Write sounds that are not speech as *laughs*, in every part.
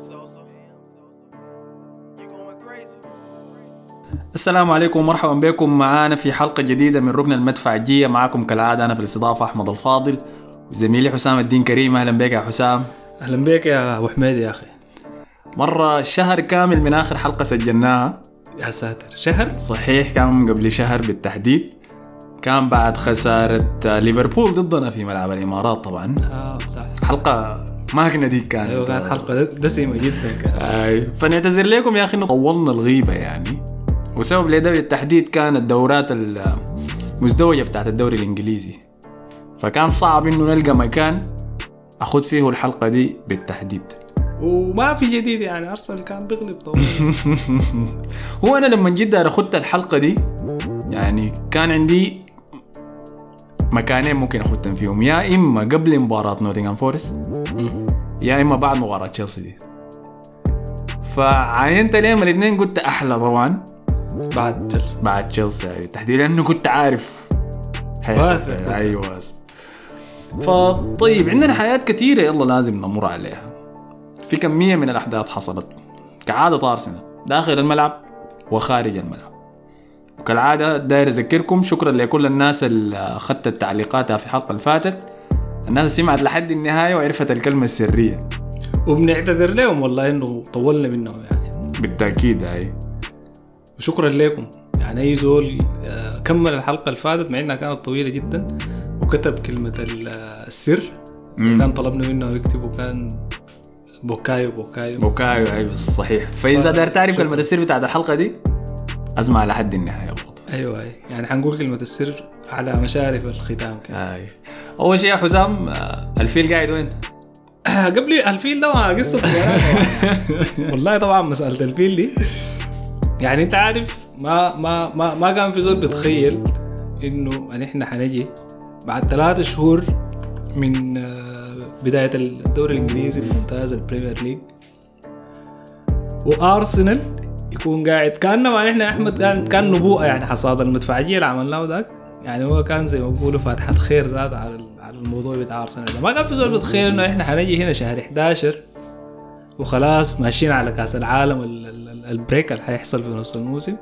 Sosa. You going crazy? السلام عليكم ومرحبا بكم. معانا في حلقة جديدة من ركن المدفعجية. معكم كالعادة أنا في الاستضافة أحمد الفاضل وزميلي حسام الدين كريم. أهلا بك يا حسام. أهلا بك يا أبو حميد يا أخي. مرة شهر كامل من آخر حلقة سجلناها. يا ساتر. شهر؟ صحيح كان قبل شهر بالتحديد. كان بعد خسارة ليفربول ضدنا في ملعب الإمارات طبعا. آه صح. حلقة ماكنة دي كانت. أيوه كانت حلقة دسمة جدا كانت. أي. فنعتذر لكم يا أخي إنه طولنا الغيبة يعني. وسبب لده بالتحديد كان الدورات المزدوجه بتاعت الدوري الإنجليزي. فكان صعب إنه نلقى مكان أخذ فيه الحلقة دي بالتحديد. وما في جديد يعني أرسنال كان بيغلب طبعا *laughs* هو أنا لما جيت أخذت الحلقة دي يعني كان عندي مكانين ممكن اخذهم فيهم. يا إما قبل مباراة نوتنغهام فورست يا إما بعد مباراة تشيلسي دي. فعاينت ليهم الاثنين قلت أحلى طبعا بعد تشيلسي. بعد تشيلسي أيوة. تحديدا لأنه كنت عارف. واثق. أيوه فطيب عندنا حياة كثيرة يلا لازم نمر عليها. في كمية من الأحداث حصلت. كعادة أرسنال داخل الملعب وخارج الملعب. وكالعادة داير أذكركم شكرا لكل الناس اللي أخذت تعليقاتها في الحلقة اللي فاتت. الناس سمعت لحد النهاية وعرفت الكلمة السرية. وبنعتذر لهم والله إنه طولنا منهم يعني. بالتأكيد هاي وشكرا لكم. يعني أي زول آه، كمل الحلقة اللي فاتت مع إنها كانت طويلة جدا وكتب كلمة آه، السر. مم. كان طلبنا منه يكتب وكان بوكايو بوكايو. بوكايو أيوة صحيح. فإذا ف- داير تعرف. كلمة السر بتاعت الحلقة دي اسمع لحد النهاية برضه أيوه أيوة. يعني حنقول كلمة السر على مشارف الختام كده هاي أول شيء يا حسام آه، الفيل قاعد وين؟ *laughs* قبل الفيل ده قصة. *laughs* والله طبعا مساله الفيل دي يعني أنت عارف ما ما ما, ما كان في زول بيتخيل إنه ان إحنا حنجي بعد ثلاثة شهور من آه، بداية الدوري الإنجليزي الممتاز البريمير ليج وأرسنال يكون قاعد إحنا يا أحمد كان كان نبوءة يعني حصاد المدفعجية اللي عملناه ذاك يعني هو كان زي ما بيقولوا فاتحه خير زاد على على الموضوع بتاع أرسنال. ما كان في زول بيتخيل إنه إحنا حنجي هنا شهر 11 وخلاص ماشيين على كأس العالم ال- ال- ال- ال break اللي حيحصل في نص الموسم.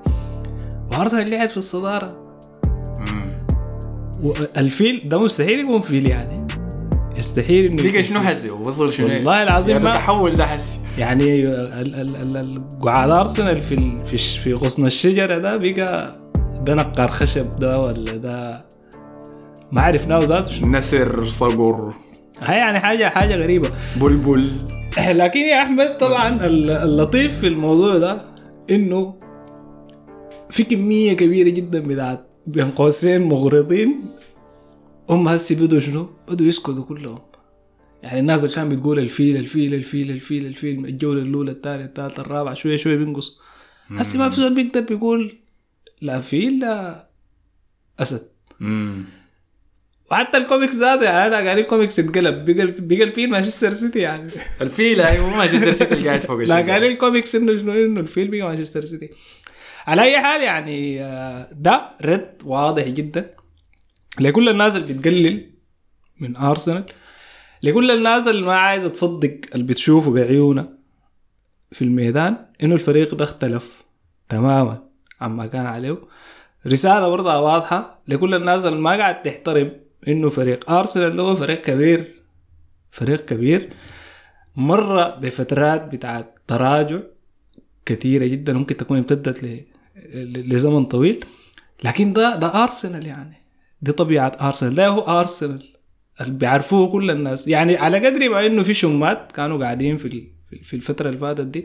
وأرسنال قاعد في الصدارة. والفيل ده مستحيل يكون فيل يعني. يستحيل إنه يكون شنو. حسي وصل شنو؟ والله العظيم يعني التحول ده حسي يعني ال- ال- ال- ال- قعاد أرسنال في في في غصن الشجرة ده بقى ده نقار خشب ده ولا ده ما عرفناه ذاته شنو. نسر صقر. هاي يعني حاجة حاجة غريبة. بلبل. *laughs* لكن يا أحمد طبعا ال- اللطيف في الموضوع ده إنه في كمية كبيرة جدا بتاعت بين قوسين مغرضين هم هسي بدوا شنو؟ بدوا يسكتوا كلهم. يعني الناس اللي كانت بتقول الفيل الفيل الفيل الفيل الفيل الجولة الأولى الثانية الثالثة الرابعة شوية شوية بينقص هسي ما في زول بيقدر بيقول لا فيل لا أسد. مم. وحتى الكوميكس ذاته يعني أنا قاعد الكوميكس اتقلب بقى الفيل مانشستر سيتي يعني. الفيل أيوه مانشستر سيتي اللي قاعد فوق *laughs* لا الشجرة. الكوميكس إنه شنو؟ إنه الفيل بقى مانشستر سيتي. على أي حال يعني آه، ده رد واضح جدا. لكل الناس اللي بتقلل من ارسنال لكل الناس اللي ما عايزة تصدق اللي بتشوفه بعيونها في الميدان إنه الفريق ده اختلف تماما عما كان عليه. رسالة برضه واضحة لكل الناس اللي ما قاعد تحترم إنه فريق ارسنال ده هو فريق كبير فريق كبير. مر بفترات بتاعت تراجع كثيرة جدا ممكن تكون امتدت لزمن طويل لكن ده ده ارسنال يعني. دي طبيعة ارسنال ده هو ارسنال بيعرفوه كل الناس. يعني على قدر ما إنه في شمات كانوا قاعدين في في- الفترة اللي فاتت دي.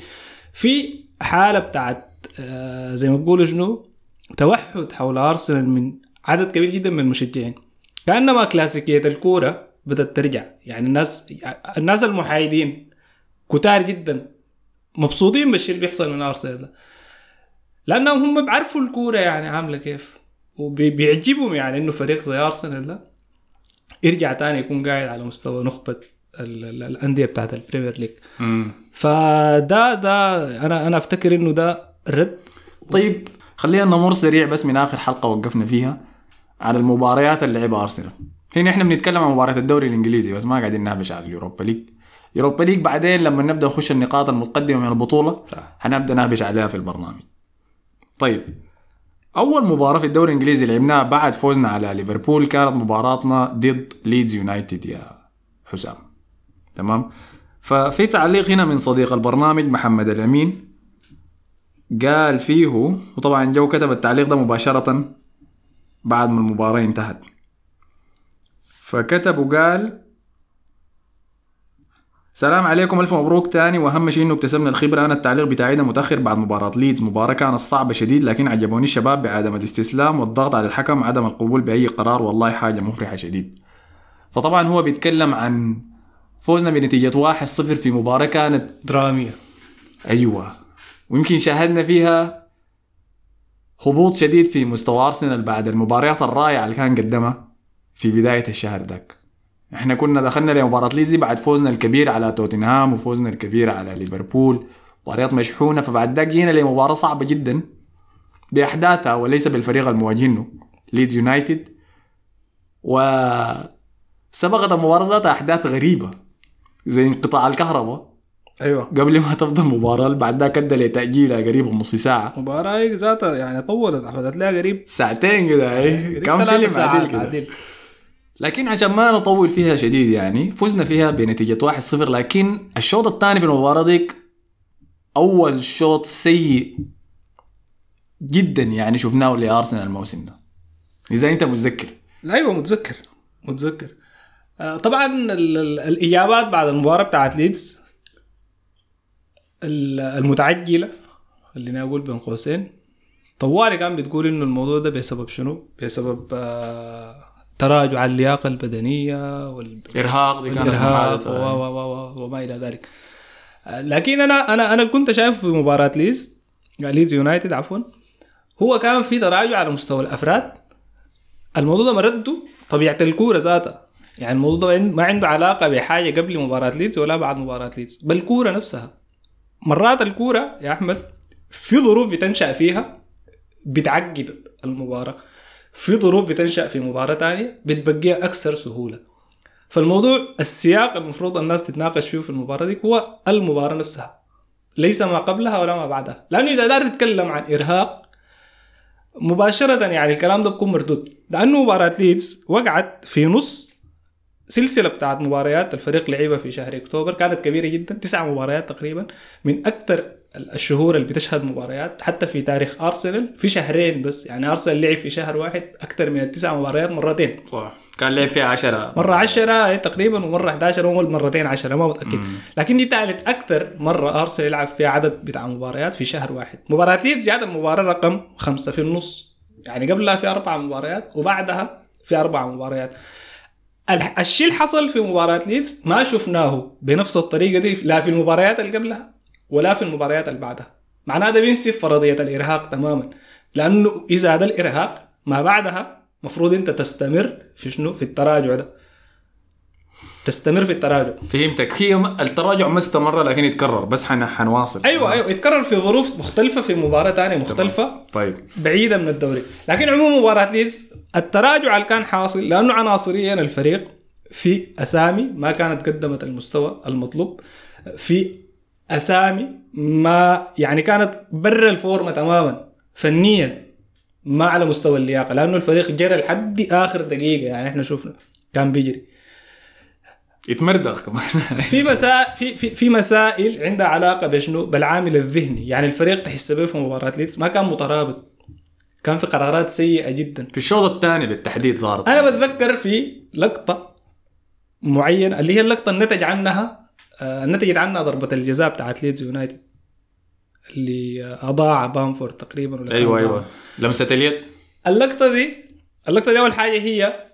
في حالة بتاعت آه، زي ما بيقولوا شنو؟ توحد حول ارسنال من عدد كبير جدا من المشجعين. كأنما كلاسيكيه الكورة بدأت ترجع. يعني الناس الناس المحايدين كتار جدا مبسوطين بالشيء اللي بيحصل من ارسنال ده. لأنهم هم بيعرفوا الكورة يعني عاملة كيف. وبيعجبهم يعني إنه فريق زي أرسنال ده يرجع تاني يكون قاعد على مستوى نخبة ال- ال- الأندية بتاعت البريمير ليج. فده ده أنا أنا أفتكر إنه ده رد. طيب خلينا نمر سريع بس من آخر حلقة وقفنا فيها على المباريات اللي لعبها أرسنال. هنا إحنا بنتكلم عن مباراة الدوري الإنجليزي بس ما قاعدين نهبش على اليوروبا ليج. يوروبا ليج بعدين لما نبدأ نخش النقاط المتقدمة من البطولة صح. حنبدا نهبش عليها في البرنامج. طيب أول مباراة في الدوري الإنجليزي لعبناها بعد فوزنا على ليفربول كانت مباراتنا ضد ليدز يونايتد يا حسام. تمام؟ ففي تعليق هنا من صديق البرنامج محمد الأمين قال فيه وطبعا جو كتب التعليق ده مباشرة بعد ما المباراة انتهت. فكتب وقال سلام عليكم ألف مبروك تاني. وأهم شيء إنه اكتسبنا الخبرة. أنا التعليق بتاعي ده متأخر بعد مباراة ليدز. مباراة كانت صعبة شديد لكن عجبوني الشباب بعدم الاستسلام والضغط على الحكم عدم القبول بأي قرار. والله حاجة مفرحة شديد. فطبعا هو بيتكلم عن فوزنا بنتيجة 1-0 في مباراة كانت درامية. أيوه. ويمكن شاهدنا فيها هبوط شديد في مستوى أرسنال بعد المباريات الرائعة اللي كان قدمها في بداية الشهر ذاك. إحنا كنا دخلنا لمباراه ليزي بعد فوزنا الكبير على توتنهام وفوزنا الكبير على ليفربول. مباريات مشحونة فبعد ذاك جينا لمباراة صعبة جدا بأحداثها وليس بالفريق المواجهينه ليدز يونايتد. وسبقت المباراة ذاتها أحداث غريبة زي انقطاع الكهرباء. أيوه. قبل ما تبدا المباراه بعد ذاك ادى لتأجيلها قريب نص ساعة. المباراة هيك ذاتها يعني طولت أخذت لها قريب ساعتين كده اي ثلاث فيلم عادل كده. لكن عشان ما نطول فيها شديد يعني فزنا فيها بنتيجة 1-0 لكن الشوط الثاني في المباراة ديك أول شوط سيء جدا يعني شفناه لأرسنال الموسم ده. إذا أنت متذكر. لا أيوه متذكر متذكر. آه، طبعا ال- ال- الإجابات بعد المباراة بتاعت ليدز ال- المتعجلة خليني أقول بين قوسين. طوالي كان بتقول إنه الموضوع ده بسبب شنو؟ بسبب آه، تراجع اللياقة البدنية وال... إرهاق دي كانت الإرهاق محادثة. و- و- و- و- وما إلى ذلك. لكن أنا أنا أنا كنت شايف في مباراة ليز ليدز يونايتد عفوا هو كان في تراجع على مستوى الأفراد. الموضوع ده مرده طبيعة الكورة ذاتها. يعني الموضوع ده ما عنده علاقة بحاجة قبل مباراة ليدز ولا بعد مباراة ليدز. بل الكورة نفسها. مرات الكورة يا أحمد في ظروف بتنشأ فيها بتعقد المباراة. في ظروف بتنشأ في مباراة تانية بتبقيها أكثر سهولة. فالموضوع السياق المفروض الناس تتناقش فيه في المباراة دي هو المباراة نفسها. ليس ما قبلها ولا ما بعدها. لأنه إذا دار تتكلم عن إرهاق مباشرة يعني الكلام ده بيكون مردود. لأنه مباراة ليدز وقعت في نص سلسلة بتاعت مباريات الفريق لعبها في شهر أكتوبر كانت كبيرة جدا تسع مباريات تقريبا من أكثر الشهور اللي بتشهد مباريات حتى في تاريخ أرسنال في شهرين بس يعني أرسنال لعب في شهر واحد أكثر من التسع مباريات مرتين. صح. كان لعب فيها 10 مرة 10 تقريبا ومرة 11 ومرة مرتين 10 ما متأكد. لكن دي ثالث أكثر مرة أرسنال يلعب فيها عدد بتاع مباريات في شهر واحد. مباراة ليدز جات المباراة رقم خمسة في النص. يعني قبلها في أربع مباريات وبعدها في أربع مباريات. ال- الشيء اللي حصل في مباراة ليدز ما شفناه بنفس الطريقة دي لا في المباريات اللي قبلها ولا في المباريات اللي بعدها. معناه ده بينسف فرضية الإرهاق تماما. لأنه إذا هذا الإرهاق ما بعدها مفروض أنت تستمر في شنو؟ في التراجع ده. تستمر في التراجع. فهمتك. هي التراجع ما استمر لكن يتكرر. بس حن... حنواصل. أيوه أيوه. يتكرر في ظروف مختلفة في مباراة ثانية مختلفة طيب. بعيدة من الدوري. لكن عموما مباراة ليدز التراجع اللي كان حاصل لأنه عناصريا الفريق في أسامي ما كانت قدمت المستوى المطلوب في أسامي ما يعني كانت برا الفورمة تماما فنيا ما على مستوى اللياقة لأنه الفريق جرى لحد آخر دقيقة يعني إحنا شفنا كان بيجري يتمردغ كمان *laughs* في مسائل في في في مسائل عندها علاقة بشنو؟ بالعامل الذهني، يعني الفريق تحس به في مباراة ليدز ما كان مترابط. كان في قرارات سيئة جدا. في الشوط الثاني بالتحديد ظهرت أنا بتذكر في لقطة معينة اللي هي اللقطة النتج عنها آه، نتجت عنها ضربة الجزاء بتاعت ليدز يونايتد اللي آه، أضاع بامفورد تقريبا ولا أيوه أيوه. لمسة اليد. اللقطة دي اللقطة دي أول حاجة هي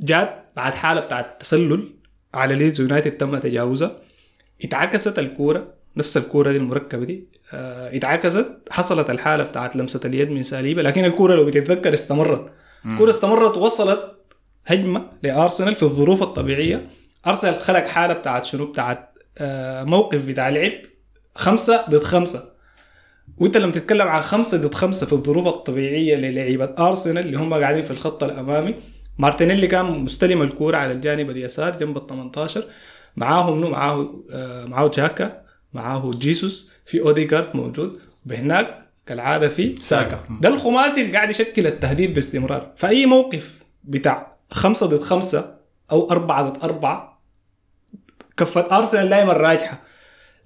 جات بعد حالة بتاعت تسلل على ليدز يونايتد تم تجاوزها. اتعكست الكورة نفس الكورة دي المرتدة دي آه اتعكست حصلت الحالة بتاعت لمسة اليد من ساليبا. لكن الكورة لو بتتذكر استمرت. الكورة استمرت وصلت هجمة لأرسنال في الظروف الطبيعية. ارسنال خلق حالة بتاعت شنو؟ بتاعت آه موقف بتاع لعب. خمسة ضد خمسة. وإنت لما تتكلم عن خمسة ضد خمسة في الظروف الطبيعية للعيبة أرسنال اللي هم قاعدين في الخط الأمامي مارتينيلي كان مستلم الكورة على الجانب اليسار جنب ال 18 معاه منو معاه آه معاه تشاكا معاه جيسوس. في اوديجارد موجود. بهناك كالعادة في ساكا. ده الخماسي اللي قاعد يشكل التهديد باستمرار. فأي موقف بتاع خمسة ضد خمسة أو أربعة ضد أربعة كفة أرسنال دائما راجحة.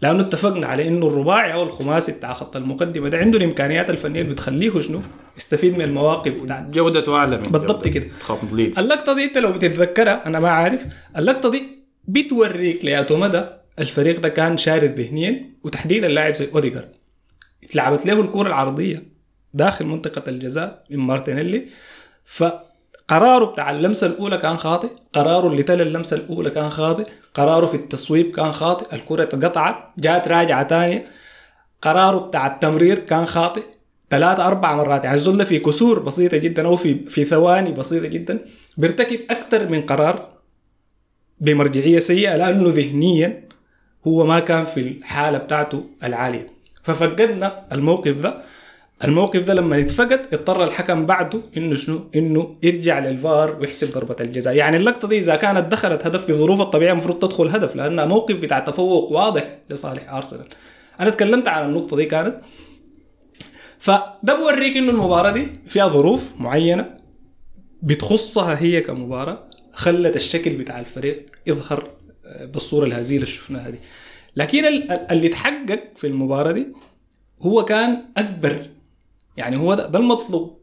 لأنه اتفقنا على إنه الرباعي أو الخماسي بتاع خط المقدمة ده عنده الامكانيات الفنية اللي بتخليه شنو؟ يستفيد من المواقف بتاعته جودته اعلى من بالضبط كده. اللقطة دي أنت لو بتتذكرها أنا ما عارف. اللقطة دي بتوريك لياتو مدى الفريق ده كان شارد ذهنيا وتحديدا لاعب زي اوديجارد اتلعبت له الكرة العرضية داخل منطقة الجزاء من مارتينيلي. فقراره بتاع اللمسة الأولى كان خاطئ قراره اللي تلا اللمسة الأولى كان خاطئ قراره في التصويب كان خاطئ الكرة اتقطعت جات راجعة ثانية قراره بتاع التمرير كان خاطئ ثلاثة أربع مرات. يعني الزول في كسور بسيطة جدا أو في في ثواني بسيطة جدا بيرتكب أكثر من قرار بمرجعية سيئة لأنه ذهنيا هو ما كان في الحالة بتاعته العالية. ففقدنا الموقف ده. الموقف ده لما يتفقد اضطر الحكم بعده إنه شنو؟ إنه يرجع للفار ويحسب ضربة الجزاء، يعني اللقطة دي إذا كانت دخلت هدف في ظروف الطبيعية المفروض تدخل هدف لانها موقف بتاع تفوق واضح لصالح أرسنال. أنا تكلمت عن النقطة دي كانت فده بوريك إنه المباراة دي فيها ظروف معينة بتخصها هي كمباراة خلت الشكل بتاع الفريق يظهر آه، بالصورة الهزيلة اللي شفناها دي لكن ال- ال- اللي تحقق في المباراة دي هو كان أكبر يعني هو ده, ده المطلوب.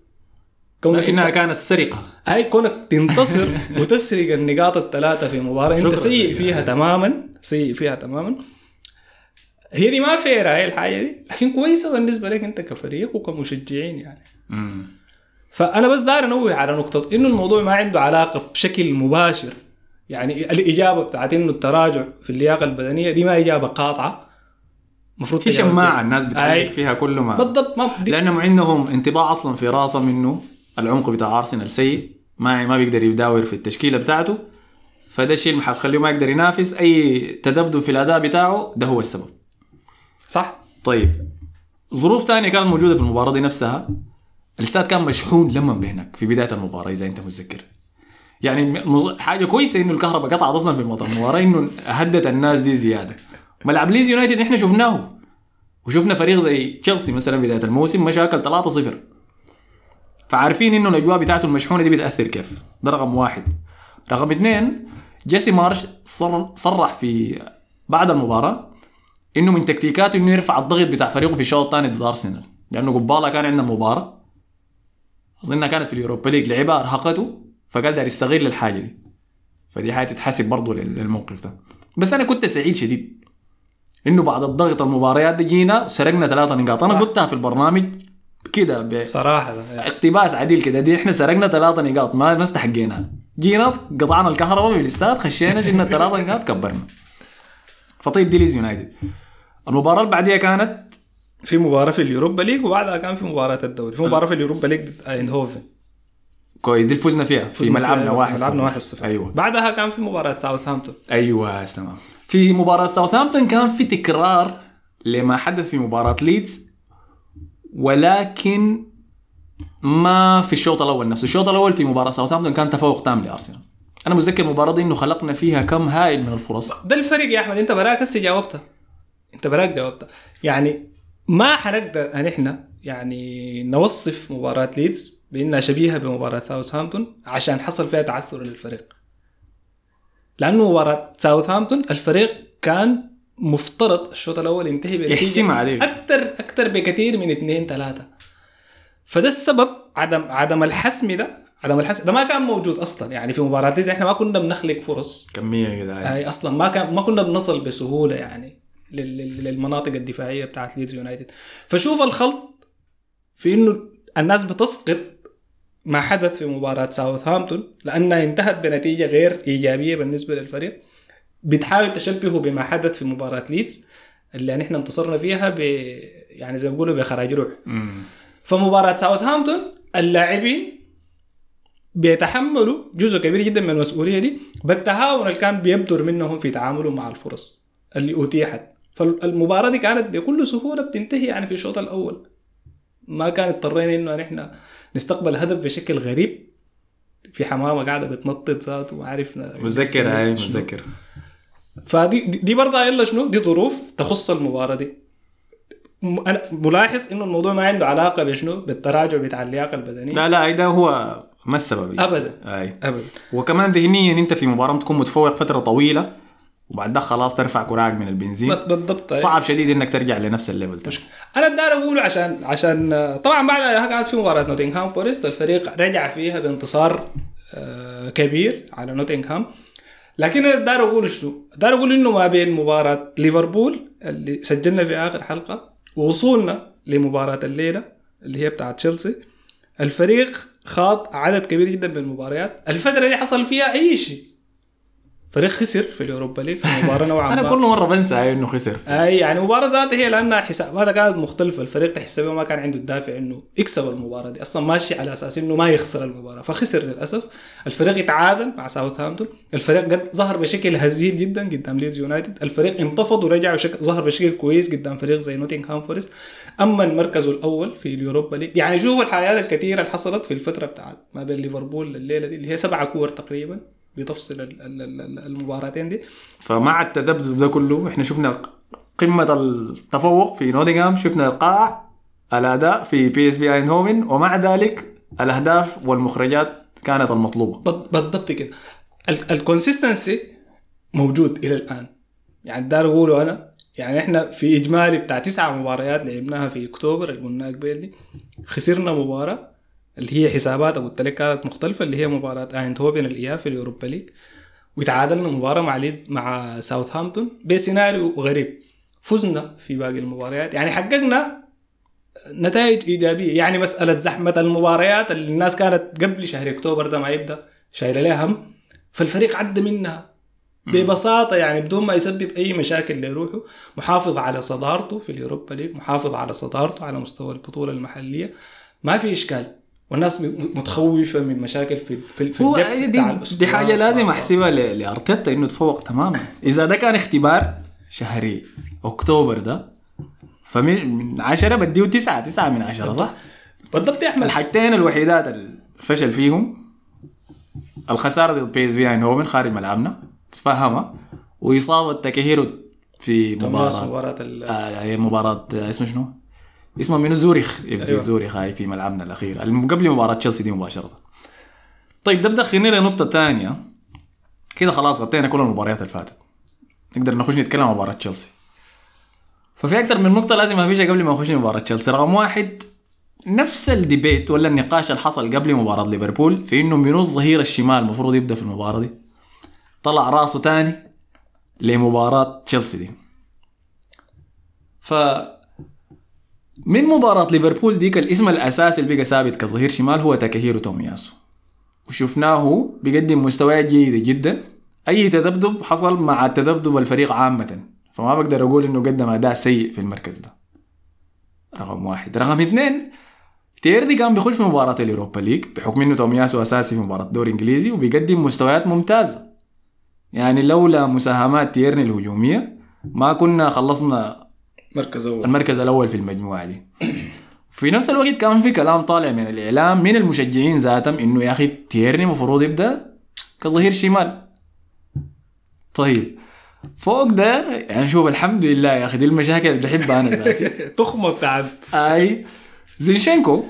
كونك لكنها أنت- كانت سرقة. هاي كونك تنتصر *laughs* وتسرق النقاط الثلاثة في مباراة انت. سيء فيها تماما سيء فيها تماما. هي دي ما فيرة هاي الحاجة دي لكن كويسة بالنسبة لك انت كفريق وكمشجعين يعني. مم. فأنا بس داير أنوه على نقطة إنه الموضوع ما عنده علاقة بشكل مباشر. يعني الإجابة بتاعت إنه التراجع في اللياقة البدنية دي ما إجابة قاطعة. المفروض هي شماعة. الناس بتعلق أي. فيها كل ما. بالضبط. ما لانهم عندهم انطباع أصلا في راسهم انه العمق بتاع ارسنال سيء ما ما بيقدر يداور في التشكيلة بتاعته. فده الشيء اللي حتخليه ما يقدر ينافس أي تذبذب في الأداء بتاعه ده هو السبب. صح. طيب. ظروف ثانية كانت موجودة في المباراة دي نفسها. الأستاد كان مشحون لما بهناك في بداية المباراة إذا أنت متذكر. يعني حاجة كويسة إنه الكهرباء قطعت أصلا في مطار المباراة إنه هدت الناس دي زيادة. ملعب ليز يونايتد إحنا شفناه. وشفنا فريق زي تشيلسي مثلا بداية الموسم مشاكل 3-0 فعارفين إنه الأجواء بتاعته المشحونة دي بتأثر كيف. ده رقم واحد. رقم اثنين جيسي مارش صر- صرح في بعد المباراة إنه من تكتيكاته إنه يرفع الضغط بتاع فريقه في الشوط الثاني ضد أرسنال. لأنه قبالة كان عندنا مباراة. اظنها كانت في اليوروبا ليج لعبها أرهقته فقدر يستغل الحاجة دي. فدي حاجة تتحسب برضه لل- للموقف ده. بس أنا كنت سعيد شديد. إنه بعد الضغط المباريات دي جينا سرقنا ثلاثة نقاط. أنا. قلتها في البرنامج كده ب- صراحة ده. اقتباس عديل كده. دي إحنا سرقنا ثلاثة نقاط ما ما استحقيناها جينا قطعنا الكهرباء في الاستاد خشينا شلنا الثلاثة نقاط كبرنا. فطيب دي ليدز يونايتد. المباراة اللي بعديها كانت؟ في مباراة في اليوروبا ليج وبعدها كان في مباراة الدوري. في مباراة في اليوروبا ليج ضد ايندهوفن. كويس دي فزنا فيها في ملعبنا فيها- واحد ملعبنا صفر. 1-0 أيوه. بعدها كان في مباراة ساوثهامبتون. أيوه تمام. في مباراة ساوثهامبتون كان في تكرار لما حدث في مباراة ليدز ولكن ما في الشوط الأول نفسه، الشوط الأول في مباراة ساوثهامبتون كان تفوق تام لأرسنال. أنا متذكر المباراة دي إنه خلقنا فيها كم هائل من الفرص. ده الفرق يا أحمد. أنت براك هسه جاوبتها أنت براك جاوبتها يعني ما حنقدر أن إحنا يعني نوصف مباراة ليدز بإنها شبيهة بمباراة ساوثهامبتون عشان حصل فيها تعثر للفريق. لأنه مباراة ساوثهامبتون الفريق كان مفترض الشوط الأول ينتهي بنتيجة يحسمها عليه. أكثر أكثر بكثير من اثنين ثلاثة. فده السبب عدم عدم الحسم ده. عدم الحسم ده ما كان موجود أصلا. يعني في مباراة ليدز إحنا ما كنا بنخلق فرص. كمية كده هاي أصلا ما كان ما كنا بنصل بسهولة يعني لل- لل- للمناطق الدفاعية بتاعت ليدز يونايتد فشوف الخلط في إنه الناس بتسقط ما حدث في مباراة ساوثهامبتون لأنها انتهت بنتيجة غير إيجابية بالنسبة للفريق. بتحاول تشبهه بما حدث في مباراة ليدز اللي نحن انتصرنا فيها ب يعني زي ما بيقولوا بخراج روح. فمباراة ساوثهامبتون اللاعبين بيتحملوا جزء كبير جدا من المسؤولية دي. بالتهاون اللي كان بيبدر منهم في تعاملهم مع الفرص اللي أتيحت. فالمباراة دي كانت بكل سهولة بتنتهي يعني في الشوط الأول. ما كان اضطرينا إنه نحن نستقبل هدف بشكل غريب. في حمامة قاعدة بتنطط ذاته وما عرفنا متذكر هاي. متذكر فدي دي برضه الا شنو؟ دي ظروف تخص المباراة دي. أنا ملاحظ إنه الموضوع ما عنده علاقة بشنو؟ بالتراجع بتاع اللياقة البدنية. لا لا ده هو ما السبب. ابدا. أي. ابدا. وكمان ذهنيا أنت في مباراة تكون متفوق فترة طويلة. وبعد ده خلاص ترفع كراعك من البنزين. بالضبط. صعب شديد إنك ترجع لنفس ال level ده أنا داير أقوله عشان عشان طبعا بعدها كانت في مباراة نوتنغهام فورست الفريق رجع فيها بانتصار آه، كبير على نوتنغهام. لكن أنا داير أقول شنو؟ داير أقول إنه ما بين مباراة ليفربول اللي سجلنا في آخر حلقة ووصولنا لمباراة الليلة اللي هي بتاعت تشيلسي الفريق خاض عدد كبير جدا من المباريات. الفترة دي حصل فيها أي شيء. فريق خسر في اليوروبا ليج في مباراه *laughs* نوعا ما. كل مرة بنسى إنه خسر. أي يعني المباراه ذاتها هي لأنها حساباتها كانت مختلفة. الفريق تحسبه ما كان عنده الدافع إنه يكسب المباراة دي. أصلا ماشي على أساس إنه ما يخسر المباراة فخسر للأسف. الفريق يتعادل مع ساوثهامبتون. الفريق قد ظهر بشكل هزيل جدا قدام ليدز يونايتد. الفريق انتفض ورجع وشك... ظهر بشكل كويس قدام فريق زي نوتنغهام فورست. أمن مركزه الأول في اليوروبا ليج يعني شوفوا الحاجات الكثيرة اللي حصلت في الفترة بتاعت ما بين ليفربول الليلة دي اللي هي سبعة كور تقريبا. بتفصل ال- ال- ال- المباراتين دي. فمع التذبذب ده كله إحنا شفنا قمة التفوق في نوتنغهام شفنا القاع الأداء في بي اس في اينهوفن ومع ذلك الأهداف والمخرجات كانت المطلوبة. بال- بالضبط كده. ال consistency موجود إلى الآن. يعني داير أقوله أنا يعني إحنا في إجمالي بتاع تسعة مباريات لعبناها في أكتوبر اللي قلنا قبل دي خسرنا مباراة اللي هي حساباتها قلت لك كانت مختلفة اللي هي مباراة آينتهوفن الاياب في اليوروبا ليج وتعادلنا مباراة مع ليد مع ساوثهامبتون بسيناريو غريب. فزنا في باقي المباريات. يعني حققنا نتائج إيجابية. يعني مسألة زحمة المباريات اللي الناس كانت قبل شهر أكتوبر ده ما يبدأ شايلة لها هم. فالفريق عدى منها. ببساطة يعني بدون ما يسبب أي مشاكل لروحه محافظ على صدارته في اليوروبا ليج محافظ على صدارته على مستوى البطولة المحلية. ما في إشكال. والناس متخوفة من مشاكل في في, في هو الدفع دي, دي. حاجة لازم أحسبها ل- لأرتيتا إنه تفوق تماما إذا ده كان اختبار شهري أكتوبر ده فمن من 10 بديه 9 9 من 10 صح؟ بالضبط يا أحمد الحاجتين الوحيدات الفشلنا فيهم الخسارة ضد بي إس في اينهوفن خارج ملعبنا تفهمها وإصابة تاكيهيرو في مباراة مباراة آه مباراة آه، اسمه شنو؟ اسمه منو؟ زوريخ. FC أيوة. زوريخ هاي في ملعبنا الأخير. قبل مباراة تشيلسي دي مباشرة. طيب ده بدخلني لنقطه ثانية كده خلاص غطينا كل المباريات اللي فاتت. نقدر نخش نتكلم عن مباراة تشيلسي. ففي أكثر من نقطة لازم افيشها قبل ما نخش مباراة تشيلسي. رقم واحد نفس الديبيت ولا النقاش اللي حصل قبل مباراة ليفربول في إنه منو الظهير الشمال المفروض يبدأ في المباراة دي؟ طلع راسه تاني لمباراة تشيلسي دي. ف من مباراة ليفربول ديك الاسم الأساسي اللي بقى ثابت كظهير شمال هو تاكاهيرو تومياسو. وشفناه بيقدم مستويات جيدة جدا. أي تذبذب حصل مع تذبذب الفريق عامة. فما بقدر أقول إنه قدم أداء سيء في المركز ده. رقم واحد. رقم اثنين تيرني كان بيخش في مباراة اليوروبا ليج بحكم إنه تومياسو أساسي في مباراة دوري إنجليزي وبيقدم مستويات ممتازة. يعني لولا مساهمات تيرني الهجومية ما كنا خلصنا مركز أول. المركز الأول في المجموعة دي. *clears throat* في نفس الوقت كان في كلام طالع من الإعلام من المشجعين ذاتهم إنه يا أخي تيرني المفروض يبدأ كظهير شمال. طيب. فوق ده يعني شوف الحمد لله يا أخي دي المشاكل اللي بحبها أنا ذاتي. *laughs* تخمة بتاعت. أي. زينشينكو.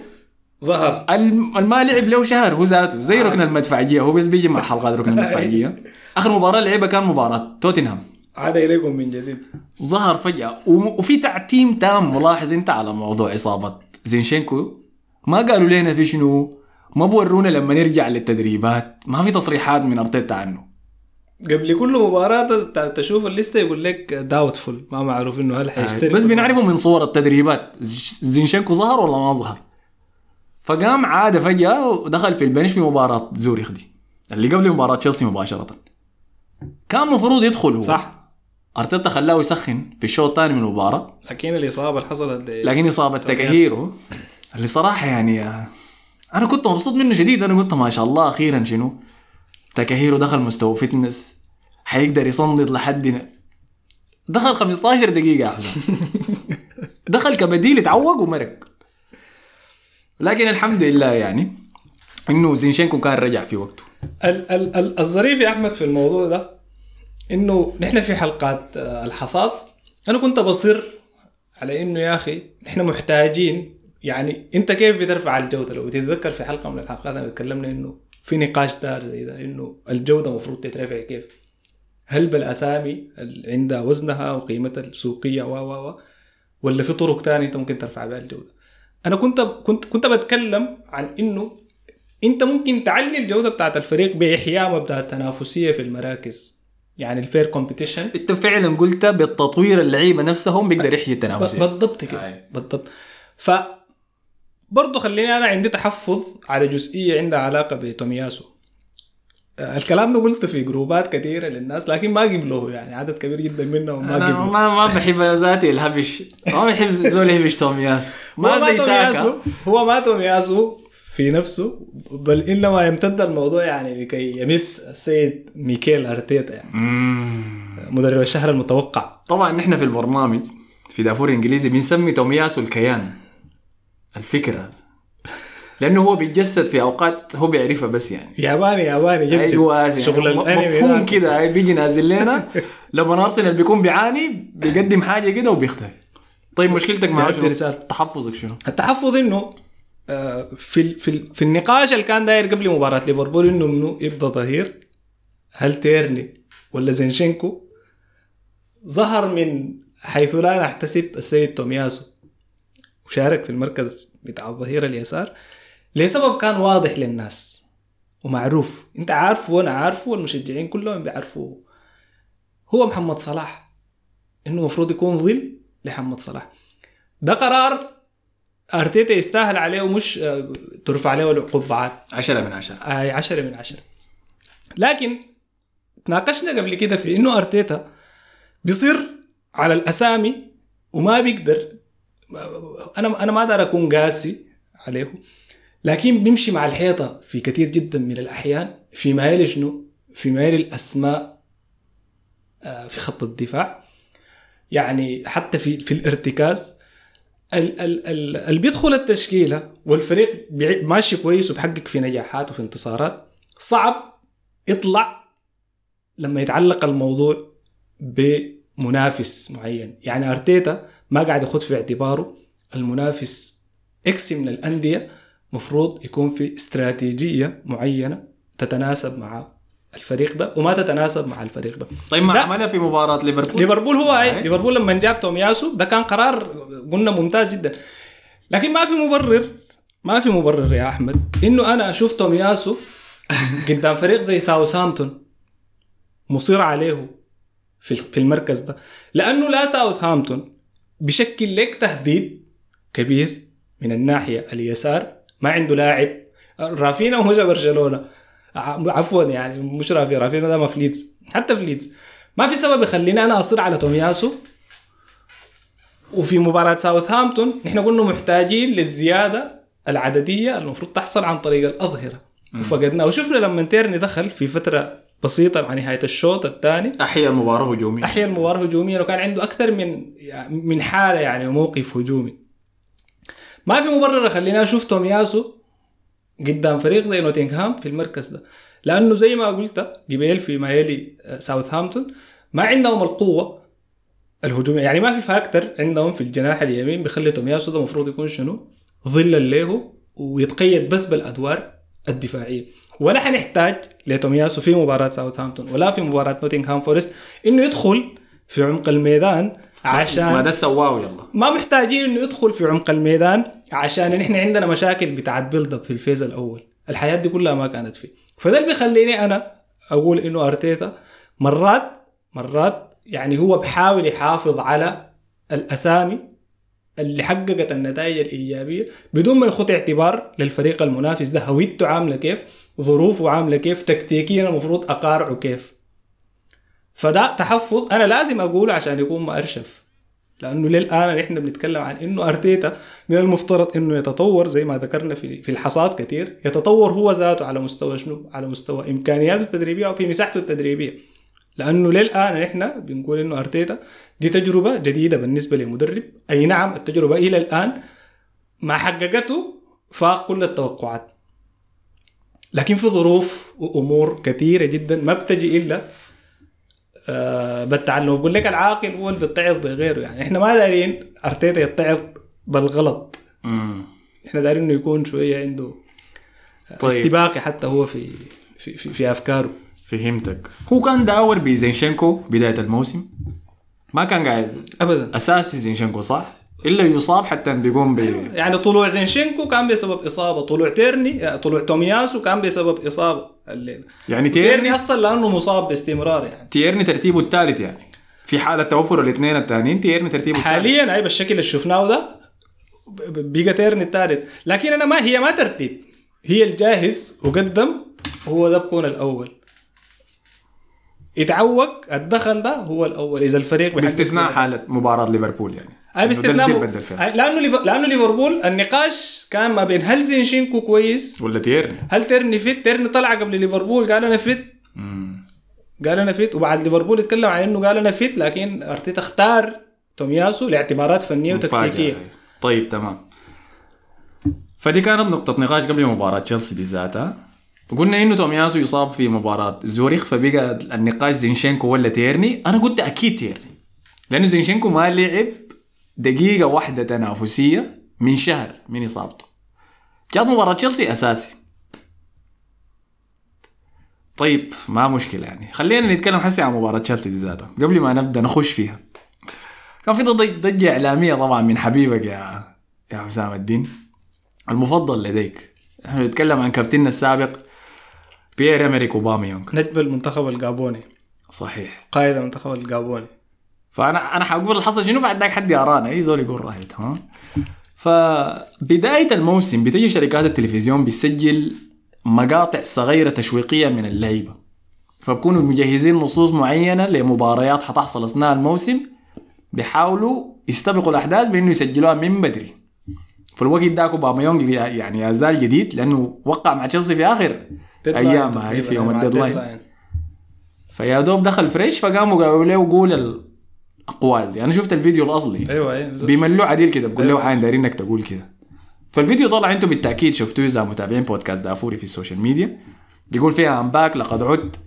ظهر. الم- الما لعب له شهر هو ذاته. زي ركن المدفعجيه هو بس بيجي مع حلقات ركن المدفعجيه *laughs* آخر مباراة لعبها كان مباراة توتنهام. عاد إليكم من جديد. ظهر فجأة. وم- وفي تعتيم تام ملاحظ انت على موضوع إصابة. زينشينكو ما قالوا لنا في شنو؟ ما بورونا لما نرجع للتدريبات. ما في تصريحات من أرتيتا عنه. قبل كل مباراة تشوف الليستة يقول لك داوتفول ما معروف إنه هل حيشترك بس ولا بنعرفه من صور التدريبات. زينشينكو ظهر ولا ما ظهر؟ فقام عاد فجأة ودخل في البنش في مباراة زوريخ دي اللي قبل مباراة تشيلسي مباشرة. كان المفروض يدخل هو. صح. أرتيتا خلاه يسخن في الشوط الثاني من المباراة. لكن الإصابة اللي حصلت لكن إصابة تاكاهيرو اللي صراحة يعني أنا كنت مبسوط منه شديد. أنا قلت ما شاء الله أخيرا شنو؟ تاكاهيرو دخل مستوى fitness حيقدر يصندد لحد دخل 15 دقيقة يا حسام *laughs* دخل كبديل اتعوق ومرق. لكن الحمد لله يعني إنه زينشينكو كان رجع في وقته. ال ال ال الظريف يا أحمد في الموضوع ده إنه نحن في حلقات آه، الحصاد. أنا كنت بصر على إنه يا أخي نحن محتاجين يعني أنت كيف بترفع الجودة؟ لو بتتذكر في حلقة من الحلقات أنا تكلمنا إنه في نقاش دار زي ده إنه الجودة المفروض تترفع كيف؟ هل بالأسامي اللي عندها وزنها وقيمتها السوقية و و و ولا في طرق تانية أنت ممكن ترفع بها الجودة؟ أنا كنت كنت كنت بتكلم عن إنه أنت ممكن تعلي الجودة بتاعت الفريق بإحياء مبدأ التنافسية في المراكز. يعني ال fair competition. انت فعلا قلت بتطوير اللعيبة نفسهم بيقدر يحيي التنافسية. بالضبط كده أي. بالضبط. ف برضه خليني أنا عندي تحفظ على جزئية عندها علاقة بتومياسو. آه، الكلام ده قلته في جروبات كثيره للناس لكن ما قبلوه يعني عدد كبير جدا منهم ما قبلوه. ما ما بحب ذاتي الهبش. ما بحب زول يهبش تومياسو. هو ما زي تومياسو ساكا هو ما تومياسو في نفسه بل إنما يمتد الموضوع يعني لكي يمس السيد ميكيل أرتيتا يعني. مدرب الشهر المتوقع. طبعا نحن في البرنامج في دافور إنجليزي بنسمي تومياسو الكيان الفكرة. لأنه هو بيتجسد في أوقات هو بيعرفها بس يعني. ياباني ياباني جد أيوه يعني شغل الأنمي مفهوم ده. كده هاي بيجي نازل لنا. *laughs* لما ارسنال بيكون بيعاني بيقدم حاجة كده وبيختفي. طيب مشكلتك مع شنو؟ رسالة. تحفظك شنو؟ التحفظ إنه آه، في في في النقاش اللي كان داير قبل مباراة ليفربول إنه منو يبدأ ظهير؟ هل تيرني ولا زينشينكو؟ ظهر من حيث لا نحتسب السيد تومياسو وشارك في المركز بتاع الظهير اليسار لسبب كان واضح للناس ومعروف. انت عارفه وأنا عارفه والمشجعين كلهم بيعرفوه. هو محمد صلاح إنه المفروض يكون ظل لمحمد صلاح. ده قرار أرتيتا يستاهل عليه ومش آه، ترفع عليه القبعات عشرة من عشرة. آه، عشرة من عشرة. لكن تناقشنا قبل كده في إنه أرتيتا بيصر على الأسامي وما بيقدر. أنا أنا ما أقدر أكون قاسي عليه. لكن بيمشي مع الحيطة في كثير جدا من الأحيان. في ميال شنو؟ في ميال الأسماء آه، في خط الدفاع. يعني حتى في في الارتكاز. ال- ال- ال- اللي بيدخل التشكيلة والفريق ماشي كويس وبحقق في نجاحات وفي انتصارات صعب يطلع لما يتعلق الموضوع بمنافس معين. يعني أرتيتا ما قاعد ياخذ في اعتباره المنافس إكس من الأندية مفروض يكون في استراتيجية معينة تتناسب مع الفريق ده وما تتناسب مع الفريق ده. طيب ما عملها في مباراة ليفربول؟ ليفربول هو هاي أي. ليفربول لما جاب تومياسو ده كان قرار قلنا ممتاز جدا. لكن ما في مبرر ما في مبرر يا أحمد إنه أنا أشوف تومياسو *laughs* قدام فريق زي ساوثهامبتون مصر عليه في في المركز ده. لأنه لا ساوثهامبتون بشكل لك تهديد كبير من الناحية اليسار ما عنده لاعب. رافينا ومش برشلونة. عفوا يعني مش رافينا رافينا ده ما في ليدز. حتى في ليدز. ما في سبب يخليني أنا اصر على تومياسو وفي مباراة ساوثهامبتون نحن قلنا محتاجين للزيادة العددية المفروض تحصل عن طريق الأظهرة. وفقدناه. وشفنا لما تيرني دخل في فترة بسيطة مع نهاية الشوط الثاني. أحيا المباراة هجومية أحيا المباراة هجوميا وكان عنده أكثر من يعني من حالة يعني موقف هجومي. ما في مبرر خلينا أشوف تومياسو قدام فريق زي نوتنغهام في المركز ده. لأنه زي ما قلت قبيل في ما يلي آه، ساوثهامبتون ما عندهم القوة الهجومية. يعني ما في factor عندهم في الجناح اليمين بيخلي تومياسو ده المفروض يكون شنو؟ ظلا له ويتقيد بس بالأدوار الدفاعية. ولا حنحتاج لتومياسو في مباراة ساوثهامبتون ولا في مباراة نوتنغهام فورست إنه يدخل في عمق الميدان عشان ما ده سواه يلا. ما محتاجين إنه يدخل في عمق الميدان عشان نحن عندنا مشاكل بتاعت build up في ال phase الأول. الحاجات دي كلها ما كانت فيه. فده اللي بيخليني أنا أقول إنه أرتيتا مرات مرات يعني هو بحاول يحافظ على الأسامي اللي حققت النتائج الإيجابية بدون ما يخط اعتبار للفريق المنافس ده. هويته عاملة كيف؟ ظروفه عاملة كيف؟ تكتيكيا المفروض أقارعه كيف؟ فده تحفظ. أنا لازم أقوله عشان يكون مأرشف لأنه للآن نحن بنتكلم عن إنه أرتيتا من المفترض إنه يتطور زي ما ذكرنا في في الحصاد كثير يتطور هو ذاته على مستوى شنو؟ على مستوى إمكانياته التدريبية أو في مساحته التدريبية. لأنه للآن نحن بنقول إنه أرتيتا دي تجربة جديدة بالنسبة لمدرب. أي نعم التجربة إلى الآن ما حققته فاق كل التوقعات. لكن في ظروف وأمور كثيرة جدا ما بتجي إلا بالتعلم. بقول لك العاقل هو اللي بيتعظ بغيره يعني. إحنا ما دارين أرتيتا يتعظ بالغلط. مم. إحنا دارين إنه يكون شوية عنده طيب. استباقي حتى هو في في في, في أفكاره. فهمتك. هو كان داور بزينشينكو بداية الموسم؟ ما كان قاعد. ابدا. أساسي زينشينكو صح؟ إلا يصاب حتى بيقوم ب يعني طلوع زينشينكو كان بسبب إصابة. طلوع تيرني طلوع تومياسو كان بسبب إصابة. الليلة يعني تيرني تيرني أصلا لأنه مصاب باستمرار يعني. تيرني ترتيبه الثالث يعني. في حالة توفر الاثنين الثانيين تيرني ترتيبه الثالث. حاليا أي بالشكل اللي شفناه ده ب- ب- بقى تيرني الثالث. لكن أنا ما هي ما ترتيب. هي الجاهز وقدم هو ده بكون الأول. يتعوق الدخل ده هو الأول. إذا الفريق باستثناء. حالة مباراة ليفربول يعني. اي باستثناء لأنه لأنه ليفربول النقاش كان ما بين هل زينشينكو كويس؟ ولا تيرني. هل تيرني fit؟ تيرني طلع قبل ليفربول قال أنا fit. قال أنا fit. وبعد ليفربول اتكلم عن إنه قال أنا fit لكن أرتيتا اختار تومياسو لاعتبارات فنية وتكتيكية. طيب تمام. فدي كانت نقطة نقاش قبل مباراة تشيلسي دي ذاتها. قلنا إنه تومياسو يصاب في مباراة زوريخ فبقى النقاش زينشينكو ولا تيرني؟ أنا قلت أكيد تيرني. لأنه زينشينكو ما لعب دقيقة واحدة تنافسية من شهر من إصابته. كانت مباراة تشيلسي أساسي. طيب ما مشكلة يعني. خلينا نتكلم حسي عن مباراة تشيلسي دي ذاتها قبل ما نبدأ نخش فيها. كان في ضج- ضجة إعلامية طبعا من حبيبك يا يا حسام الدين. المفضل لديك. إحنا بنتكلم عن كابتننا السابق بيير إمريك اوباميونغ نجم المنتخب الجابوني. صحيح. قائد المنتخب الجابوني. فانا أنا حقول اللي حصل شنو بعد ذاك حد يرانا. اي زول يقول رايه ها؟ فبداية الموسم بتجي شركات التلفزيون بتسجل مقاطع صغيرة تشويقية من اللعيبة. فبكونوا مجهزين نصوص معينة لمباريات حتحصل أثناء الموسم بيحاولوا يستبقوا الأحداث بإنه يسجلوها من بدري. في الوقت ذاك اوباميونج يعني يزال جديد لأنه وقع مع تشيلسي في آخر أيام هاي في يوم ال deadline. فيا دوب دخل fresh فقاموا قالوا له قول الأقوال دي أنا شفت الفيديو الأصلي. أيوه أيوه. بيملوا عديل كده بقول له أيوة. عين دايرين إنك تقول كده. فالفيديو طلع أنتم بالتأكيد شفتوه إذا متابعين بودكاست دافوري في ال social media. يقول فيها I'm back لقد عدت.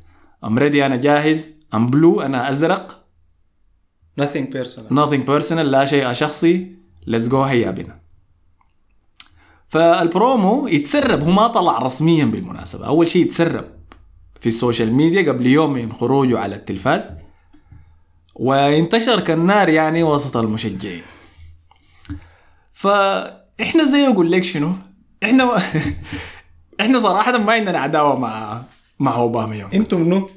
I'm ready أنا جاهز. I'm blue أنا أزرق. Nothing personal. Nothing personal لا شيء شخصي. Let's go هيا بنا. فالبرومو يتسرب هو ما طلع رسميا بالمناسبة. أول شيء يتسرب في ال social media قبل يوم من خروجه على التلفاز. وانتشر كالنار يعني وسط المشجعين. فإحنا زي أقول لك شنو؟ إحنا *laughs* إحنا صراحة ما عندنا عداوة مع مع اوباميونغ أنتم منو؟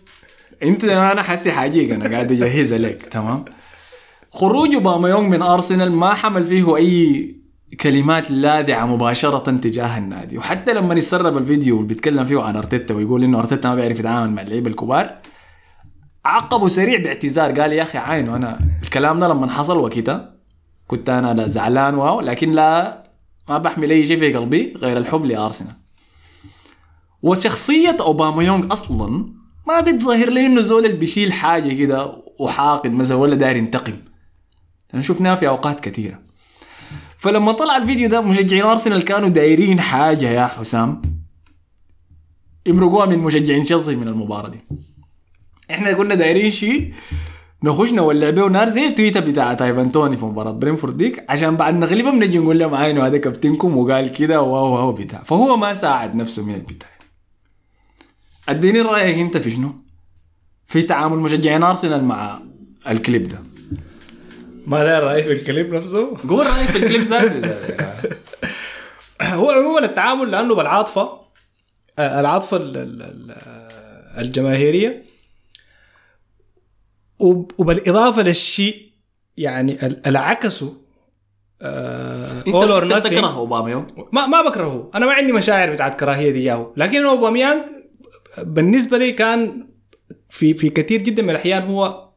أنت أنا حاسي حاجيك أنا قاعد اجهزها لك تمام؟ خروج اوباميونغ من أرسنال ما حمل فيه أي كلمات لاذعة مباشرة تجاه النادي. وحتى لما يسرب الفيديو اللي بيتكلم فيه عن أرتيتا ويقول إنه أرتيتا ما بيعرف يتعامل مع اللعيبة الكبار عقبه سريع باعتذار. قال يا أخي عاينه أنا الكلام ده لما حصل وقتها كنت أنا لا زعلان واو لكن لا ما بحمل أي شيء في قلبي غير الحب لأرسنال. وشخصية أوباميونغ أصلا ما بتظهر لي إنه زول اللي بيشيل حاجة كده وحاقد مثلا ولا داير ينتقم. لأن شفناها في أوقات كثيرة. فلما طلع الفيديو ده مشجعين أرسنال كانوا دايرين حاجة يا حسام. يمرقوها من مشجعين تشيلسي من المباراة دي. إحنا كنا دايرين شيء نخش نولع بيه نار زي ال tweet بتاعت إيفان توني في مباراة برينتفورد ديك عشان بعد نغلبهم نجي نقول لهم عينوا هذا كابتنكم وقال كده واو واو بتاع. فهو ما ساعد نفسه من البداية. أديني رأيك أنت في شنو؟ في تعامل مشجعين أرسنال مع الكليب ده. ما داير رايي في الكليب نفسه؟ قول رأيك في الكليب ذاته *laughs* هو عموما التعامل لأنه بالعاطفة آه، العاطفة ال- ال- ال- الجماهيرية وبالإضافة للشيء يعني ال- العكسه اول اور انت nothing. بتكره اوباميونغ ما ما بكرهه. أنا ما عندي مشاعر بتاعت كراهية دياه لكن اوباميانج بالنسبة لي كان في في كثير جدا من الأحيان هو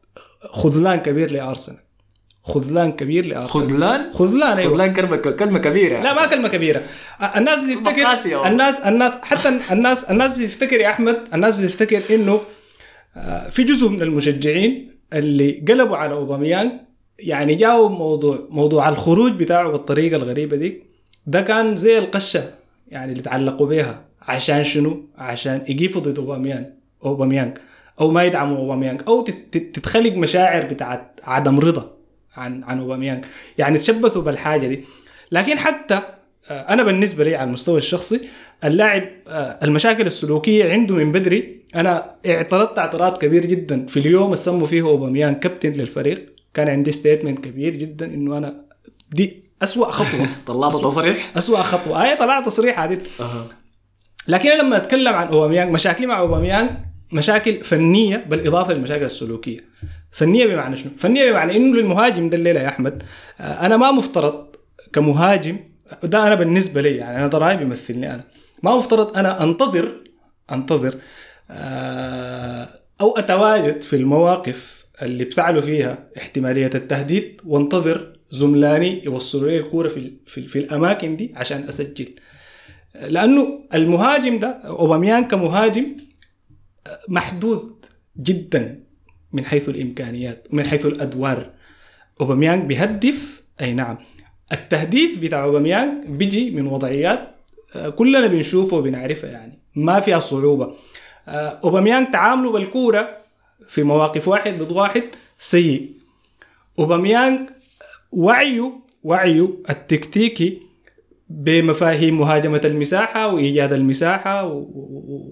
خذلان كبير لأرسنال. خذلان كبير لأرسنال. خذلان؟ خذلان أيوه. خذلان كلمة كلمة كبيرة لا ما كلمة كبيرة. الناس بتفتكر. الناس الناس حتى الناس الناس بتفتكر يا أحمد الناس بتفتكر إنه في جزء من المشجعين اللي قلبوا على اوباميانج يعني جاوا موضوع موضوع الخروج بتاعه بالطريقة الغريبة دي. ده كان زي القشة يعني اللي تعلقوا بيها. عشان شنو؟ عشان يقيفوا ضد اوباميانج اوباميانج أو ما يدعموا اوباميانج أو تت- تت- تتخلق مشاعر بتاعت عدم رضا عن عن اوباميانج يعني تشبثوا بالحاجة دي. لكن حتى آه، أنا بالنسبة لي على المستوى الشخصي اللاعب آه، المشاكل السلوكية عنده من بدري. أنا اعترضت اعتراض كبير جدا في اليوم اللي سموا فيه اوباميانج كابتن للفريق. كان عندي statement كبير جدا إنه أنا دي أسوأ خطوة. *laughs* طلعت تصريح؟ أسوأ خطوة. هاي طلعت تصريح عادي. لكن أنا لما أتكلم عن اوباميانج مشاكلي مع اوباميانج مشاكل فنية بالإضافة للمشاكل السلوكية. فنية بمعنى شنو؟ فنية بمعنى إنه للمهاجم ده الليلة يا أحمد آه، أنا ما مفترض كمهاجم ده أنا بالنسبة لي يعني أنا ده راي بيمثلني أنا. ما مفترض أنا أنتظر أنتظر آه، أو أتواجد في المواقف اللي بتعلو فيها احتمالية التهديد وأنتظر زملاني يوصلوا لي الكورة في, في, في الأماكن دي عشان أسجل. لأنه المهاجم ده اوباميانج كمهاجم محدود جدا من حيث الإمكانيات ومن حيث الأدوار. اوباميانج بيهدف أي نعم. التهديف بتاع اوباميانج بيجي من وضعيات آه، كلنا بنشوفها وبنعرفها يعني. ما فيها صعوبة. آه، اوباميانج تعامله بالكورة في مواقف واحد ضد واحد سيء. اوباميانج وعيه وعيه التكتيكي بمفاهيم مهاجمة المساحة وإيجاد المساحة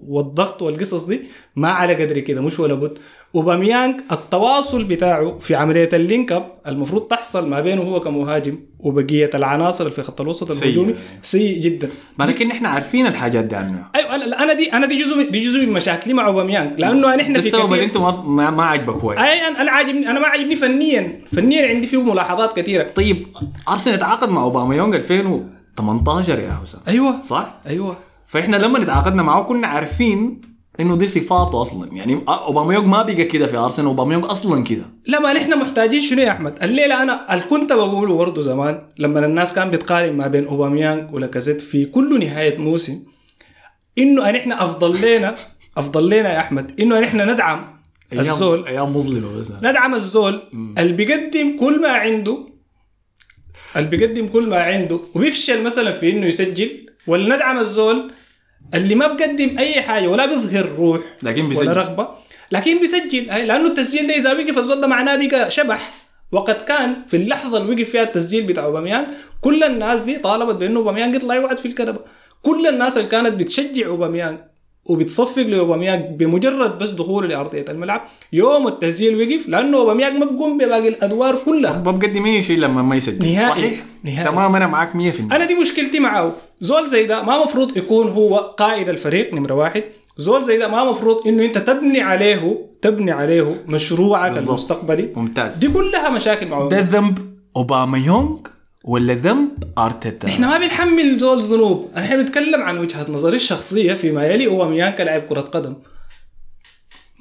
والضغط والقصص دي ما على قدر كده مش ولا بد. أوباميانج التواصل بتاعه في عملية ال link up المفروض تحصل ما بينه هو كمهاجم وبقية العناصر اللي في خط الوسط. الهجومي. سيء جدا. ما لكن إحنا عارفين الحاجات دي عنه. أيوه أنا دي أنا دي جزء دي جزء من مشاكلي مع اوباميانج لأنه إحنا ده في السبب اللي كثير أنتم ما, ما, ما عجبك هو. أي أنا عاجبني أنا ما عاجبني فنيا. فنيا عندي فيه ملاحظات كثيرة. طيب أرسنال تعاقد مع اوباما يونغ 2018 يا حسام. أيوه. صح؟ أيوه. فإحنا لما تعاقدنا معه كنا عارفين إنه دي صفاته أصلا. يعني اوباما يونغ ما بقى كده في أرسنال اوباما يونغ أصلا كده. لا ما نحن محتاجين شنو يا أحمد؟ الليلة أنا اللي كنت بقوله برضه زمان لما الناس كان بتقارن ما بين اوباميانج ولاكازيت في كل نهاية موسم إنه نحن أفضل لنا أفضل لنا يا أحمد إنه نحن ندعم الزول. أيام مظلمة بس. ندعم الزول اللي بيقدم كل ما عنده اللي بيقدم كل ما عنده وبيفشل مثلا في إنه يسجل ولا ندعم الزول اللي ما بيقدم أي حاجة ولا بيظهر روح لكن ولا بيسجل رغبة. لكن بيسجل. لأنه التسجيل ده إذا وقف الزول ده معناه بقى شبح. وقد كان في اللحظة اللي وقف فيها التسجيل بتاع اوباميانج كل الناس دي طالبت بأنه اوباميانج يطلع يقعد في الكنبة. كل الناس اللي كانت بتشجع اوباميانج وبتصفق لاوباميانج بمجرد بس دخوله لارضيه الملعب يوم التسجيل وقف لأنه اوباميانج ما بيقوم بباقي الأدوار كلها. ما بقدم أي شيء لما ما يسجل. نهائي. صحيح؟ نهائي. تمام أنا معاك 100% أنا دي مشكلتي معه. زول زي ده ما مفروض يكون هو قائد الفريق نمرة واحد. زول زي ده ما مفروض إنه أنت تبني عليه تبني عليه مشروعك بالضبط. المستقبلي. ممتاز. دي كلها مشاكل معه. ده ذنب أوباما يونغ؟ ولا ذنب أرتيتا؟ إحنا ما بنحمل زول ذنوب. إحنا بنتكلم عن وجهة نظري الشخصية فيما يلي اوباميان كلاعب كرة قدم.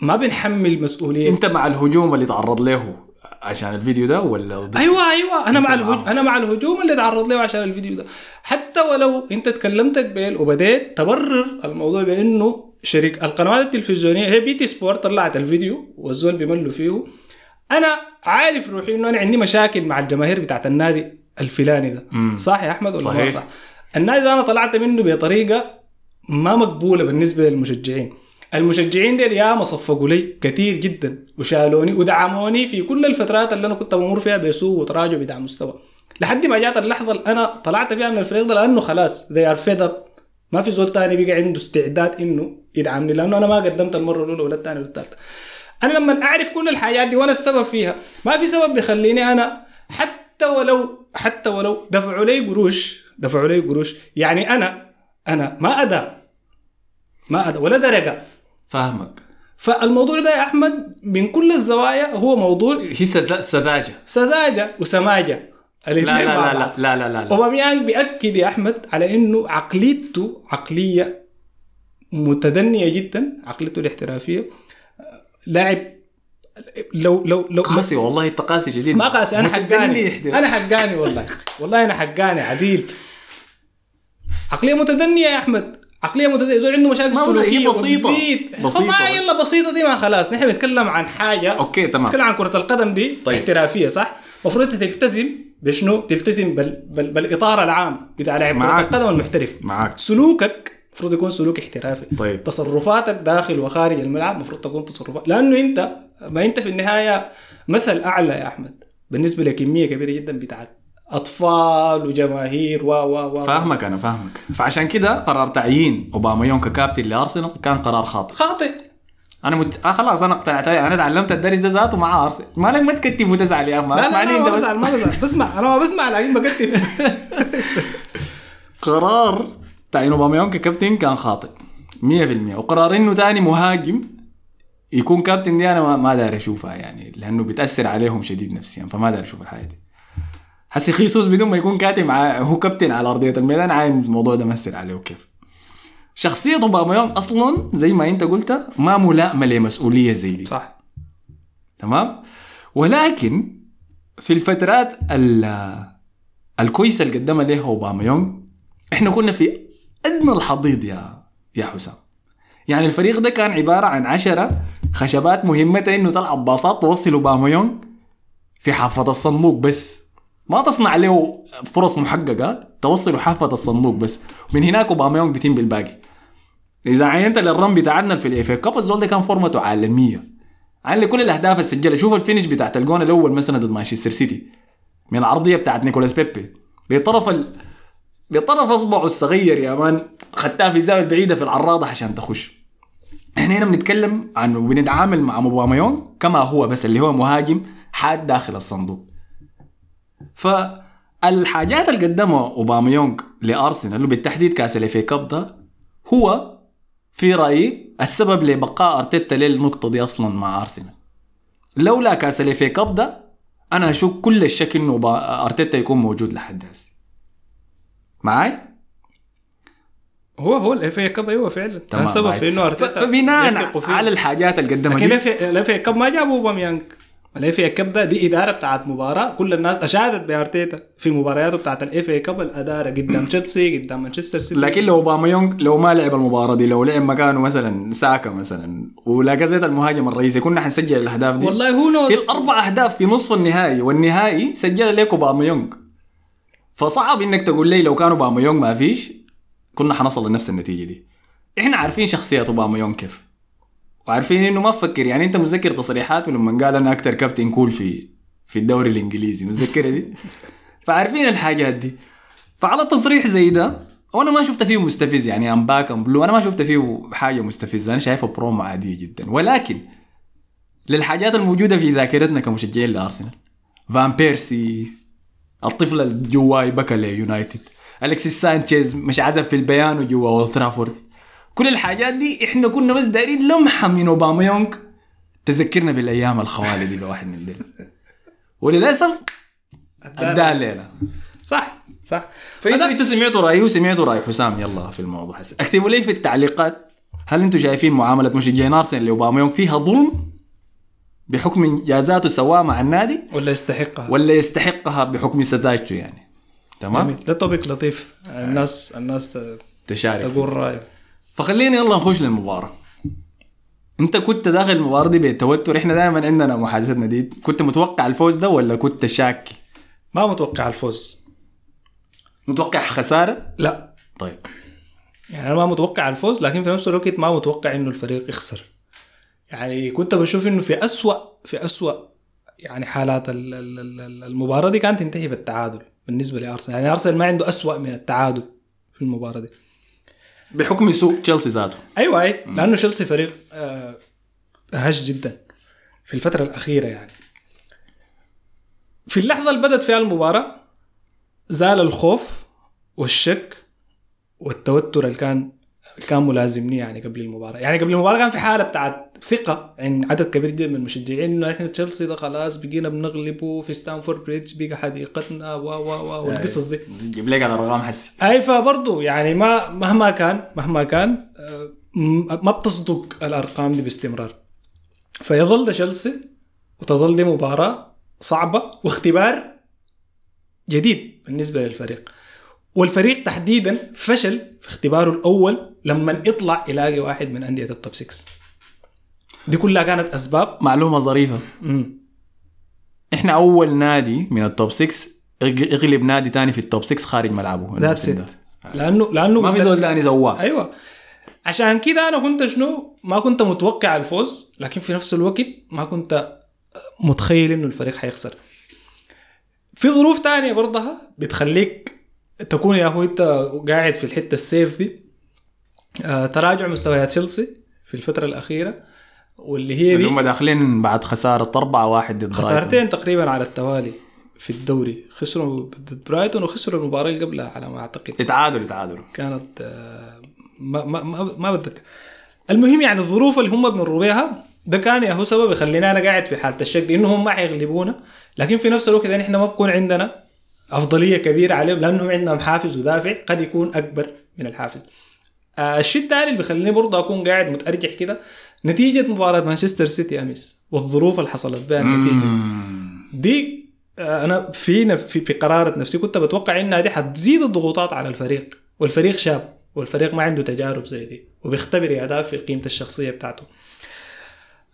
ما بنحمل مسؤولية. أنت مع الهجوم اللي تعرض له عشان الفيديو ده ولا ضد؟ أيوه أيوه. أنا مع الهجوم. أنا مع الهجوم اللي تعرض له عشان الفيديو ده. حتى ولو أنت تكلمت قبل وبديت تبرر الموضوع بأنه شركه القنوات التلفزيونية هي BT Sport طلعت الفيديو والزول بيملوا فيه. أنا عارف روحي إنه أنا عندي مشاكل مع الجماهير بتاعت النادي. الفلاني ده. مم. صح يا أحمد ولا ما صحيح. صح؟ النادي ده أنا طلعت منه بطريقة ما مقبولة بالنسبة للمشجعين. المشجعين ديل ياما صفقوا لي كثير جدا وشالوني ودعموني في كل الفترات اللي أنا كنت بمر فيها بسوء وتراجع بتاع مستوى. لحد ما جات اللحظة اللي أنا طلعت فيها من الفريق ده لأنه خلاص they are fed up. ما في زول تاني بقى عنده استعداد إنه يدعمني لأنه أنا ما قدمت المرة الأولى ولا الثانية ولا الثالثة. أنا لما أعرف كل الحاجات دي وأنا السبب فيها ما في سبب بيخليني أنا حتى ولو حتى ولو دفعوا لي قروش دفعوا لي قروش. يعني أنا أنا ما اداء ما اداء ولا درجة. فاهمك. فالموضوع ده يا أحمد من كل الزوايا هو موضوع هي سذا- سذاجة. سذاجة وسماجة. لا لا لا لا لا لا لا, لا. اوباميانج بيأكد يا أحمد على إنه عقليته عقلية متدنية جدا عقليته الاحترافية. لاعب لو لو لو قاسي والله انت قاسي شديد ما قاسي أنا حقاني. أنا حقاني والله. والله أنا حقاني عديل. عقلية متدنية يا أحمد. عقلية متدنية. زول عنده مشاكل ما سلوكية بسيطة. وبتزيد. بسيطة ما بس. يلا بسيطة دي ما خلاص. نحن بنتكلم عن حاجة. أوكي تمام. نتكلم عن كرة القدم دي طيب. احترافية صح؟ المفروض أنت تلتزم بشنو؟ تلتزم بال... بال... بالإطار العام بتاع لاعب كرة. القدم المحترف. معاك. سلوكك المفروض يكون سلوك احترافي. طيب. تصرفاتك داخل وخارج الملعب المفروض تكون تصرفات. لأنه انت ما أنت في النهاية مثل أعلى يا أحمد. بالنسبة لكمية كبيرة جدا بتاعت أطفال وجماهير و و و فاهمك أنا فاهمك. فعشان كده قرار تعيين اوباميون ككابتن لأرسنال كان قرار خاطئ. خاطئ. أنا مت... آه خلاص أنا اقتنعت. أنا تعلمت الدرس ده ذاته مع أرسنال. مالك ما تكتف وتزعل يا أخي ما لا لا, لا أنت ما بس. بزعل ما بزعل. بسمع أنا ما بسمع لكن بكتف *laughs* قرار تعيين اوباميون ككابتن كان خاطئ 100% وقرار إنه تاني مهاجم يكون كابتن دي أنا ما, داير أشوفها يعني لأنه بتأثر عليهم شديد نفسيا فما داير أشوف الحاجة دي. هسي خيسوس بدون ما يكون كابتن مع هو كابتن على أرضية الميدان عاين الموضوع ده مأثر عليه كيف شخصية اوباميون أصلا زي ما أنت قلت ما ملائمة لمسؤولية زي دي. صح. تمام؟ ولكن في الفترات ال- الكويسة اللي قدمها ليها اوباميونج إحنا كنا في أدنى الحضيض يا يا حسام. يعني الفريق ده كان عبارة عن عشرة خشبات مهمتها إنه تلعب باصات توصل اوباميونج في حافة الصندوق بس. ما تصنع له فرص محققة توصله حافة الصندوق بس. من هناك اوباميونج بيتم بالباقي. إذا عينت لل run بتاعنا في ال FA Cup الزول ده كان فورمته عالمية. عن كل الأهداف اللي سجلها شوف ال finish بتاعت الجون الأول مثلا ضد مانشستر سيتي. من العرضية بتاعت نيكولاس بيبي. بطرف ال... بطرف اصبعه الصغير يا man خدتها في الزاويه البعيده في العارضة عشان تخش. إحنا هنا بنتكلم عن وبنتعامل مع اوباميونج كما هو بس اللي هو مهاجم حاد داخل الصندوق. فالحاجات اللي قدمها اوباميونج لأرسنال وبالتحديد كاس ال FA Cup ده هو في رأيي السبب لبقاء أرتيتا للنقطة دي أصلا مع أرسنال. لولا كاس ال FA Cup ده أنا أشك كل الشك إنه أرتيتا يكون موجود لحد هسه. معاي هو هو ال FA Cup أيوه فعلا. كان سبب. في إنه ارتيتا فبناء. على الحاجات اللي قدمها لكن ال FA Cup ما جابوا اوباميانج ال FA Cup ده دي إدارة بتاعت مباراة. كل الناس أشادت بأرتيتا في مبارياته بتاعت ال FA Cup الأدارة قدام تشيلسي قدام مانشستر سيتي لكن لو اوباميونج لو ما لعب المباراة دي لو لعب مكانه مثلا ساكا مثلا ولاكازيت المهاجم الرئيسي كنا حنسجل الأهداف دي. والله هو نوز الأربع أهداف في نصف النهائي والنهائي سجلها ليك اوباميونج فصعب إنك تقول لي لو كان اوباميونج ما فيش كنا حنصل لنفس النتيجة دي. إحنا عارفين شخصية اوباميونج كيف. وعارفين إنه ما فكر يعني أنت متذكر تصريحاته لما قال أنا أكثر كابتن cool في في الدوري الإنجليزي متذكرها دي؟ *laughs* فعارفين الحاجات دي. فعلى تصريح زي ده وأنا ما شفت فيه مستفز يعني I'm back I'm blue أنا ما شفت فيه حاجة مستفزة أنا شايفها برومو عادية جدا. ولكن للحاجات الموجودة في ذاكرتنا كمشجعين لأرسنال فان بيرسي الطفل اللي جواي بكى ليونايتد الكسيس سانشيز مشى عزف في البيانو جوا أولد ترافورد. كل الحاجات دي إحنا كنا بس دايرين لمحة من اوباميونج تذكرنا بالأيام الخوالي دي بواحد من دول وللأسف اداها الليلة صح صح. فانتوا أنتوا سمعتوا رايي وسمعتوا رأي حسام. يلا في الموضوع هسه أكتبوا لي في التعليقات هل أنتوا شايفين معاملة مشجعين ارسنال لاوباميونج فيها ظلم؟ بحكم انجازاته سواها مع النادي ولا يستحقها. ولا يستحقها بحكم سذاجته يعني. تمام؟ جميل. ده توبيك لطيف. الناس الناس ت- تشارك. تقول رايه فخلينا يلا نخش للمباراة. انت كنت داخل المباراة دي بالتوتر إحنا دائما عندنا محادثتنا دي. كنت متوقع الفوز ده ولا كنت شاكي؟ ما متوقع الفوز. متوقع خسارة؟ لا. طيب. يعني أنا ما متوقع الفوز لكن في نفس الوقت ما متوقع إنه الفريق يخسر. يعني كنت بشوف إنه في أسوأ في أسوأ يعني حالات ال- ال- ال- المباراة دي كانت تنتهي بالتعادل بالنسبة لأرسنال. يعني أرسنال ما عنده أسوأ من التعادل في المباراة دي. بحكم سوء تشيلسي ذاته. أيوه أي لأنه تشيلسي فريق آه، هش جدا في الفترة الأخيرة يعني. في اللحظة اللي بدت فيها المباراة زال الخوف والشك والتوتر اللي كان كان ملازمني يعني قبل المباراة. يعني قبل المباراة كان في حالة بتاعت ثقة عند عدد كبير جدا من المشجعين إنه إحنا تشيلسي ده خلاص بقينا بنغلبه في ستانفورد بريدج بقى حديقتنا و و و والقصص دي. جيب لك على الارقام حسي أي فبرضه يعني ما مهما كان مهما كان آه، ما بتصدق الأرقام دي باستمرار. فيظل ده تشيلسي وتظل دي مباراة صعبة واختبار جديد بالنسبة للفريق. والفريق تحديدا فشل في اختباره الأول لما يطلع يلاقي واحد من أندية ال top 6 دي كلها كانت أسباب. معلومة ظريفة. مم. إحنا أول نادي من ال top 6 يغ- يغلب نادي تاني في ال top 6 خارج ملعبه. It. ده. لأنه لأنه ما في زول ثاني سواه أيوه. عشان كده أنا كنت شنو؟ ما كنت متوقع الفوز لكن في نفس الوقت ما كنت متخيل إنه الفريق حيخسر. في ظروف تانية برضها بتخليك تكون يا أخوي أنت قاعد في الحتة السيف دي آه تراجع مستويات تشيلسي في الفترة الأخيرة واللي هي دي هم داخلين بعد خسارة 4 1 ضد. خسارتين تقريبا على التوالي في الدوري. خسروا ضد برايتون وخسروا المباراة اللي قبلها على ما أعتقد. اتعادلوا اتعادلوا كانت آه، ما ما ما, ما بتذكر. المهم يعني الظروف اللي هم بمروا بيها ده كان يا هو سبب يخلينا أنا قاعد في حالة الشك دي إنهم ما حيغلبونا. لكن في نفس الوقت يعني إحنا ما بكون عندنا أفضلية كبيرة عليهم لأنهم عندهم حافز ودافع قد يكون أكبر من الحافز. آه الشيء الثاني اللي بيخليني برضه أكون قاعد متأرجح كده نتيجة مباراة مانشستر سيتي امس والظروف اللي حصلت بها النتيجه دي آه، أنا في في قرارة نفسي كنت بتوقع انها دي حتزيد الضغوطات على الفريق والفريق شاب والفريق ما عنده تجارب زي دي وبيختبر ده في قيمة الشخصية بتاعته.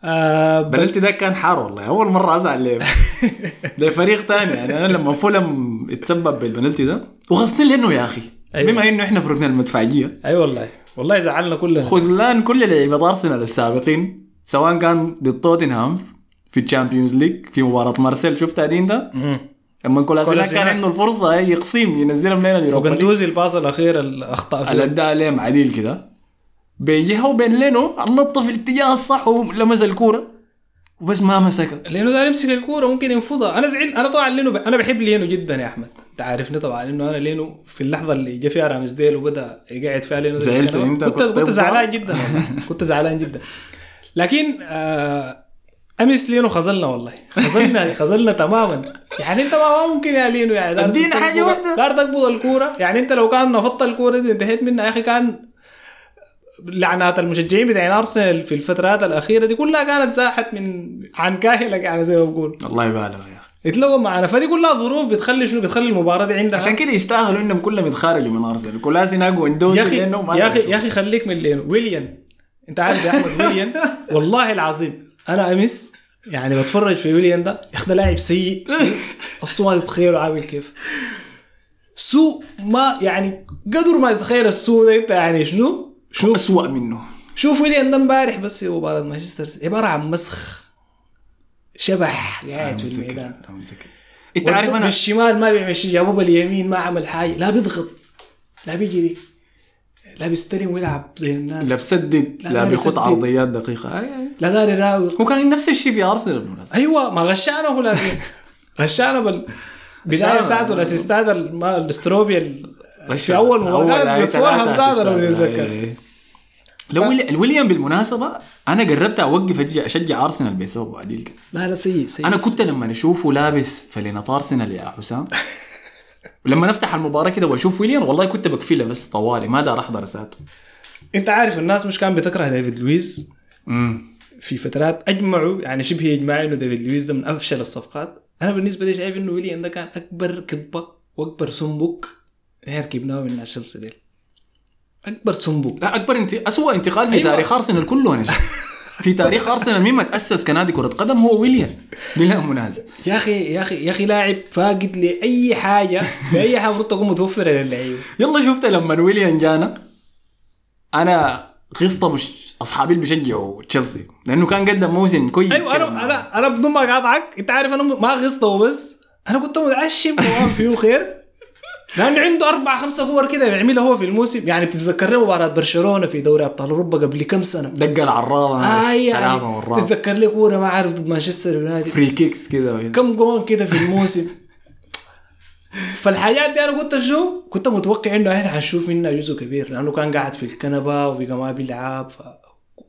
آه بل بلنتي ده كان حار والله. أول مرة أزعل ليه؟ *laughs* لفريق تاني؟ يعني أنا لما فولم اتسبب بالبنالتي ده وغصنين لأنه يا أخي. أيوة. بما إنه إحنا في ركن المدفعية. أي أيوة والله. والله زعلنا كلنا. خذلان كل لعيبه أرسنال السابقين سواء كان ضد توتنهام في الشامبيونز ليج في مباراة مارسيل شفتها دين ده. لما كولاسيناك كان. عنده الفرصة يقسم ينزلهم لنا اليوروبا ليج. وجندوزي الباص الأخير الأخطاء فيه الأداء عليهم عديل كده؟ بيجيها وبين لينو النط في الاتجاه الصح ولمس الكورة وبس ما مسكها لأنه ده يمسك الكورة ممكن ينفضها أنا زعلت أنا طبعا لينو ب... أنا بحب لينو جدا يا أحمد أنت عارفني طبعا انه أنا لينو في اللحظة اللي جا فيها رامسديل وبدأ يقعد فيها لينو زعلت. أنت؟ كنت كنت كنت تبغى؟ زعلان جدا والله. *laughs* كنت زعلان جدا لكن آه أمس لينو خذلنا والله خذلنا *laughs* خذلنا تماما يعني أنت ما ممكن يا لينو يعني دار أدينا حاجة تقبض- واحدة. دار تقبض الكورة يعني أنت لو كان نفضت الكورة دي انتهيت منها يا أخي كان لعنات المشجعين بتاعين أرسنال في الفترات الأخيرة دي كلها كانت زاحت من عن كاهلك يعني زي ما بقول. الله يبالغ يا أخي. يتلوم معنا فدي كلها ظروف بتخلي شنو؟ بتخلي المباراة دي عندها عشان كده يستاهلوا إنهم كلهم يتخارجوا من أرسنال. كولاسيناك واندوزي يا أخي يا أخي. يا أخي خليك من لينو. ويليان. أنت عارف يا أحمد ويليان؟ *laughs* والله العظيم أنا أمس يعني بتفرج في ويليان ده. يا أخي ده لاعب سيء أصلا ما تتخيلوا عامل كيف. سوء ما يعني قدر ما تتخيل السوء ده. أنت يعني شنو؟ شوف أسوأ منه. شوف ويليان ده امبارح بس في مباراه مانشستر سيتي عبارة عن مسخ. شبح قاعد في الميدان. إنت عارف أنا بالشمال ما بيعمل شيء. جابوه باليمين ما عمل حاجة. لا بيضغط لا بيجري لا بيستلم ويلعب زي الناس. لا بسدد لا، لا بيخط. عرضيات دقيقة. أي أي. لا داري يراوغ. هو كان نفس الشيء في أرسنال بالمناسبه أيوه ما غشانا هو لكن *laughs* غشانا بال البدايه غشانا. بتاعته الأسيستات الم- الاستروبيا ال- غش- في أول مباراة بيتفرهم زاد لو أسيستات. لو ويلي- الويليام بالمناسبة أنا قربت أوقف أشجع أرسنال بسببه عديل كده لا لا سيء سيء. أنا كنت لما أشوفه لابس فلينة أرسنال يا حسام *laughs* ولما نفتح المباراة كده وأشوف ويليام والله كنت بكفله بس طوالي ما دار أحضر أساته. أنت عارف الناس مش كان بتكره ديفيد لويس؟ امم في فترات أجمعوا يعني شبه اجماع إنه ديفيد لويس ده من أفشل الصفقات. أنا بالنسبة لي شايف إنه ويليام ده كان أكبر كذبة وأكبر snub إحنا ركبناه من تشيلسي ديل. أكبر snub لا أكبر انت اسوء انتقال في أيوة. تاريخ أرسنال كله أنا. في تاريخ أرسنال مين ما تأسس كنادي كرة قدم هو ويليام بلا منازع يا أخي يا أخي يا أخي لاعب فاقد لأي حاجة في اي حاجة المفروض تكون متوفرة للعيبه يلا شفت لما ويليام جانا أنا قصة مش أصحابي اللي بيشجعوا تشيلسي لأنه كان قدم موسم كويس أيوه. أنا أنا أنا بدون ما أقاطعك أنت عارف أنا ما غصته وبس أنا كنت متعشم تمام فيه خير لأنه عنده أربع خمسة كور كده بيعملها هو في الموسم. يعني بتتذكر لي مباراة برشلونة في دوري أبطال أوروبا قبل كم سنة؟ دق العراضة. آه يعني تتذكر لي كورة ما عارف ضد مانشستر يونايتد. free kicks كده. كم جون كده في الموسم. *laughs* فالحاجات دي أنا كنت أشوف كنت متوقع إنه إحنا حنشوف منها جزء كبير لأنه كان قاعد في الكنبة وبقى ما بيلعب. ف...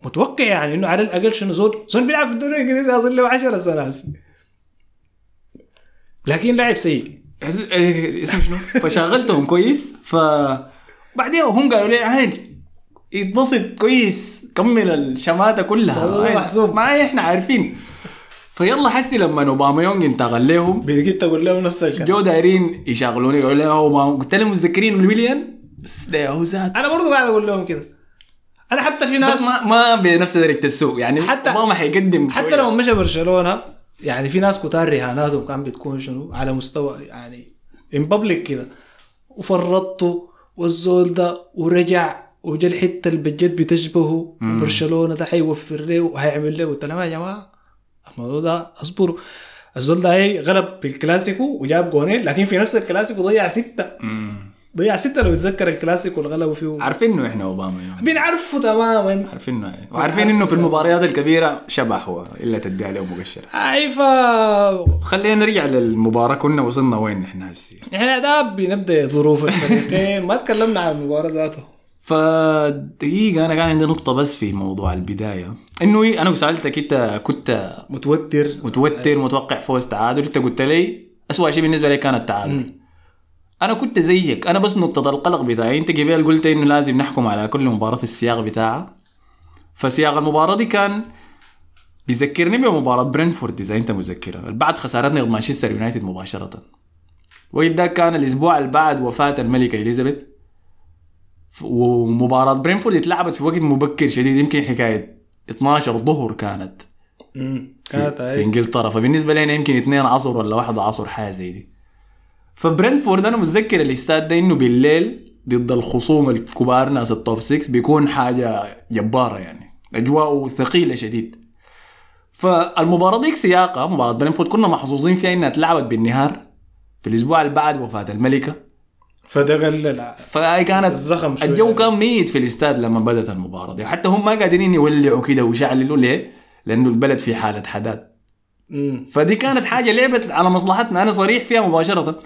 متوقع يعني إنه على الأقل شنو زول زول بيلعب في الدوري الإنجليزي أظن له 10 سنوات. لكن لاعب سيء. اسمه شنو؟ فشغلتهم كويس ف بعدين هم قالوا لي عين يتبسط كويس كمل الشماتة كلها. والله. محسوب. ما إحنا عارفين. فيلا حسي لما أوباما يونغ انتقل لهم بقيت أقول له نفس الكلام. جو دايرين يشغلوني يقولوا لي هو ما قلت لهم متذكرين ويليام؟ بس ده هو زاد أنا برضو قاعد أقول لهم كده. أنا حتى في ناس بس ما ما بنفس درجة السوق يعني حتى- أوباما حيقدم حتى. لو مشى برشلونة يعني في ناس كتار رهاناتهم كان بتكون شنو؟ على مستوى يعني ان بابليك كده. وفرطته والزول ده ورجع وجا الحتة اللي بجد بتشبهه. وبرشلونة ده حيوفر له وهيعمل له قلت لهم يا جماعة الموضوع ده اصبروا الزول ده هي غلب في الكلاسيكو وجاب جونين لكن في نفس الكلاسيكو ضيع ستة. ضيع ستة لو يتذكر الكلاسيكو اللي غلبوا فيه عارفين إنه إحنا أوباما يعني. بنعرفه تماما عارفين إنه وعارفين إنه في المباريات الكبيرة شبح هو إلا تدي عليه مقشر اي ف خلينا نرجع للمباراة كنا وصلنا وين إحنا هسي؟ إحنا ده بنبدأ ظروف الفريقين. ما تكلمنا عن المباراة ذاته فدقيقة أنا كان عندي نقطة بس في موضوع البداية. إنه إيه، أنا سألتك أنت كنت متوتر. متوتر متوقع فوز تعادل. أنت قلت لي أسوأ شيء بالنسبة لي كان التعادل. أنا كنت زيك. أنا بس نقطة القلق بتاعي. أنت قبل قلت إنه لازم نحكم على كل مباراة في السياق بتاعها؟ فسياق المباراة دي كان بيذكرني بمباراة برينفورد إذا أنت متذكرها بعد خسارتنا ضد مانشستر يونايتد مباشرة. وقت ده كان الأسبوع اللي بعد وفاة الملكة إليزابيث ف- ومباراة برينفورد اتلعبت في وقت مبكر شديد يمكن حكاية 12 ظهر كانت في هاي إنجلترا. فبالنسبة لنا يمكن اثنين عصر ولا واحد عصر حاجة زي دي. فبرنتفورد أنا متذكر الإستاد ده إنه بالليل ضد الخصوم الكبار ناس التوب 6 بيكون حاجة جبارة يعني. اجواء ثقيلة شديد. فالمباراة ديك سياقها مباراة برنتفورد كنا محظوظين فيها إنها اتلعبت بالنهار في الأسبوع اللي بعد وفاة الملكة. فده قلل فهي كانت الزخم شوية. الجو كان ميت في الإستاد لما بدأت المباراة دي. حتى هم ما قادرين يولعوا كده ويشعللوا. ليه؟ لأنه البلد في حالة حداد. فدي كانت حاجة لعبت على مصلحتنا. أنا صريح فيها مباشرة.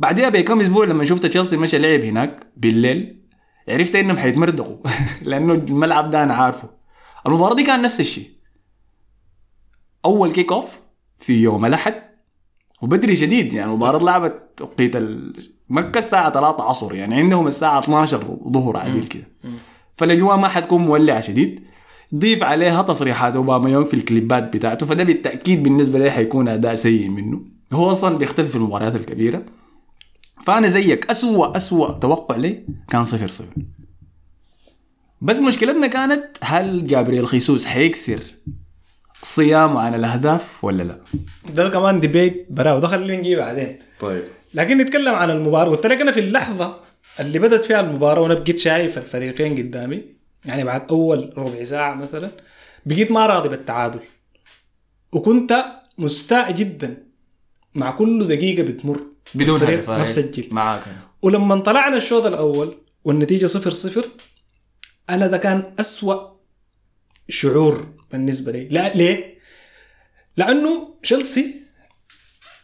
بعدها بكم أسبوع لما شفت تشيلسي مشى لعب هناك بالليل عرفت إنهم حيتمردقوا *laughs* لأنه الملعب ده أنا عارفه. المباراة دي كان نفس الشيء. أول kick off في يوم الأحد وبدري شديد يعني المباراة لعبت توقيت مكة الساعة 3 عصر يعني عندهم الساعة 12 ظهر عديل كده. فالأجواء ما حتكون مولعة شديد. ضيف عليها تصريحات أوباما يوم في الكليبات بتاعته فده بالتأكيد بالنسبة لي حيكون أداء سيء منه. هو أصلا بيختفي في المباريات الكبيرة. فأنا زيك أسوأ أسوأ توقع لي كان صفر صفر. بس مشكلتنا كانت هل جابرييل خيسوس حيكسر صيامه عن الأهداف ولا لا؟ ده كمان ديبيت براو. ده خلينا نجيه بعدين. طيب. لكن نتكلم عن المباراة. قلت لك أنا في اللحظة اللي بدت فيها المباراة وأنا بقيت شايف الفريقين قدامي يعني بعد أول ربع ساعة مثلا بقيت ما راضي بالتعادل. وكنت مستاء جدا مع كل دقيقة بتمر. بدون الفريق هدف ما بسجل. معاك. ولما طلعنا الشوط الأول والنتيجة صفر صفر أنا ده كان أسوأ شعور بالنسبة لي. لا ليه؟ لأنه تشيلسي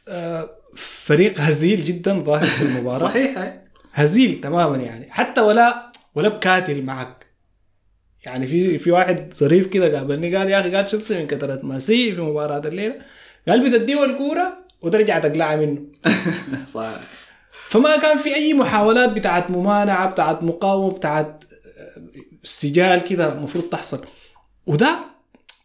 آه، فريق هزيل جدا ظاهر في المباراة. *laughs* صحيح هزيل تماما يعني. حتى ولا ولا بكاتل معك. يعني في في واحد ظريف كده قابلني قال يا أخي قال تشيلسي من كثرة ما سيء في مباراة الليلة. قال بتديه وترجع تقلعها منه. *laughs* صح فما كان في أي محاولات بتاعت ممانعة بتاعت مقاومة بتاعت سجال كده المفروض تحصل. وده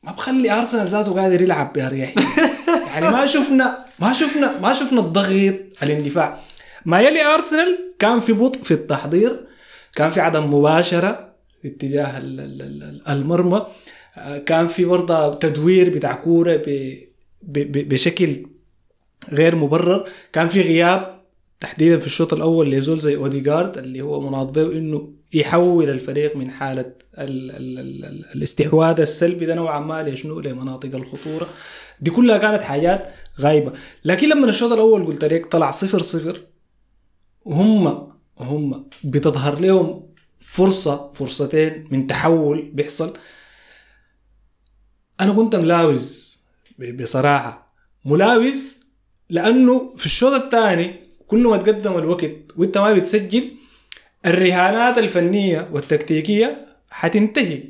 ما بخلي أرسنال ذاته قادر يلعب باريحيه *laughs* يعني ما شفنا ما شفنا ما شفنا الضغط الاندفاع. ما يلي أرسنال كان في بطء في التحضير كان في عدم مباشرة اتجاه ال- ال- ال- المرمى. آه، كان في برضه تدوير بتاع كورة بشكل غير مبرر. كان في غياب تحديدا في الشوط الأول لزول زي اوديجارد اللي هو مناط به إنه يحول الفريق من حالة ال ال ال ال الاستحواذ السلبي ده نوعا ما لشنو لمناطق الخطورة. دي كلها كانت حاجات غايبة. لكن لما الشوط الأول قلت لك طلع صفر صفر وهم هم بتظهر لهم فرصة فرصتين من تحول بيحصل. أنا كنت ملاوز بصراحة. ملاوز لأنه في الشوط الثاني كل ما تقدم الوقت وانت ما بتسجل الرهانات الفنية والتكتيكية حتنتهي.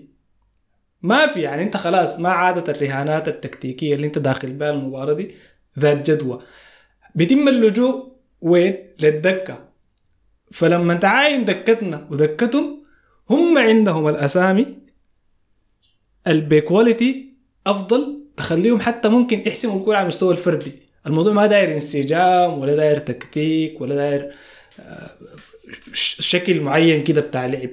ما في يعني انت خلاص ما عادت الرهانات التكتيكية اللي انت داخل بها المباراة دي ذات جدوى. بيتم اللجوء وين؟ للدكة. فلما تعاين دكتنا ودكتهم هم عندهم الأسامي ال quality أفضل تخليهم حتى ممكن يحسموا الكوره على المستوى الفردي. الموضوع ما داير انسجام ولا داير تكتيك ولا داير آه، شكل معين كده بتاع لعب.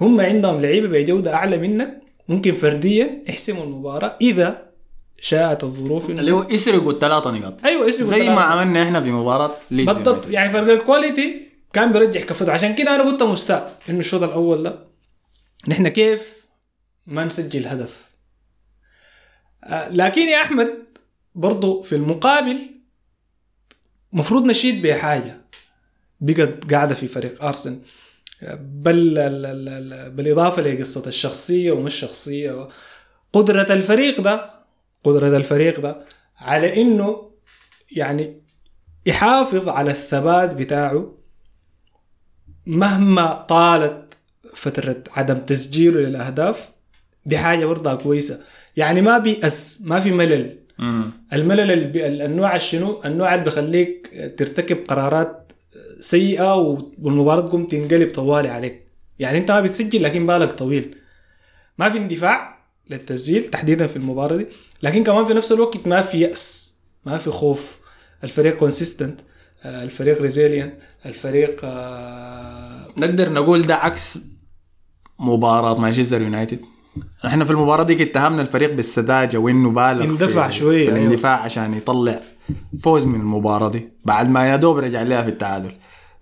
هم عندهم لعيبة بجوده أعلى منك ممكن فرديا يحسموا المباراة إذا شاءت الظروف اللي هو يسرقوا الثلاثة نقاط. أيوه اسمه زي ما عملنا إحنا في مباراة ليدز بالضبط. يعني فرق ال quality كان بيرجح كفته عشان كده أنا كنت مستاء إنه الشوط الأول ده. نحن كيف ما نسجل هدف. آه، لكن يا أحمد برضو في المقابل مفروض نشيد بحاجه بقت قاعدة في فريق أرسنال. بل ال- ال- ال- بالإضافة لقصة الشخصية ومش شخصيه قدرة الفريق ده قدرة الفريق ده على إنه يعني يحافظ على الثبات بتاعه مهما طالت فترة عدم تسجيله للأهداف. دي حاجة برضها كويسة. يعني ما بيأس ما في ملل. مم. الملل النوع الشنو؟ النوع اللي بيخليك ترتكب قرارات سيئة والمباراة تقوم تنقلب طوالي عليك. يعني انت ما بتسجل لكن بالك طويل. ما في اندفاع للتسجيل تحديدا في المباراة دي لكن كمان في نفس الوقت ما في يأس ما في خوف. الفريق consistent الفريق resilient الفريق آه، نقدر نقول ده عكس مباراة مانشستر يونايتد؟ إحنا في المباراة دي اتهمنا الفريق بالسذاجة وانه بالغ اندفع في شوية، في أيوة. الاندفاع عشان يطلع فوز من المباراة دي بعد ما يا دوب رجع لها في التعادل.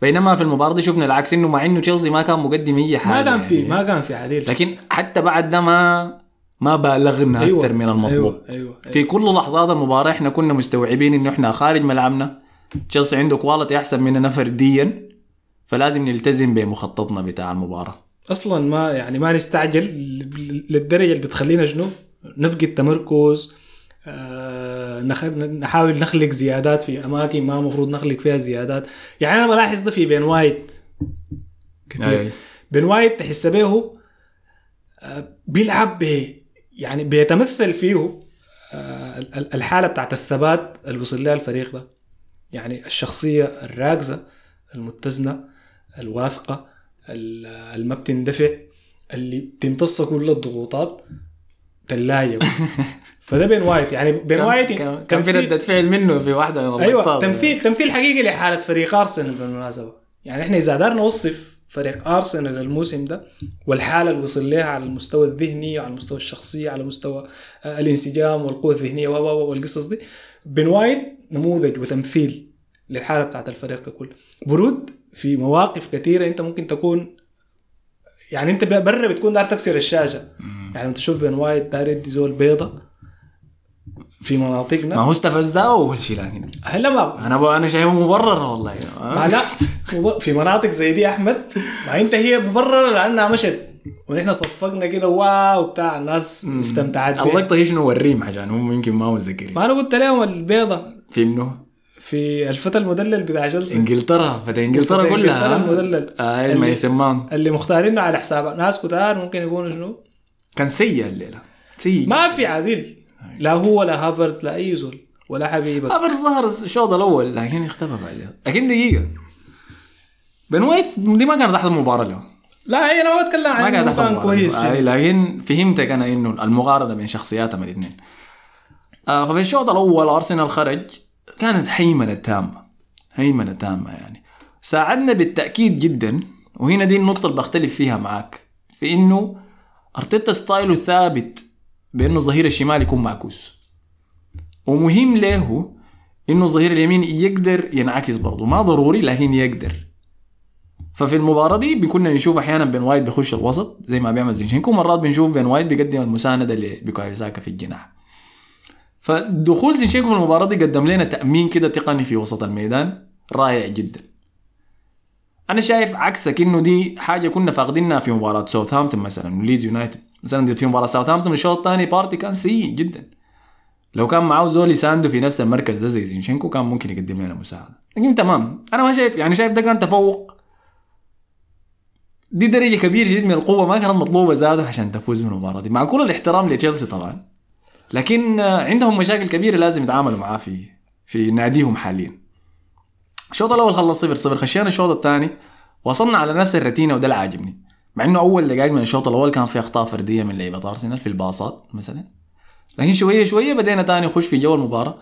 بينما في المباراة دي شفنا العكس إنه مع إنه تشيلسي ما كان مقدم أي حاجة ما كان في يعني. ما كان في عديل لكن حتى بعد ده ما ما بالغنا أيوة، أكثر من المطلوب. أيوة، أيوة، في كل لحظات المباراة إحنا كنا مستوعبين إنه إحنا خارج ملعبنا. تشيلسي عنده quality أحسن مننا فرديا فلازم نلتزم بمخططنا بتاع المباراة. أصلا ما يعني ما نستعجل للدرجة اللي بتخلينا شنو نفقد تمركز آه. نحاول نخلق زيادات في أماكن ما المفروض نخلق فيها زيادات يعني أنا بلاحظ ده في بين وايت كثير أي. بين وايت تحس به آه بيلعب ب يعني بيتمثل فيه آه ال- ال- الحالة بتاعت الثبات اللي وصل لها الفريق ده يعني الشخصية الراكزة المتزنة الواثقة ال- اللي ما بتندفع اللي بتمتص كل الضغوطات تلاتة بس. *laughs* فده بين وايت يعني بين وايت كان كان في ردة فعل منه في واحدة من أيوه. تمثيل تمثيل حقيقي لحالة فريق أرسنال بالمناسبة. يعني إحنا إذا قدرنا نوصف فريق أرسنال الموسم ده والحالة اللي وصل لها على المستوى الذهني وعلى المستوى الشخصي على مستوى آه، الانسجام والقوة الذهنية و والقصص دي بن وايت نموذج وتمثيل للحالة بتاعت الفريق ككل. برود في مواقف كثيره انت ممكن تكون يعني انت برا بتكون دار تكسر الشاشة. يعني تشوف بن وايت دار يدي زول بيضة في مناطقنا. ما هو استفزها أول شيء لكن هلا ما أنا ب... أنا شايفه مبرر والله. ما لا في مناطق زي دي أحمد ما انت هي مبررة لأنها مشت. ونحن صفقنا كده wow بتاع الناس استمتعت اللقطه هي شنو وريم عشان هم يمكن ما متذكرين ما أنا قلت لهم البيضة. في إنه؟ في الفتى المدلل بتاع تشيلسي. إنجلترا فتى إنجلترا كلها إنجلترا المدلل. آه ما اللي- يسمون اللي مختارينه على حساب ناس كتار ممكن يكونوا شنو؟ كان سيء الليلة. سيء. ما في عديل. لا هو لا هافرتز لا أي زول ولا حبيبك. هافرز ظهر الشوط الأول لكن اختفى بعدها لكن دقيقة. بن وايت دي ما كانت احسن مباراة له لا هي أنا ما بتكلم ما عن احسن كان كويس آه. لكن فهمتك أنا إنه المقارنه بين شخصياتهم الاثنين. آه ففي الشوط الأول أرسنال خرج. كانت هيمنة تامة هيمنة تامة يعني. ساعدنا بالتأكيد جدا وهنا دي النقطة اللي بختلف فيها معاك في إنه أرتيتا ستايله ثابت بأنه الظهير الشمال يكون معكوس. ومهم له إنه الظهير اليمين يقدر ينعكس برضه ما ضروري لكن يقدر. ففي المباراة دي كنا نشوف أحيانا بين وايت بيخش الوسط زي ما بيعمل زينشينكو مرات بنشوف بين وايت بيقدم المساندة لبيكايو ساكا في الجناح. فدخول زينشينكو في المباراة دي قدم لنا تأمين كده تقني في وسط الميدان. رائع جدا. أنا شايف عكسك انه دي حاجة كنا فاقدينها في مباراة ساوثهامبتون مثلا وليدز يونايتد مثلا في مباراة ساوثهامبتون الشوط الثاني بارتي كان سيء جدا. لو كان معاه زول يسانده في نفس المركز ده زي زينشينكو كان ممكن يقدم لنا مساعدة. لكن تمام. أنا ما شايف يعني شايف ده كان تفوق. دي درجة كبيرة جدا من القوة ما كانت مطلوبة زاده عشان تفوز من المباراة دي. مع كل الاحترام لتشيلسي طبعا. لكن عندهم مشاكل كبيرة لازم يتعاملوا معاه في في ناديهم حاليا. الشوط الأول خلص صفر صفر. خشينا الشوط الثاني. وصلنا على نفس الرتينة وده اللي عاجبني. مع إنه أول دقائق من الشوط الأول كان في أخطاء فردية من لعيبة أرسنال في الباصات مثلا. لكن شوية شوية بدينا تاني نخش في جو المباراة.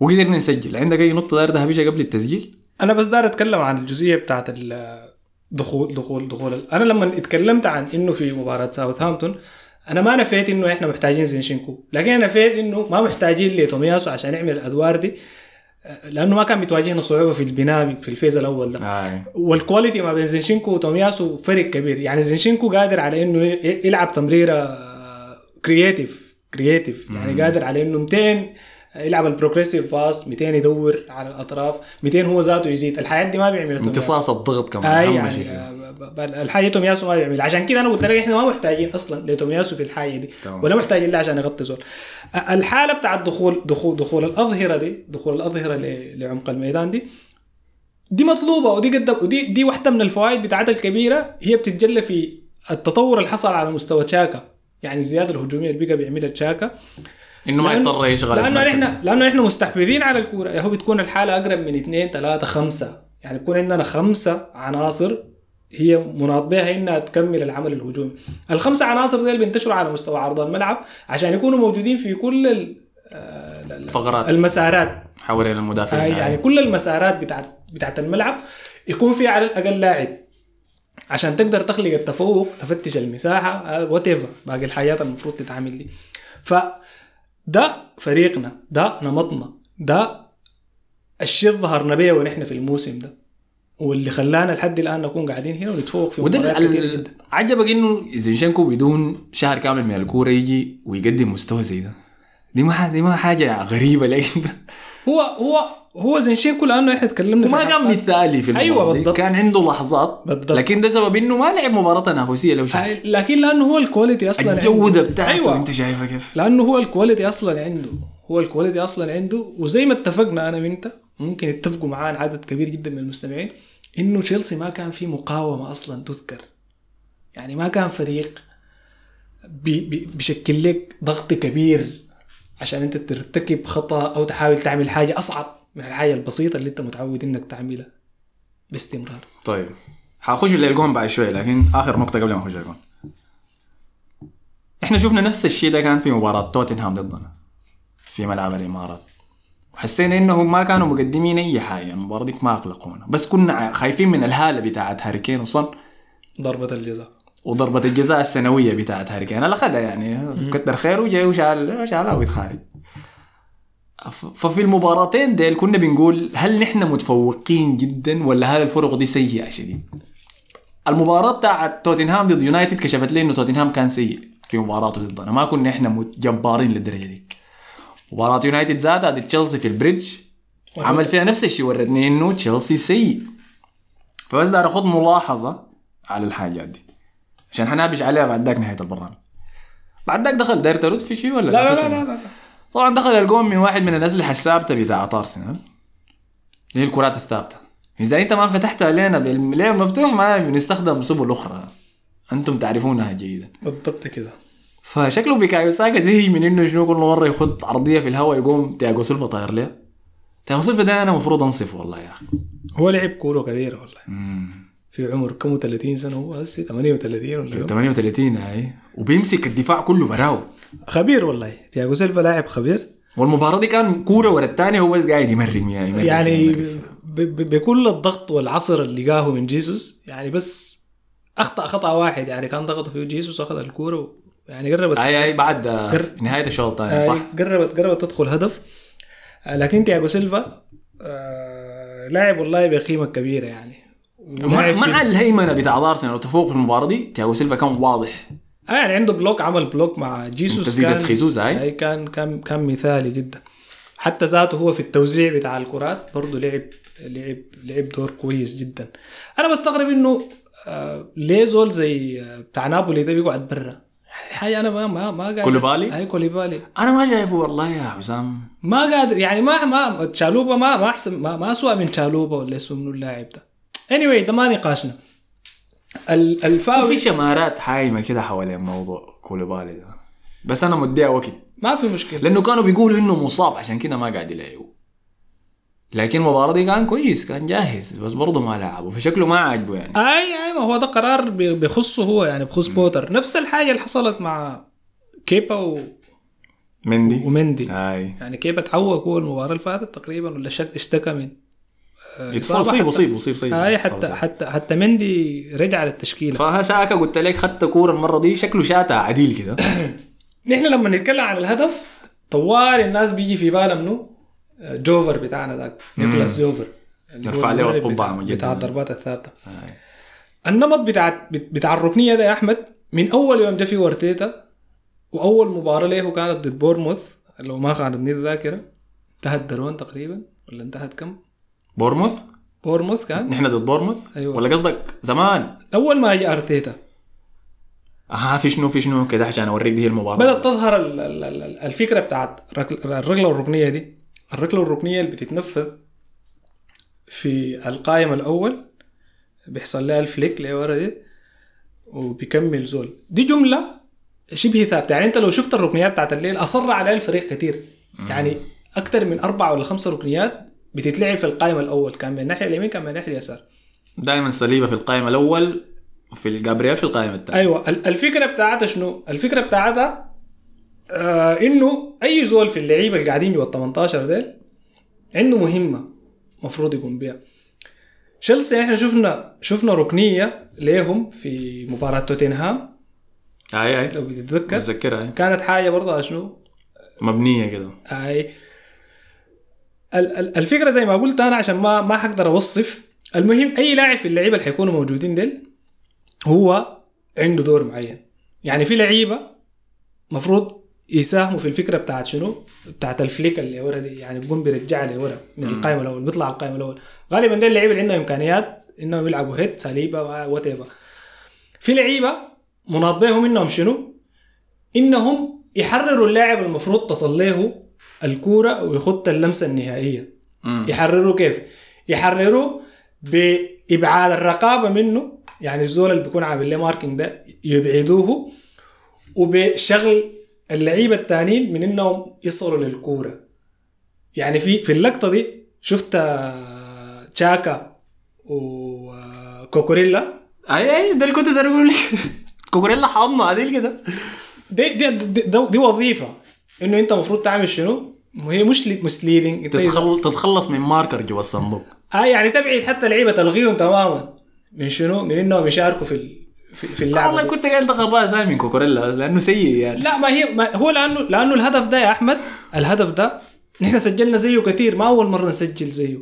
وقدرنا نسجل. عندك أي نقطة داير ذهبيه قبل التسجيل؟ أنا بس دار أتكلم عن الجزئية بتاعت الدخول دخول دخول. أنا لما اتكلمت عن إنه في مباراة ساوثهامبتون أنا ما نفيت إنه إحنا محتاجين زينشينكو. لكن أنا نفيت إنه ما محتاجين لتومياسو عشان يعمل الأدوار دي آه، لأنه ما كان بتواجهنا صعوبة في البناء في ال phase الأول ده. اي وال quality ما بين زينشينكو وتومياسو فرق كبير. يعني زينشينكو قادر على إنه يلعب تمريرة creative creative يعني قادر على إنه 200 يلعب ال progressive pass 200 يدور على الأطراف 200 هو ذاته يزيد. الحياة دي ما بيعملها. امتصاص الضغط كمان أهم يعني شيء آه، الحاجة تومياسو ما بيعمل عشان كده أنا قلت لك إحنا ما محتاجين أصلا لتومياسو في الحاجة دي تمام. ولا محتاجين له عشان يغطي زول. الحالة بتاعت دخول دخول دخول الأظهرة دي دخول الأظهرة لعمق الميدان دي دي مطلوبة ودي قدم ودي دي واحدة من الفوائد بتاعتها الكبيرة هي بتتجلى في التطور اللي حصل على مستوى تشاكا. يعني الزيادة الهجومية اللي بقى بيعملها تشاكا. إنه ما يضطر يشغل لأنه. إحنا لأنه إحنا مستحوذين على الكورة. يا هو بتكون الحالة أقرب من اثنين ثلاثة خمسة. يعني بكون عندنا خمسة عناصر هي مناط بها إنها تكمل العمل الهجومي. الخمسة عناصر دي بينتشروا على مستوى عرض الملعب عشان يكونوا موجودين في كل آه، ال- ال- فقرات المسارات. حوالين المدافعين. آه، يعني كل المسارات بتاعت بتاعت الملعب يكون فيها على الأقل لاعب. عشان تقدر تخلق التفوق تفتش المساحة وات ايفر باقي الحاجات المفروض تتعمل دي. فده فريقنا ده نمطنا ده الشيء ظهرنا به ونحن في الموسم ده. واللي خلانا لحد الآن نكون قاعدين هنا ونتفوق في مباريات كثيره جدا. عجبك إنه زينشенكو بدون شهر كامل من الكورة يجي ويقدم مستوى زي ده؟ دي ما دي ما حاجة غريبة لك *laughs* هو هو هو زينشينكو لأنه إحنا تكلمنا وما في كان مثالي في دي. بالضبط. كان عنده لحظات بالضبط. لكن ده سبب إنه ما لعب مباراة تنافسية لو شايف آه، لكن لأنه هو ال quality أصلا الجودة. بتاعته أيوة. انت شايفها كيف لأنه هو ال quality أصلا عنده هو ال quality أصلا عنده وزي ما اتفقنا أنا وأنت ممكن يتفقوا معانا عدد كبير جدا من المستمعين إنه تشيلسي ما كان فيه مقاومة أصلا تذكر يعني ما كان فريق بي بي بيشكل لك ضغط كبير عشان انت ترتكب خطأ أو تحاول تعمل حاجة اصعب من الحاجة البسيطة اللي انت متعود انك تعملها باستمرار. طيب. حاخش للجون بعد شوي لكن آخر نقطة قبل ما أخش للجون إحنا شفنا نفس الشيء ده كان في مباراة توتنهام ضدنا. في ملعب الإمارات. وحسينا إنهم ما كانوا مقدمين أي حاجة المباراة دي ما أقلقونا. بس كنا خايفين من الهالة بتاعت هاري كين وصن. ضربة الجزاء. وضربة الجزاء السنوية بتاعت هاري كين اخذها يعني كتر خيره جاي وشال شالها ويتخارج ففي المباراتين ديل كنا بنقول هل نحن متفوقين جدا ولا هل الفرق دي سيئة شديد؟ المباراة بتاعت توتنهام ضد يونايتد كشفت لي إنه توتنهام كان سيء في مباراته ضدنا. ما كنا إحنا جبارين للدرجة دي مباراة يونايتد ذاتها ضد تشيلسي في البريدج. عمل فيها نفس الشيء ورتني إنه تشيلسي سيء. فبس دار أخذ ملاحظة على الحاجات دي. عشان حنابش عليها بعد ذاك نهاية البرنامج. بعد ذاك دخل داير ترد في شيء ولا لا لا؟ لا؟ لا, لا. طبعا دخل الجون من واحد من الأسلحة الثابتة بتاعت ارسنال اللي هي الكرات الثابتة. إذا أنت ما فتحتها لنا باللعب مفتوح ما بنستخدم سبل أخرى. أنتم تعرفونها جيدا. بالضبط كده. فشكله بيكايو ساكا زهج من إنه شنو كل مرة يخط عرضية في الهواء يقوم تياجو سيلفا طاير له تياجو سيلفا ده أنا المفروض أنصفه والله يا أخي. هو لعب كورة كبيره والله. مم. في عمر كم 30 سنة؟ هو هسه 38 ولا كم؟ 38 هاي وبيمسك الدفاع كله براو. خبير والله. تياجو سيلفا لاعب خبير. والمباراة دي كان كورة ورا الثانية هو قاعد يرمرم يعني ب- بكل الضغط والعصر اللي لقاه من جيسوس يعني بس أخطأ خطأ واحد يعني كان ضغطه فيه جيسوس وأخذ الكورة يعني قربت اي أي بعد قر- نهاية الشوط الثاني آه، صح. قربت قربت تدخل هدف. آه، لكن تياجو سيلفا آه، لاعب والله بقيمة كبيرة يعني. مع, مع الهيمنة بتاع أرسنال والتفوق في المباراة دي تياجو سيلفا كان واضح. آه يعني عنده block عمل block مع جيسوس تسديدة جيسوس هاي. هاي كان كان كان مثالي جدا. حتى ذاته هو في التوزيع بتاع الكرات برضه لعب لعب لعب دور كويس جدا. أنا بستغرب إنه آه ليه زول زي آه بتاع نابولي ده بيقعد برا؟ حاجة أنا ما ما ما قادر. كوليبالي؟ هاي كوليبالي. أنا ما شايفه والله يا حسام. ما قادر يعني ما ما تشالوبا ما ما احسن ما, ما اسوء من تشالوبا ولا اسوء من اللاعب ده. Anyway ده ما نقاشنا. ال- الفاول وفي شمارات حايمة كده حوالين موضوع كوليبالي ده. بس أنا مديها وقت. ما في مشكلة. لأنه كانوا بيقولوا إنه مصاب عشان كده ما قاعد يلعبوا لكن المباراه دي كان كويس كان جاهز بس برضه ما لعبوا فشكله ما عاجبه يعني. اي أي ما هو ده قرار بي- بيخصه هو يعني بخص بوتر. نفس الحاجة اللي حصلت مع كيبا و... مندي. ومندي. أي. يعني كيبا تعوق هو المباراة اللي فاتت تقريبا ولا اشتكى من آه، اصيب حتى- اصيب اصيب اصيب إي. حتى حتى حتى مندي رجع للتشكيلة فهساكا قلت لك خدت كورة المرة دي شكله شاتها عديل كده *coughs* نحن لما نتكلم عن الهدف طوال الناس بيجي في بالها منه جوفر بتاعنا ذاك نيكولاس جوفر نرفع له القبعة بتاع. بتاع الضربات الثابتة آي. النمط بتاع بتاع الركنية ده يا أحمد من أول يوم جا فيه أرتيتا وأول مباراة له كانت ضد بورنموث لو ما خانتني الذاكره انتهت draw تقريبا ولا انتهت كم؟ بورنموث؟ بورنموث كان؟ نحن ضد بورنموث؟ أيوة. ولا قصدك زمان؟ أول ما جاء أرتيتا. آه في شنو في شنو؟ كده عشان أوريك دي المباراة. بدأت تظهر ال- ال- ال- الفكرة بتاعت ركل- الركلة الركنية دي. الركلة الركنية اللي بتتنفذ في القائم الأول بيحصل لها ال flick لورا دي وبيكمل زول. دي جملة شبه ثابتة. يعني أنت لو شفت الركنيات بتاعت الليل أصر عليها الفريق كثير يعني أكثر من أربع ولا خمسة ركنيات بتتلعب في القائم الأول كان من الناحيه اليمين كان من الناحيه اليسار. دائما صليبه في القائمه الأول وفي الجابرييل في القائمه الثانية أيوه ال- الفكرة بتاعتها شنو؟ الفكرة بتاعتها آه إنه أي زول في اللعيبة اللي قاعدين جوا ال 18 ديل عنده مهمة مفروض يقوم بها تشيلسي إحنا شفنا شفنا ركنية ليهم في مباراة توتنهام. أي أي. لو بتتذكر. متذكرها. كانت حاجة برضه شنو؟ مبنية كده. أي. الفكرة زي ما قلت أنا عشان ما ما حقدر أوصف. المهم أي لاعب في اللعيبة اللي حيكونوا موجودين ديل هو عنده دور معين. يعني في لعيبة مفروض يساهموا في الفكرة بتاعت شنو؟ بتاعت ال flick اللي ورا دي يعني بيقوم بيرجعها لورا من القائمه الأول بيطلع على القائمه الأول. غالبا ده اللعيبة اللي عندهم إمكانيات إنهم يلعبوا head سليمة whatever في لعيبة مناط بهم إنهم شنو؟ إنهم يحرروا اللاعب المفروض تصل له الكورة ويخط اللمسة النهائية. مم. يحرروا كيف؟ يحرروا بإبعاد الرقابة منه. يعني الزول اللي بيكون عامل له ماركينج ده يبعدوه وبشغل اللعيبة التانيين من إنهم يصلوا للكورة. يعني في في اللقطة دي شفت آه، تشاكا وكوكوريلا أي أي ده اللي كنت أقول لك *laughs* كوكوريلا حاضنه عديل كده. دي دي, دي, دي, دي وظيفة. إنه أنت المفروض تعمل شنو؟ هي مش مسليدنج أنت تتخل... تتخلص من ماركر جوا الصندوق آه يعني تبعد حتى لعيبة تلغيهم تماما من شنو؟ من انهم يشاركوا في ال- في, في اللعبة والله. كنت قايل ده غباء زي من كوكوريلا لأنه سيء يعني لا ما هي ما هو لأنه لأنه الهدف ده يا أحمد الهدف ده نحن سجلنا زيه كثير ما أول مرة نسجل زيه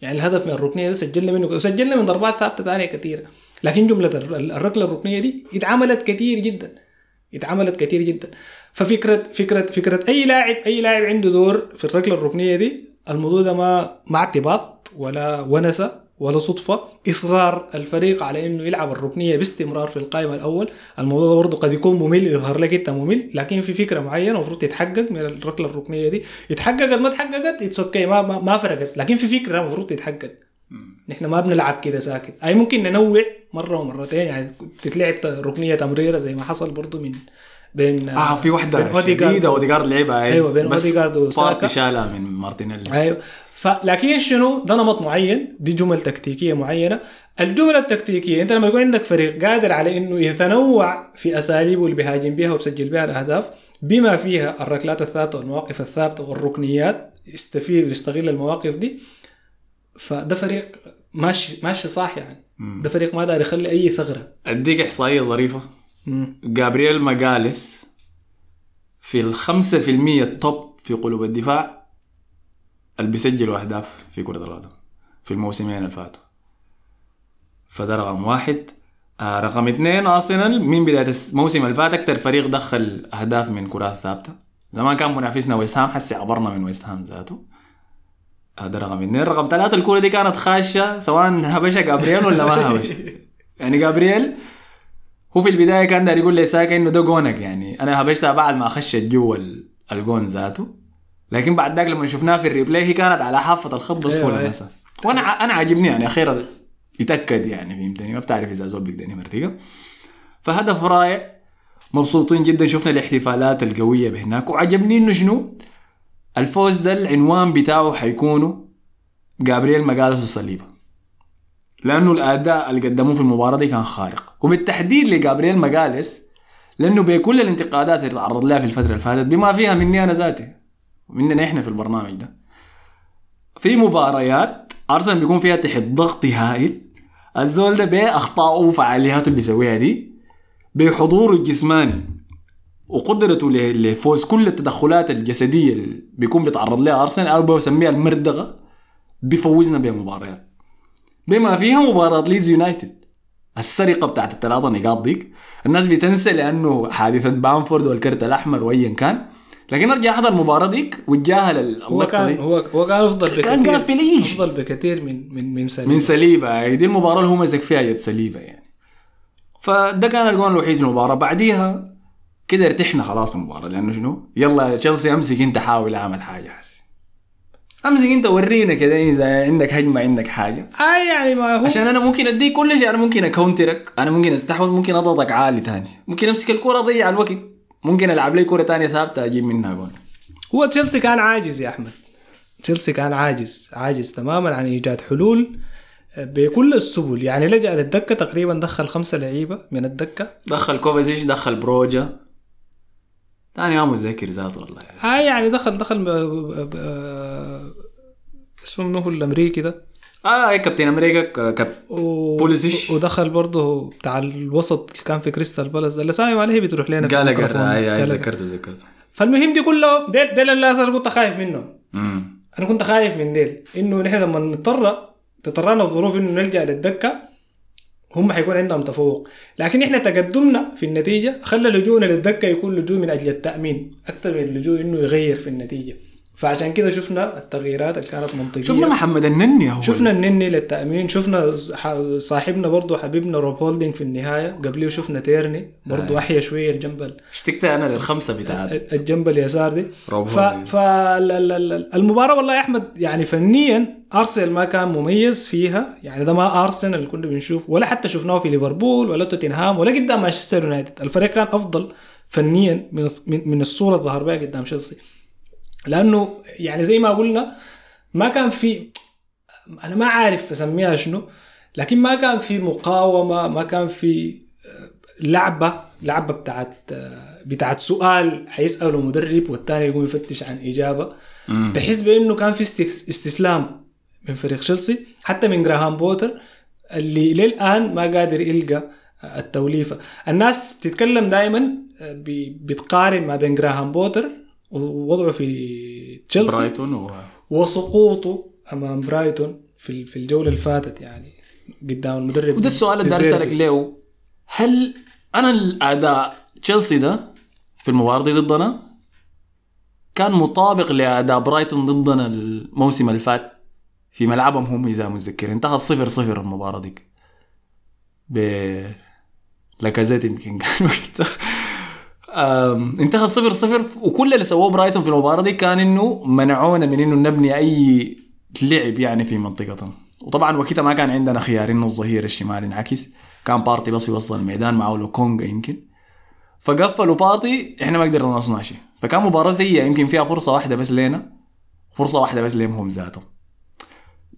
يعني الهدف من الركنية ده سجلنا منه وسجلنا من ضربات ثابتة ثانية كثيره لكن جملة الر- الركلة الركنية دي اتعملت كثير جدا اتعملت كثير جدا. ففكره فكره فكرة أي لاعب أي لاعب عنده دور في الركلة الركنية دي الموضوع ده ما ما اعتباط ولا ونسه ولا صدفة. إصرار الفريق على إنه يلعب الركنية باستمرار في القائمة الأول. الموضوع ده برضه قد يكون ممل يظهر لك أنت ممل. لكن في فكرة معينة المفروض تتحقق من الركلة الركنية دي. اتحققت ما اتحققت it's okay ما, ما ما فرقت. لكن في فكرة المفروض تتحقق. نحن ما بنلعب كده ساكت. اي ممكن ننوع مرة ومرتين يعني تتلعب ركنية تمريرة زي ما حصل برضو من بين آه في واحدة شديدة اوديجارد لعبها. أيوة، بين بس أوديغارد وساكا. بارتي شالها من مارتينيلي. أيوه. فلكن شنو؟ ده نمط معين دي جمل تكتيكية معينة. الجمل التكتيكية أنت لما يكون عندك فريق قادر على إنه يتنوع في أساليبه اللي بيهاجم بها وبسجل بها الأهداف بما فيها الركلات الثابتة والمواقف الثابتة والركنيات يستفيد ويستغل المواقف دي فده فريق ماشي ماشي صح يعني. ده فريق ما داري يخلي أي ثغرة. أديك إحصائية ظريفة. جابرييل ماجاليس في الخمسة في المية التوب في قلوب الدفاع اللي بيسجلوا أهداف في كرة القدم في الموسمين اللي فاتوا. فده رقم واحد. آه رقم اثنين أرسنال. من بداية الموسم اللي فات أكتر فريق دخل أهداف من كرات ثابتة. زمان كان منافسنا ويست هام حسي عبرنا من ويست هام ذاته. هذا رقم اثنين. رقم ثلاثة الكرة دي كانت خاشة سواء هبشها جابرييل ولا ما هبش. *laughs* يعني جابرييل هو في البداية كان داير يقول لي ساكا إنه ده جونك يعني أنا هبشتها بعد ما خشت جوا ال- الجون ذاته. لكن بعد ذاك لما شفناها في ال replay هي كانت على حافة الخط بس أيوة، أيوة. مسا وأنا أنا عاجبني يعني أخيرا يتأكد يعني فهمتني؟ ما بتعرف إذا زول بيقدر يمرقها فهدف رائع. مبسوطين جدا شفنا الاحتفالات القوية بهناك. وعجبني إنه شنو؟ الفوز ده العنوان بتاعه حيكونوا جابرييل مجالس الصليبه لأنه الأداء اللي قدموه في المباراة دي كان خارق. وبالتحديد لجابرييل مجالس لأنه بكل الانتقادات اللي تعرض لها في الفترة اللي فاتت بما فيها مني أنا ذاتي ومننا إحنا في البرنامج ده في مباريات أرسنال بيكون فيها تحت ضغط هائل. الزول ده باخطائه وفعالياته اللي بيسويها دي بحضوره الجسماني. وقدرته لفوز كل التدخلات الجسدية اللي بيكون بيتعرض لها أرسنال أو بسميها المردغة بيفوزنا بمباريات بما فيها مباراة ليدز يونايتد. السرقة بتاعت الثلاثة نقاط ديك الناس بتنسى لأنه حادثة بامفورد والكرت الأحمر وايا كان. لكن أرجع أحضر المباراه ديك وتجاهل هو كان دي. هو هو كان أفضل بكثير كان قافل إيش؟ أفضل بكثير من من من سليم من سليبة. هي دي المباراة اللي هو مسك فيها يد سليبة يعني. فده كان الجون الوحيد في المباراة بعديها كده ارتحنا خلاص في المباراة لأنه شنو؟ يلا تشيلسي أمسك أنت حاول أعمل حاجة حسي أمسك أنت ورينا كده إذا عندك هجمة عندك حاجة. أي يعني ما هو عشان أنا ممكن أديك كل شيء أنا ممكن أكونترك أنا ممكن أستحوذ ممكن أضغطك عالي تاني. ممكن أمسك الكرة أضيع الوقت ممكن ألعب لي كرة تانية ثابتة أجيب منها جون. هو تشيلسي كان عاجز يا أحمد. تشيلسي كان عاجز عاجز تماما عن إيجاد حلول بكل السبل. يعني لجأ للدكة تقريبا دخل خمسة لعيبة من الدكة. دخل كوفاسيتش دخل بروجا. تاني ما متذكر ذاته والله. اي يعني دخل دخل ب... ب... ب... اسمه منو هو الأمريكي ده؟ آه كابتن أمريكا كاب و... بوليسيتش. ودخل برضه بتاع الوسط اللي كان في كريستال بالاس ده. اللي سامي عليه بتروح لنا جالجر الميكروفون. اي أي. ذكرته ذكرته. فالمهم دي كله ديل ديل اللي أنا كنت خايف امم أنا كنت خايف من ديل إنه نحن لما نضطر تضطرنا الظروف إنه نلجأ للدكة. هم حيكون عندهم تفوق. لكن إحنا تقدمنا في النتيجة خلى لجوءنا للدكه يكون لجوء من أجل التأمين. أكثر من اللجوء إنه يغير في النتيجة. فعشان كده شفنا التغييرات اللي كانت منطقية. شفنا محمد النني هو. شفنا النني للتأمين شفنا صاحبنا برضه حبيبنا روب هولدنج في النهاية قبليه شفنا تيرني برضه أحيا شوية الجنب ال- اشتقت أنا للخمسة بتاعت الجنب اليسار دي. روب ف... فالمباراه والله يا أحمد يعني فنيا أرسنال ما كان مميز فيها يعني ده ما أرسنال اللي كنا بنشوف ولا حتى شفناه في ليفربول ولا توتنهام ولا قدام مانشستر يونايتد. الفريق كان أفضل فنيا من من, من الصورة اللي ظهر بها قدام تشيلسي. لأنه يعني زي ما قلنا ما كان في أنا ما عارف أسميها شنو لكن ما كان في مقاومة ما كان في آه، لعبة لعبة بتاعت آه، بتاعت سؤال حيساله مدرب والثاني يقوم يفتش عن إجابة. تحس بإنه كان في استس- استسلام من فريق تشيلسي حتى من جراهام بوتر اللي للآن ما قادر يلقى التوليفة. الناس بتتكلم دائما بتقارن ما بين جراهام بوتر ووضعه في تشيلسي برايتون و... وسقوطه أمام برايتون في في الجولة اللي فاتت يعني قدام المدرب وده السؤال اللي. أسألك ليه؟ هل أنا الأداء تشيلسي ده في المباراة دي ضدنا كان مطابق لأداء برايتون ضدنا الموسم اللي فات في ملعبهم هم؟ إذا متذكر انتهى صفر صفر المباراة ديك. ب لاكازيت يمكن كان وقتها. انتهى صفر صفر وكل اللي سووه برايتون في المباراة دي كان إنه منعونا من إنه نبني أي لعب يعني في منطقتهم. وطبعا وقتها ما كان عندنا خيار إنه الظهير الشمال ينعكس. كان بارتي بس يوصل الميدان معه لوكونجا يمكن. فقفلوا بارتي إحنا ما قدرنا نصنع شيء. فكان مباراة سيئة يمكن فيها فرصة واحدة بس لينا. فرصة واحدة بس لهم هم ذاتهم.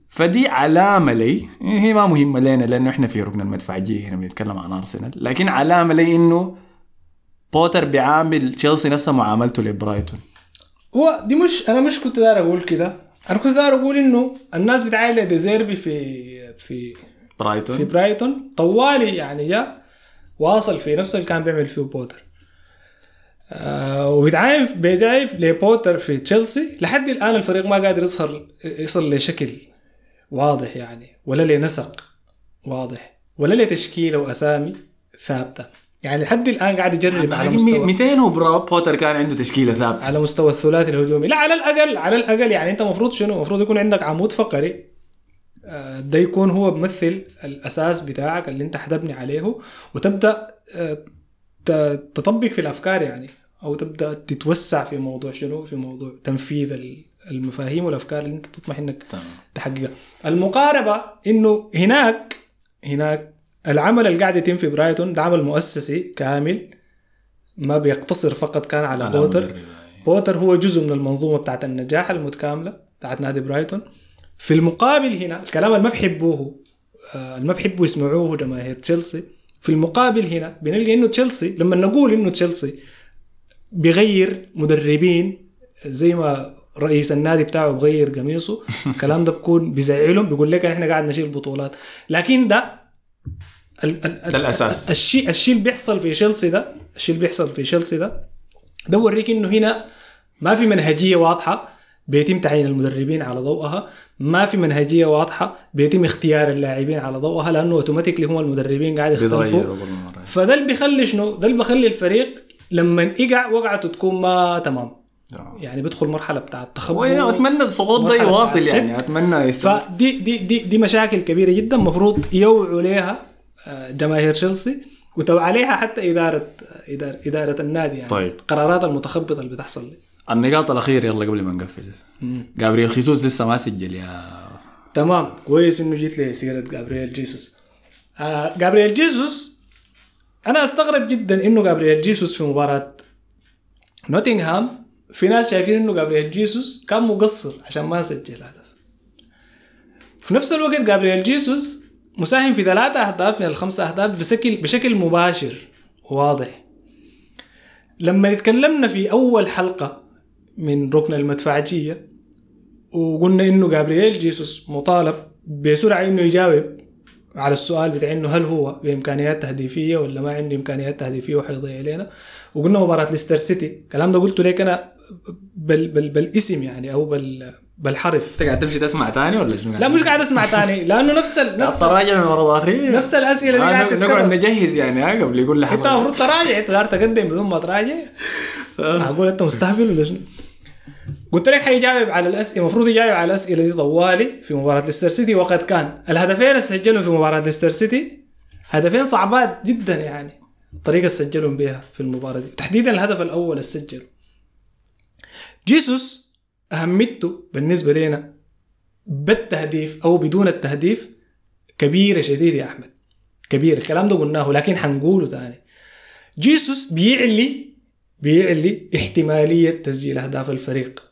فدي علامة لي هي ما مهمة لنا لأنه إحنا في ركن المدفعية هنا بنتكلم عن أرسنال. لكن علامة لي إنه بوتر بيعامل تشيلسي نفسها معاملته لبرايتون. هو دي مش أنا مش كنت داير أقول كده. أنا كنت داير أقول إنه الناس بتعاين لديزيربي في في برايتون. في برايتون. طوالي يعني جاء واصل في نفس اللي كان بيعمل فيه بوتر. آه وبتعاين بتعاين لبوتر في تشيلسي. لحد الآن الفريق ما قادر يظهر يصل لشكل واضح يعني ولا لنسق واضح ولا لتشكيلة وأسامي ثابتة. يعني لحد الآن قاعد يجرب على مستوى 200 وبرا بوتر كان عنده تشكيلة ثابتة. على مستوى الثلاثي الهجومي. لا على الاقل على الأقل يعني أنت المفروض شنو؟ المفروض يكون عندك عمود فقري. آه، ده يكون هو بمثل الأساس بتاعك اللي أنت حتبني عليه. وتبدأ آه، تطبق في الأفكار يعني. أو تبدأ تتوسع في موضوع شنو؟ في موضوع تنفيذ ال- المفاهيم والأفكار اللي أنت تطمح إنك. تحققها. المقاربة إنه هناك هناك العمل اللي قاعد يتم في برايتون ده عمل مؤسسي كامل ما بيقتصر فقط كان على على بوتر. مدرب. بوتر هو جزء من المنظومة بتاعت النجاح المتكاملة بتاعت نادي برايتون. في المقابل هنا الكلام اللي ما بحبوه آه، اللي ما بحبوا يسمعوه جماهير تشيلسي في المقابل هنا بنلقى إنه تشيلسي لما نقول إنه تشيلسي بيغير مدربين زي ما رئيس النادي بتاعه بغير قميصه *laughs* الكلام ده بكون بيزعلهم بيقول لك إحنا قاعد نشيل بطولات. لكن ده ده الأساس. الشيء الشيء اللي بيحصل في تشيلسي ده الشيء اللي بيحصل في تشيلسي ده ده بوريك إنه هنا ما في منهجية واضحة بيتم تعيين المدربين على ضوءها ما في منهجية واضحة بيتم اختيار اللاعبين على ضوءها لأنه اوتوماتيكلي هم المدربين قاعد يختلفوا. فده اللي بيخلي شنو؟ ده اللي بيخلي الفريق لما يقع وقعته تكون ما تمام. يعني بيدخل مرحلة بتاع التخبط. واتمنى السقوط ده يواصل يعني. أتمنى يستمر. فدي دي دي دي مشاكل كبيرة جدا المفروض يوعوا آه، جماهير تشيلسي وتوعى عليها حتى إدارة إدارة إدارة النادي يعني. طيب. القرارات المتخبطة اللي بتحصل دي النقاط الأخيرة يلا قبل ما نقفل. جابرييل خيسوس لسه ما سجل يا تمام. كويس إنه جيت لي سيرة جابرييل جيسوس. آه جابرييل جيسوس أنا أستغرب جدا إنه جابرييل جيسوس في مباراة نوتنغهام في ناس شايفين إنه جابرييل جيسوس كان مقصر عشان ما سجل هدف. في نفس الوقت جابرييل جيسوس مساهم في ثلاثة أهداف من الخمسة أهداف بشكل بشكل مباشر. واضح. لما تكلمنا في أول حلقة من ركن المدفعجية وقلنا إنه جابرييل جيسوس مطالب بسرعة إنه يجاوب على السؤال بتاع إنه هل هو بإمكانيات تهديفية ولا ما عنده إمكانيات تهديفية وحيضيع علينا. وقلنا مباراة ليستر سيتي. الكلام ده قلته لك أنا بال بال بالاسم يعني أو بال بالحرف. أنت قاعد تمشي تسمع تاني ولا شنو لا مش قاعد أسمع تاني. لأنه نفس ال... نفس تراجع من ورا ظهري. نفس الأسئلة دي قاعد نقعد نجهز يعني قبل يقول لي أنت المفروض تراجع أنت دار تقدم بدون ما تراجع. معقول أنت مستهبل ولا شنو؟ قلت لك حيجاوب على الاسئله المفروض يجاوب على الأسئلة دي طوالي في مباراة ليستر سيتي وقد كان. الهدفين اللي سجلهم في مباراة ليستر سيتي. هدفين صعبات جدا يعني. الطريقة اللي سجلهم بها في المباراة دي. تحديدا الهدف الأول اللي سجله جيسوس أهميته بالنسبة لنا بالتهديف أو بدون التهديف كبيرة شديد يا أحمد. كبير الكلام ده قلناه لكن حنقوله تاني. جيسوس بيعلي بيعلي احتمالية تسجيل أهداف الفريق.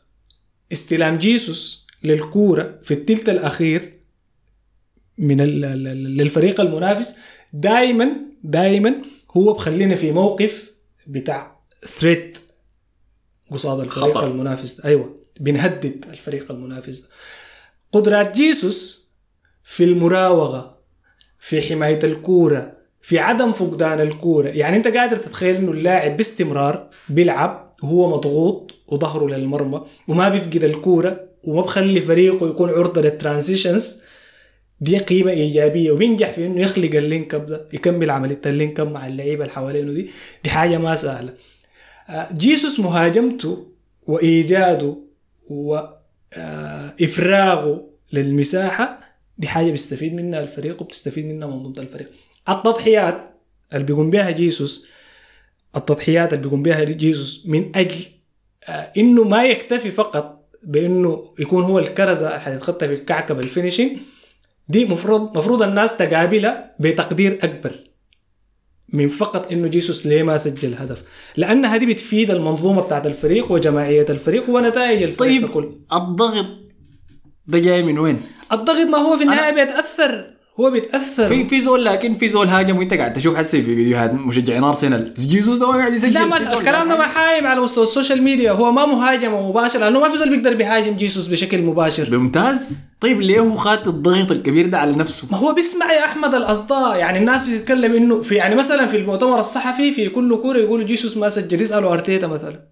استلام جيسوس للكورة في الثلث الأخير من للفريق المنافس دائما دائما هو بخلينا في موقف بتاع threat قصاد الفريق خطر. المنافس. أيوه. بنهدد الفريق المنافس. قدرات جيسوس في المراوغة في حماية الكورة في عدم فقدان الكورة. يعني أنت قادر تتخيل إنه اللاعب باستمرار بيلعب وهو مضغوط وظهره للمرمى وما بيفقد الكورة وما بخلي فريقه يكون عرضة لل transitions. دي قيمة إيجابية وبينجح في إنه يخلق ال link up ده يكمل عملية ال link up مع اللعيبة اللي حوالينه دي. دي حاجة ما سهلة. آه، جيسوس مهاجمته وإيجاده وإفراغه للمساحة دي حاجة بيستفيد منها الفريق وبتستفيد منها منظومة الفريق. التضحيات اللي بيقوم بها جيسوس التضحيات اللي بيقوم بها جيسوس من أجل آه، إنه ما يكتفي فقط بإنه يكون هو الكرزة اللي حتتخت في الكعكة بال finishing دي مفروض مفروض الناس تقابلها بتقدير أكبر. من فقط إنه جيسوس ليه ما سجل هدف لانها دي بتفيد المنظومة بتاعت الفريق وجماعية الفريق ونتائج الفريق طيب ككل الضغط ده جاي من وين؟ الضغط ما هو في النهاية بيتأثر هو بيتأثر. في في زول لكن في زول هاجم وانت قاعد تشوف حسي في فيديوهات مشجعين ارسنال جيسوس ده ما قاعد يسجل. لا ما الكلام ده ما حايم على مستوى ال social media. هو ما مهاجمه مباشر لأنه ما في زول بيقدر بيهاجم جيسوس بشكل مباشر. ممتاز طيب ليه هو خد الضغط الكبير ده على نفسه؟ ما هو بيسمع يا أحمد الأصداء. يعني الناس بتتكلم إنه في يعني مثلا في المؤتمر الصحفي في كل كورة يقولوا جيسوس ما سجل. يسألوا أرتيتا مثلا.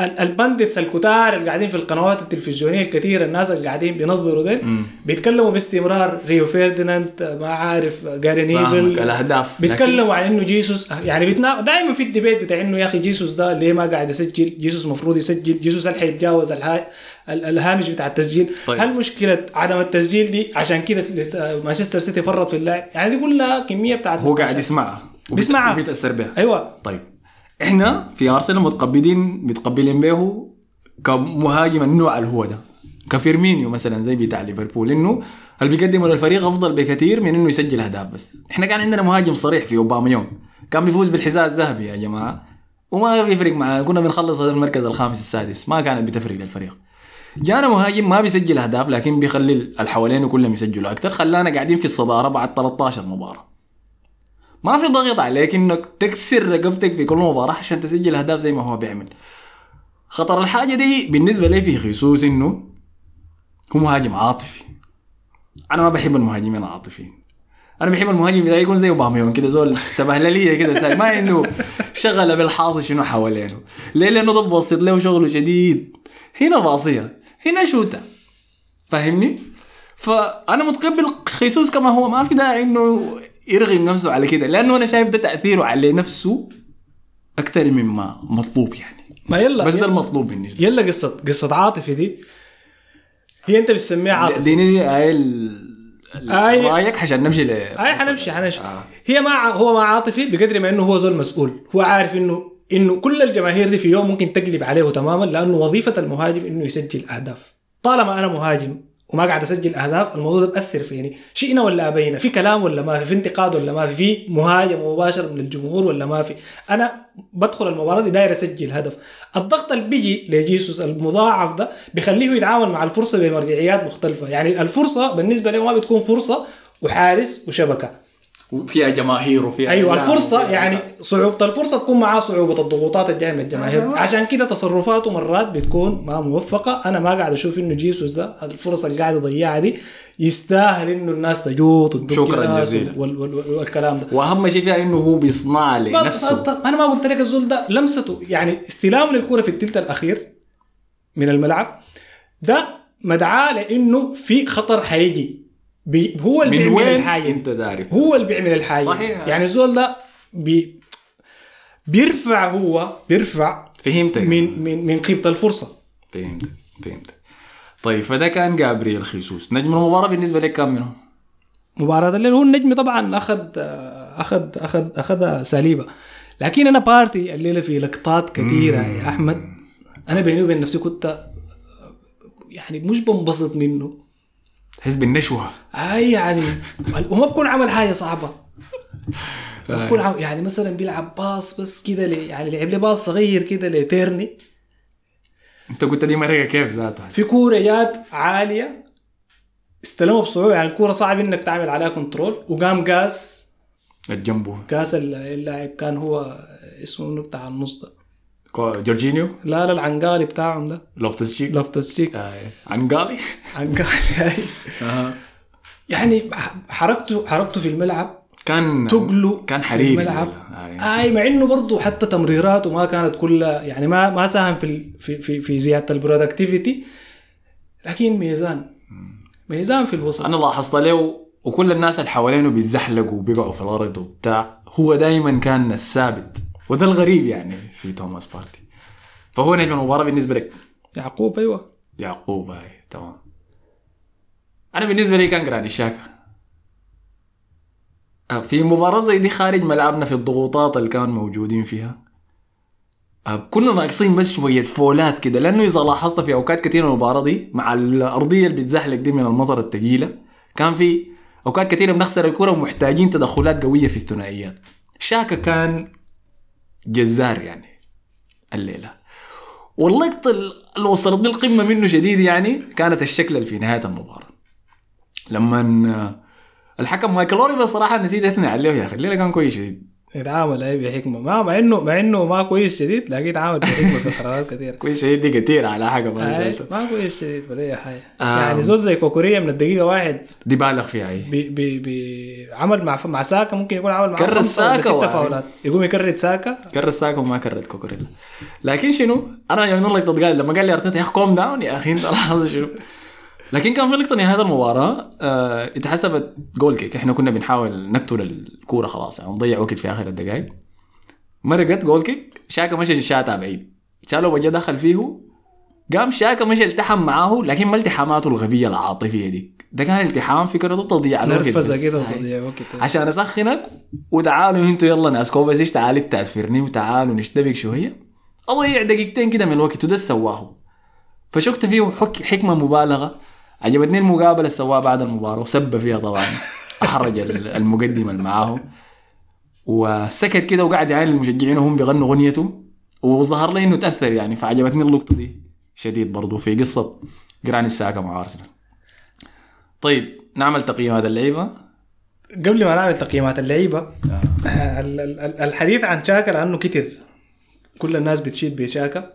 ال- ال pundits الكتار اللي قاعدين في القنوات التلفزيونية الكثيره الناس اللي قاعدين بينظروا ديل بيتكلموا باستمرار. ريو فيرديناند ما عارف جاري نيفل الأهداف. بيتكلموا عن إنه جيسوس يعني بيتنا... دائما في ال debate بتاع إنه يا أخي جيسوس ده ليه ما قاعد يسجل؟ جيسوس مفروض يسجل. جيسوس هل حيتجاوز الها... ال- الهامش بتاع التسجيل. طيب. هل مشكلة عدم التسجيل دي؟ عشان كده مانشستر سيتي فرط في اللاعب. يعني دي كلها كمية بتاعت هو قاعد يسمعها بيسمعها. وبيتأثر بها. أيوه. طيب. إحنا في أرسنال متقبلين متقبلين به كمهاجم النوع اللي هو ده. كفيرمينيو مثلا زي بتاع ليفربول إنه اللي بيقدمه للفريق أفضل بكثير من إنه يسجل أهداف بس. إحنا كان عندنا مهاجم صريح في اوباميونج كان بيفوز بالحذاء الذهبي يا جماعة. وما بيفرق معاه كنا بنخلص هذا المركز الخامس السادس. ما كانت بتفرق للفريق. جانا مهاجم ما بيسجل أهداف لكن بيخلي اللي حوالينه كلهم يسجلوا أكثر خلانا قاعدين في الصدارة بعد 13 مباراة. ما في ضغط عليك إنك تكسر رقبتك في كل مباراة عشان تسجل أهداف زي ما هو بيعمل. خطر الحاجة دي بالنسبة لي في خصوص إنه هو مهاجم عاطفي. أنا ما بحب المهاجمين العاطفيين. أنا بحب المهاجم بتاعي يكون زي اوباميون كده زول سبهللية كده ما عنده شغل بالحاصل شنو حوالينه. ليه؟ لأنه ده بوسط له شغله شديد. هنا باصيه هنا شوته فاهمني؟ فأنا متقبل خيسوس كما هو. ما في داعي إنه يرغم نفسه على كده. لأنه أنا شايف ده تأثيره على نفسه أكثر مما مطلوب يعني. ما يلا بس ده المطلوب بالنسبة يلا قصه قصة عاطفي دي. هي أنت بتسميها عاطفي. اديني دي هاي أي- رأيك عشان نمشي ل اي حنمشي حنمشي. آه. هي ما هو ما عاطفي بقدر ما إنه هو زول مسؤول. هو عارف انه إنه كل الجماهير دي في يوم ممكن تقلب عليه تماما لأنه وظيفة المهاجم إنه يسجل أهداف. طالما أنا مهاجم وما قاعد أسجل أهداف الموضوع ده بأثر فيني شئنا ولا أبينا في كلام ولا ما في في انتقاد ولا ما في في مهاجم مباشر من الجمهور ولا ما في. أنا بدخل المباراة دي داير أسجل هدف. الضغط اللي بيجي لجيسوس المضاعف ده بيخليه يتعامل مع الفرصة بمرجعيات مختلفة. يعني الفرصة بالنسبة له ما بتكون فرصة وحارس وشبكة. فيها جماهير وفيها أيوه الفرصة وفيها- يعني صعوبه الفرصة تكون معاه صعوبة الضغوطات الجاية من الجماهير. أيوة. عشان كده تصرفاته مرات بتكون ما موفقة. أنا ما قاعد أشوف إنه جيسوس ده الفرص اللي قاعد يضيعها دي يستاهل إنه الناس تجوط شكراً جزيلاً. وال وال وال والكلام ده. وأهم شيء فيها إنه هو بيصنع لنفسه أنا ما قلت لك الزول ده لمسته. يعني استلامه للكرة في الثلث الأخير من الملعب ده مدعاه لإنه في خطر حيجي بي هو اللي من بيعمل وين الحاجة. انت داري؟ هو اللي بيعمل الحاجة صحيح. يعني الزول ده بي بيرفع هو بيرفع فهمتك. من من من قيمة الفرصة. فهمت فهمت طيب فده كان جابرييل خيسوس. نجم المباراة بالنسبة لك كان منه؟ مباراة الليل. هو النجم طبعا أخذ أخذ أخذ اخذها صليبة لكن أنا بارتي الليلة في لقطات كثيره يا أحمد. أنا بيني وبين نفسي كنت يعني مش بنبسط منه. تحس بالنشوة أي يعني وما بكون عمل حاجة صعبة. بكون عم- يعني مثلا بيلعب pass بس كده لي يعني لعب لي pass صغير كده لتيرني. أنت قلت دي مرقة كيف ذاته؟ في كورة جات عالية. استلمها بصعوبة يعني الكورة صعب إنك تعمل عليها control وقام قاس جنبه. قاس ال- اللاعب كان هو اسمه بتاع النص ده. جورجينيو؟ لا لا العنقالي بتاعهم ده. لوفتس شيك لفتس شيك آه. عنقالي عنقالي *laughs* آه. يعني حركته حركته في الملعب. كان تقله كان في حريري الملعب. آه. أي مع إنه برضه حتى تمريراته ما كانت كلها يعني ما ما ساهم في في في, في زيادة ال productivity لكن ميزان ميزان في الوسط. أنا لاحظت له وكل الناس اللي حوالينه بيتزحلقوا وبيقعوا في الأرض وبتاع هو دائما كان الثابت. وده الغريب يعني في توماس بارتي. فهو نجم المباراة بالنسبة لك؟ يعقوب أيوه. يعقوب هاي تمام. أنا بالنسبة لي كان جرانيت شاكا. آه، في مباراة زي دي خارج ملعبنا في الضغوطات اللي كانوا موجودين فيها. آه، كنا ناقصين بس شوية فولات كده لأنه إذا لاحظت في أوقات كثيرة المباراة دي مع الأرضية اللي بتزحلق دي من المطر الثقيلة كان في أوقات كثيرة بنخسر الكرة ومحتاجين تدخلات قوية في الثنائيات. شاكا كان جزار يعني الليلة. واللقطة اللي وصلتني القمة منه شديد يعني كانت الشكل في نهاية المباراة. لما الحكم مايكل اوليفر بصراحة نسيت اثني عليه يا أخي الليلة كان كويس شديد. يتعامل اي بحكمة. ما مع انه مع إنه ما كويس شديد لكن يتعامل بحكمة في قرارات كثيره *laughs* كويس شديد دي كتير على حاجة ما ما كويس شديد ولا أي حاجة. آه. يعني زول زي كوكوريلا من الدقيقة واحد دي بالغ فيها اي بي بي بي عمل مع مع ساكا ممكن يكون عمل مع كرر ساكا ستة. فاولات. يقوم يكرر ساكا. كرر ساكا وما كررت كوكوريلا. لكن شنو؟ أنا يوم اللقطة قال لما قال لي أرتيتا يا أخي calm down يا أخي أنت *laughs* لاحظ شنو؟ لكن كان في لقطة نهاية المباراة آه اتحسبت goal kick إحنا كنا بنحاول نقتل الكورة خلاص يعني نضيع وقت في آخر الدقائق مرقت goal kick شاكا مشى شاتها بعيد. شالوباه دخل فيه قام شاكا مشى التحم معاه لكن ما التحاماته الغبية العاطفية ديك. ده كان التحام فكرته تضييع الوقت. نرفزة. كده هاي. وتضيع وقت. عشان أسخنك وتعالوا أنتوا يلا ناس كوفاسيتش تعالي تأثرني وتعالوا نشتبك شوية. أضيع دقيقتين كده من الوقت وده سواه. فشكت فيه حك حكمة مبالغة. عجبتني المقابلة اللي سواها بعد المباراة وسب فيها طبعا. *laughs* أحرج ال- المقدم اللي معاه وسكت كده وقعد يعاين المشجعين وهم بيغنوا أغنيته. وظهر لي إنه تأثر يعني فعجبتني اللقطة دي. شديد برضو في قصة جراني الساكا مع أرسنال. طيب نعمل تقييمات اللعيبة. قبل ما نعمل تقييمات اللعيبة *laughs* ال- ال- ال- الحديث عن شاكا لأنه كتر كل الناس بتشيد بشاكا.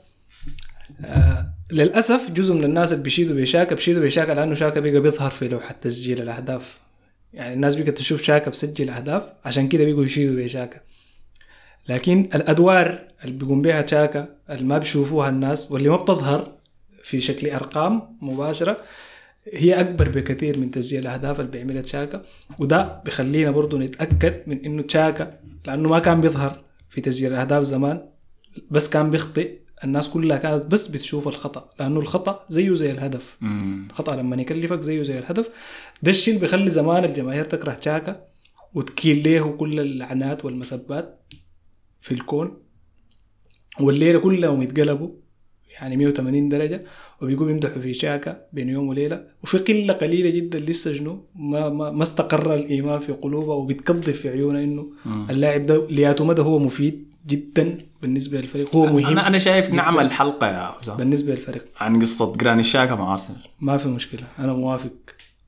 آه للأسف جزء من الناس اللي بيشيدوا بشاكا بيشيدوا بشاكا لأنه شاكا بقى بيظهر في لوحة تسجيل الأهداف. يعني الناس بقت تشوف شاكا بسجل أهداف عشان كده بيقوا يشيدوا بشاكا لكن الأدوار اللي بيقوم بها تشاكا اللي ما بيشوفوها الناس واللي ما بتظهر في شكل أرقام مباشرة هي أكبر بكثير من تسجيل الأهداف اللي بيعملها تشاكا. وده بيخلينا برضو نتأكد من إنه تشاكا لأنه ما كان بيظهر في تسجيل الأهداف زمان بس كان بيخطئ. الناس كلها كانت بس بتشوف الخطأ لأنه الخطأ زيه زي الهدف. مم. الخطأ لما يكلفك زيه زي الهدف. ده الشيء اللي بيخلي زمان الجماهير تكره تشاكا وتكيل له كل اللعنات والمسبات في الكون. والليلة كلهم يتقلبوا يعني 180 درجة وبيقوموا يمدحوا في شاكا بين يوم وليلة. وفي قلة قليلة جدا لسه شنو؟ ما ما, ما استقر الإيمان في قلوبها وبتكضف في عيونها إنه اللاعب ده لياته مدى هو مفيد. جدا بالنسبة للفريق. هو مهم أنا أنا شايف نعمل حلقة يا حسام بالنسبة للفريق. عن قصة جراني شاكا مع أرسنال. ما في مشكلة أنا موافق.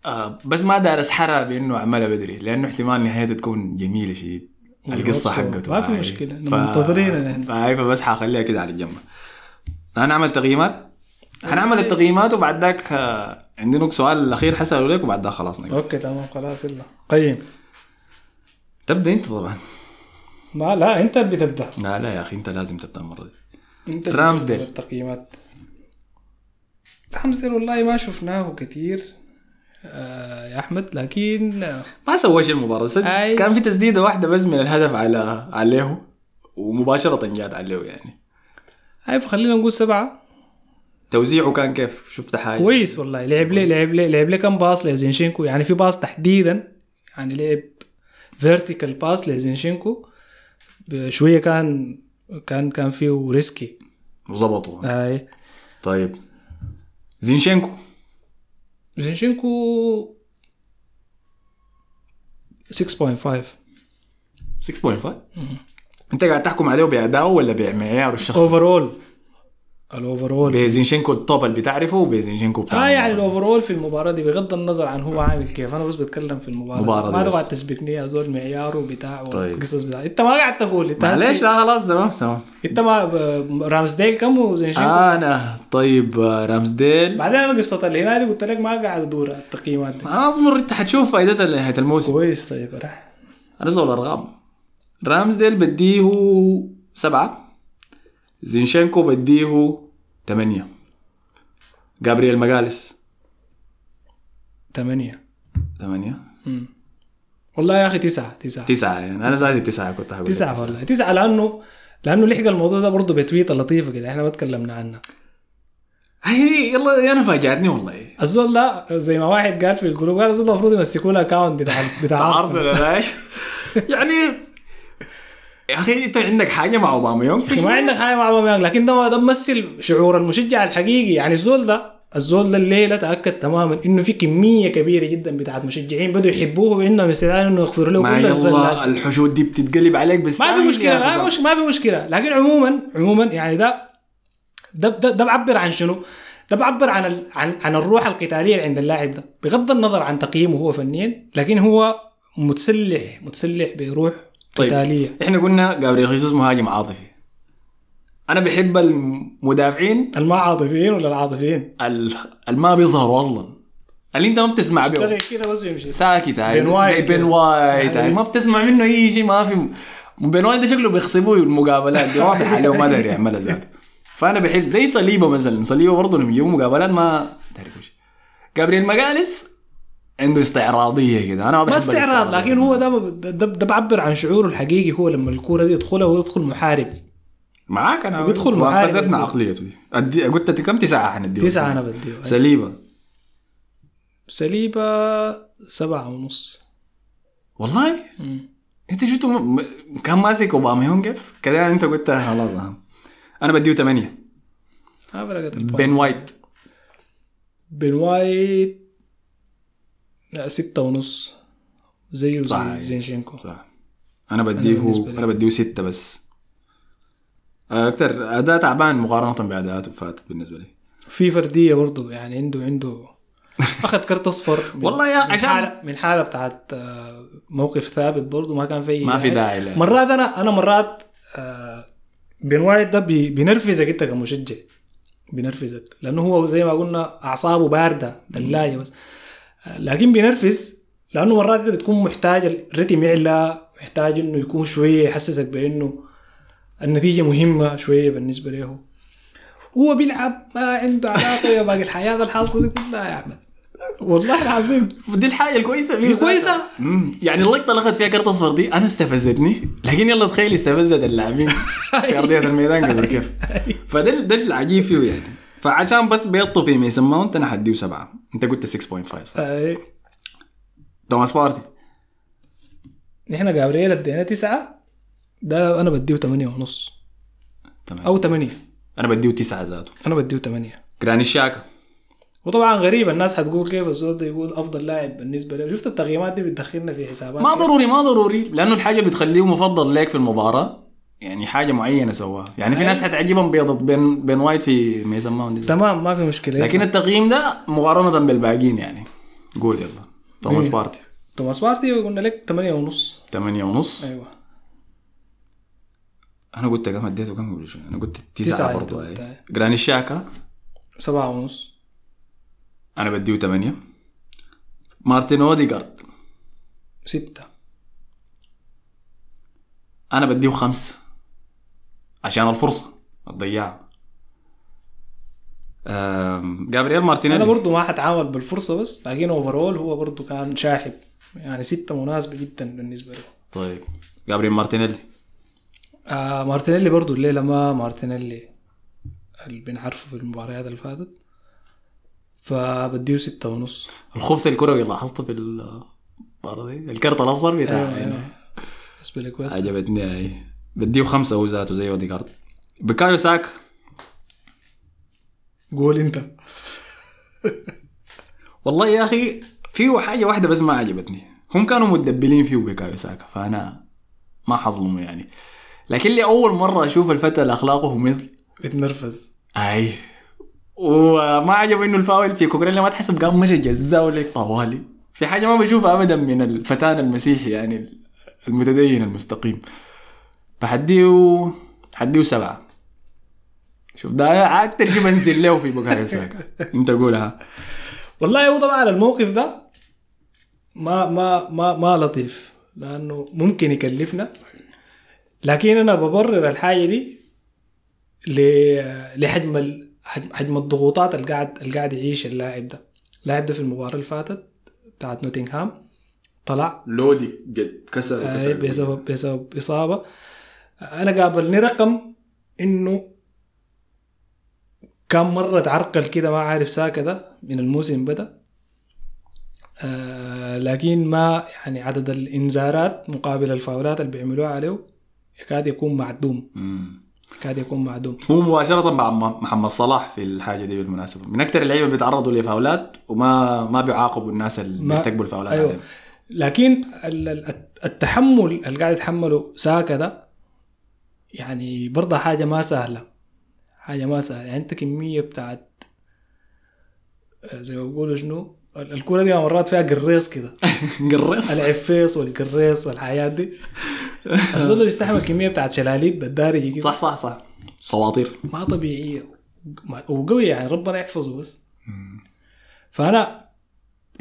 آه بس ما دار اسحرها بإنه عملها بدري لأنه احتمال نهايتها تكون جميلة شديد القصة. حقته. ما في هاي. مشكلة، منتظرينها يعني. فبس حخليها كده على الجنب. هنعمل تقييمات. هنعمل التقييمات وبعد ذاك آه، عندنا سؤال الأخير حسأله لك وبعد ذاك خلاص نقفل. أوكي تمام خلاص يلا. قيم تبدأ أنت طبعا. ما لا انت اللي بتبدا لا لا يا أخي انت لازم تبدأ المرة دي. انت رامزديل. التقييمات. رامزديل والله ما شفناه كثير آه يا أحمد لكن آه، ما سوى شيء المباراة. أي. كان في تسديدة واحدة بس من الهدف على عليه ومباشرة جات عليه يعني. هاي فخلينا نقول سبعة. توزيعه كان كيف؟ شفت حاجة؟ كويس والله. لعب لي لعب لي لعب لي كم pass لزينشينكو. يعني في pass تحديدا يعني لعب vertical pass لزينشينكو. شوية كان كان كان فيه risky ظبطوا هاي طيب. زينشينكو. زينشينكو 6.5 6.5 انت قاعد تحكم عليه بادائه ولا بمعياره الشخصي؟ overall ال overall بزينشينكو ال top اللي بتعرفه وبزينشينكو بتاع آه يعني ال overall في المباراة دي بغض النظر عن هو عامل كيف. أنا بس بتكلم في المباراة مباراة. ما تقعد بس. تسبقني يا زول معياره بتاع طيب. والقصص بتاع. أنت ما قاعد تقول. أنت معلش هسي- لا خلاص تمام تمام. أنت ما ب- رامسديل كم وزينشينكو؟ أنا طيب آه، رامسديل بعدين أنا قصة الهنا دي قلت لك ما قاعد أدور التقييمات دي. أنا أصبر أنت حتشوف فائدتها لنهايه الموسم. كويس طيب راح. أنا زول ارقام رامسديل بديه سبعة. زينشينكو بديه ثمانية جابرييل ماجالهايس ثمانية ثمانية والله يا أخي تسعة تسعة. تسعة يعني أنا ذاتي تسعة كنت هقول تسعة والله. تسعة لأنه لأنه لحق الموضوع ده برضه بتويتة لطيفة كده إحنا ما تكلمنا عنها هي يلا أنا فاجأتني والله. الزول ده زي ما واحد قال في ال group قال الزول المفروض يمسكوا له account بتاع بتاع أرسنال. *laughs* يعني يا أخي إنت عندك حاجة مع أوباما يوم في ما عندك حاجة مع اوباميانج لكن ده ده ممثل شعور المشجع الحقيقي. يعني الزول ده الزول ده الليلة تأكد تماما إنه في كمية كبيرة جدا بتاعت مشجعين بدوا يحبوه وعندهم استعداد إنه يغفروا له ما كل الذلات. الحشود دي بتتقلب عليك بس ما في مشكلة ما في مشكله ما في مشكلة. لكن عموما عموما يعني ده ده ده, ده بعبر عن شنو؟ ده بعبر عن ال عن عن الروح القتالية اللي عند اللاعب ده. بغض النظر عن تقييمه هو فنيا لكن هو متسلح متسلح بروح طيب قتالية. إحنا قلنا جابريل خيسوس مهاجم عاطفي. أنا بحب المدافعين. الما عاطفيين ولا العاطفيين؟ ال- اللي ما بيظهروا أصلا. اللي أنت ما بتسمع بيه اشتغل كده بس ويمشي ساكت هاي. بين وايت. زي بين. وايت هاي. ما بتسمع منه أي شيء ما في بين وايت ده شكله بيغصبوه المقابلات دي واضح عليه وما داري يعملها ذاته. فأنا بحب زي صليبة مثلا. صليبة برضه لما يجيبوا مقابلات ما داري وش. جابريل مجالس عنده استعراضية كده. أنا ما استعراض. لكن هو ده ده, ده بعبر عن شعوره الحقيقي هو لما الكورة دي يدخلها ويدخل محارب. معاك أنا بيدخل محارب. وقفتنا عقليته دي أدي... قلت كم تسعه حنديه تسعة أنا بديه سليبة. سليبة سبعة ونص. والله؟ أنت شفتوا م... كان ماسك أوباما كيف؟ كده أنت قلت خلاص. أنا بديه فرقت بن وايت. بن وايت. لا ستة ونص. زيه. زي زينشينكو. صح أنا بديه. أنا بديه ستة بس. أكثر أداء تعبان مقارنة باداءاته فاتت بالنسبة لي. في فردية برضو يعني عنده عنده *laughs* أخذ كرت أصفر والله يا من عشان- حالة من حالة بتاعت آه، موقف ثابت برضو ما كان في ما في داعي له. مرات أنا أنا مرات آه، بن وايت ده بي- بينرفزك أنت كمشجع. بينرفزك. لأنه هو زي ما قلنا أعصابه باردة ثلاجه بس. آه، لكن بينرفز لأنه مرات انت بتكون محتاج الريتم يعلى محتاج إنه يكون شوية يحسسك بإنه النتيجة مهمة شوية بالنسبة له. هو بيلعب ما عنده علاقة يا باقي الحياة الحاصله دي كلها يا أحمد. والله العظيم. دي الحاجة الكويسة هي كويسة. مم. يعني اللقطة اللي اخذت فيها كرت أصفر دي أنا استفزتني. لكن يلا تخيل استفزت اللاعبين. *laughs* في أرضية الميدان قبل كيف. *laughs* فده ده العجيب فيه يعني. فعشان بس بيضته في ميسن ماونت أنا حديه سبعة. انت قلت 6.5 صح؟ أي. توماس بارتي نحن جابرييل ادينا تسعة ده أنا بديه ثمانية ونص. تمام. أو ثمانية أنا بديه تسعة ذاته. أنا بديه ثمانية جرانيت تشاكا وطبعا غريب الناس حتقول كيف الزول ده يقول أفضل لاعب بالنسبة له شفت التقييمات دي بتدخلنا في حسابات ما؟ ضروري ما ضروري لأنه الحاجة اللي بتخليه مفضل لك في المباراة يعني حاجة معينة سواها. يعني في ناس حتعجبهم بيضة بن وايت في ميسن ماونت. تمام ما في مشكلة. لكن التقييم ده مقارنة بالباقيين يعني. قول يلا. توماس مين؟ بارتي. توماس بارتي قلنا لك ثمانية ونص. ثمانية ونص؟ أيوه. أنا قلت كم أديته؟ كم قبل شوي أنا قلت تسعة تسعة أنت برضو. قلت، أي. أي. جرانيت تشاكا سبعة ونص. أنا بديه ثمانية مارتن اوديجارد ستة. أنا بديه خمسة. عشان الفرصة الضياع. أم، جابرييل مارتينيلي. أنا برضو ما حتعامل بالفرصة بس لكن overall هو برضو كان شاحب. يعني ستة مناسبة جدا بالنسبة له. طيب جابرييل مارتينيلي. آه مارتينيلي برضو الليلة ما مارتينيلي اللي بنعرفه في المباريات اللي فاتت. فبديه ستة ونص. الخبث الكروي لاحظته في المباراة دي الكرت الأصفر بتاع يعني. بالنسبة لك عجبتني هاي بديه خمسة هو ذاته زي اوديجارد بوكايو ساكا. قول أنت. *laughs* والله يا أخي فيه حاجة واحدة بس ما عجبتني. هم كانوا متدبلين فيه بوكايو ساكا فأنا ما حظلمه يعني. لكن لي أول مرة أشوف الفتى اللي اخلاقه مثل. بتنرفز أي. وما عجب إنه الفاول في كوكريلا ما تحسب قام مشى جزاه لك طوالي. في حاجة ما بشوفها ابدا من الفتى المسيحي يعني المتدين المستقيم. فحديه حديه سبعة. شوف ده أكتر شيء بنزل له في بوكايو ساكا انت قولها والله هو طبعا الموقف ده ما ما ما ما لطيف لأنه ممكن يكلفنا. لكن أنا ببرر الحاجة دي لحجم حجم الضغوطات اللي قاعد اللي قاعد يعيش اللاعب ده. اللاعب ده في المباراة اللي فاتت بتاعت نوتنغهام طلع. لودي قد كسر آه، بسبب بسبب إصابة. أنا قابلني رقم إنه كم مرة تعرقل كده ما عارف ساكا ده من الموسم بدا. آه لكن ما يعني عدد الإنذارات مقابل الفاولات اللي بيعملوها عليه يكاد يكون معدوم. يكاد يكون معدوم. هو مباشرة مع محمد صلاح في الحاجة دي بالمناسبة. من أكثر اللعيبة اللي بيتعرضوا لفاولات وما ما بيعاقبوا الناس اللي ما- بيرتكبوا الفاولات أيوه. عليهم. لكن ال- ال- التحمل اللي قاعد يتحمله ساكا ده يعني برضه حاجة ما سهلة. حاجة ما سهلة. يعني أنت كمية بتاعت آه، زي ما بيقولوا شنو؟ ال- الكورة دي مرات فيها قريص كده. *laughs* قرص العفيص والقريص والحياة دي. الزول ده بيستحمل كمية بتاعت شلاليت بالدارجة كده صح صح صح. سواطير ما طبيعية ما- وقوي يعني ربنا يحفظه بس. فأنا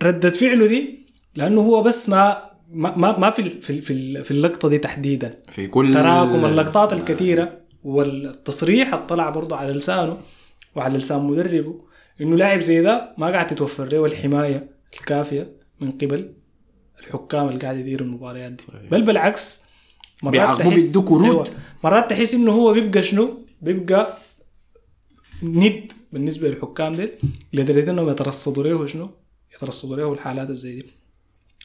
ردة فعله دي لأنه هو بس ما ما ما ما في في في ال- في اللقطة دي تحديدا. في كل تراكم اللقطات الكثيرة والتصريح اللي طلع برضه على لسانه وعلى لسان مدربه إنه لاعب زي ده ما قاعد تتوفر له الحماية الكافية من قبل الحكام اللي قاعد يديروا المباريات دي. صحيح. بل بالعكس مرات تحس كروت. أيوة. مرات تحس إنه هو بيبقى شنو؟ بيبقى ند بالنسبة للحكام دي لدرجة إنهم يترصدوا له شنو؟ يترصدوا له الحالات زي دي.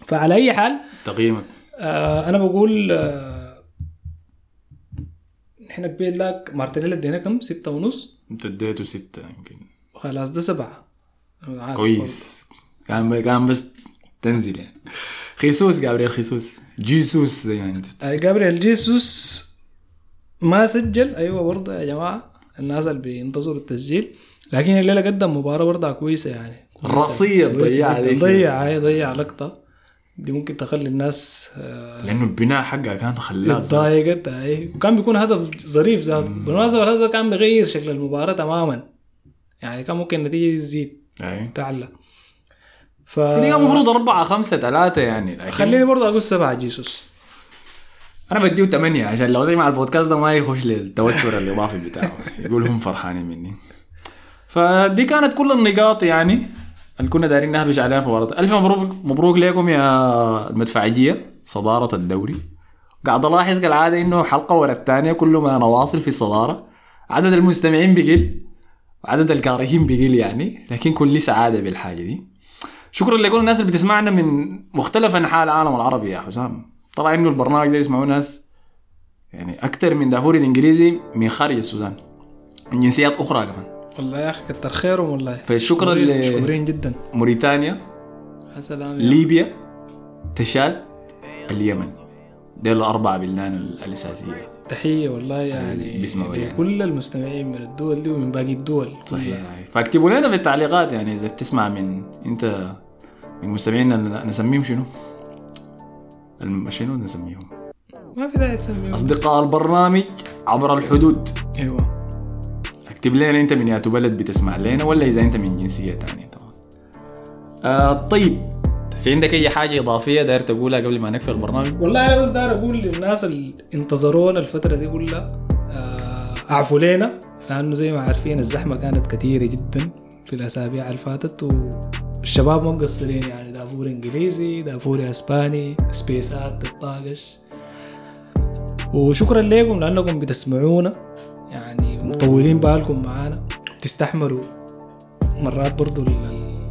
فعلى أي حال تقييمك آه أنا بقول آه إحنا قبيل لك مارتينيلي ادينا كم؟ ستة ونص. انت اديته ستة يمكن. خلاص ده سبعة. كويس. كان كان بس تنزل يعني. خيسوس جابريل خيسوس. جيسوس زي ما انت. آه جابريل جيسوس ما سجل. أيوه برضه يا جماعة الناس اللي بينتظروا التسجيل. لكن الليلة قدم مباراة برضه كويسة يعني. ذيك. ضيع هاي ضيع لقطة. دي ممكن تخلي الناس آه لأنه البناء حقها كان ذاته. اتضايقت اي وكان بيكون هدف ظريف ذاته. بالمناسبة الهدف ده كان بيغير شكل المباراة تماما. يعني كان ممكن النتيجة دي تزيد. تعلى ف كان المفروض أربعة خمسة ثلاثة يعني لكن خليني برضه أقول سبعة جيسوس. أنا بديه 8 عشان لو سمع البودكاست ده ما يخش للتوتر الاضافي بتاعه. *laughs* يقول هم فرحانين مني. فدي كانت كل النقاط يعني. اللي كنا دايرين نهبش عليها في ورطة. ألف مبروك مبروك لكم يا المدفعجية صدارة الدوري. قاعد ألاحظ كالعاده إنه حلقة ورا الثانية كل ما نواصل في الصدارة. عدد المستمعين بقل وعدد الكارهين بقل يعني لكن كل سعادة بالحاجة دي. شكرا لكل الناس اللي بتسمعنا من مختلف أنحاء العالم العربي يا حسام. طلع إنه البرنامج ده يسمعوه ناس يعني أكثر من دافوري الإنجليزي من خارج السودان. من جنسيات أخرى كمان. والله يا أخي كتر خيرهم والله. فشكرا ل- مشكورين جدا. موريتانيا يا سلام يا ليبيا تشاد اليمن. دي الاربع بلدان ال- الأساسية. تحية والله يعني. لكل المستمعين من الدول دي ومن باقي الدول صحيح. فاكتبوا لنا في التعليقات يعني إذا بتسمع من أنت من مستمعينا نسميهم شنو؟ الم- شنو نسميهم؟ ما في داعي تسميهم. أصدقاء البرنامج عبر الحدود. أيوه. اكتب لنا انت من ياتو بلد بتسمع لنا ولا إذا انت من جنسية ثانية طبعا آه طيب في عندك أي حاجة إضافية داير تقولها قبل ما نقفل البرنامج؟ والله أنا بس داير أقول للناس اللي انتظرونا الفترة دي كلها آه، اعفوا لنا لأنه زي ما عارفين الزحمة كانت كثيرة جدا في الأسابيع اللي فاتت والشباب مقصرين يعني دافور إنجليزي دافور إسباني سبيسات تطاقش وشكرا لكم لأنكم بتسمعونا يعني مطولين بالكم معانا. بتستحملوا مرات برضو ال- ال-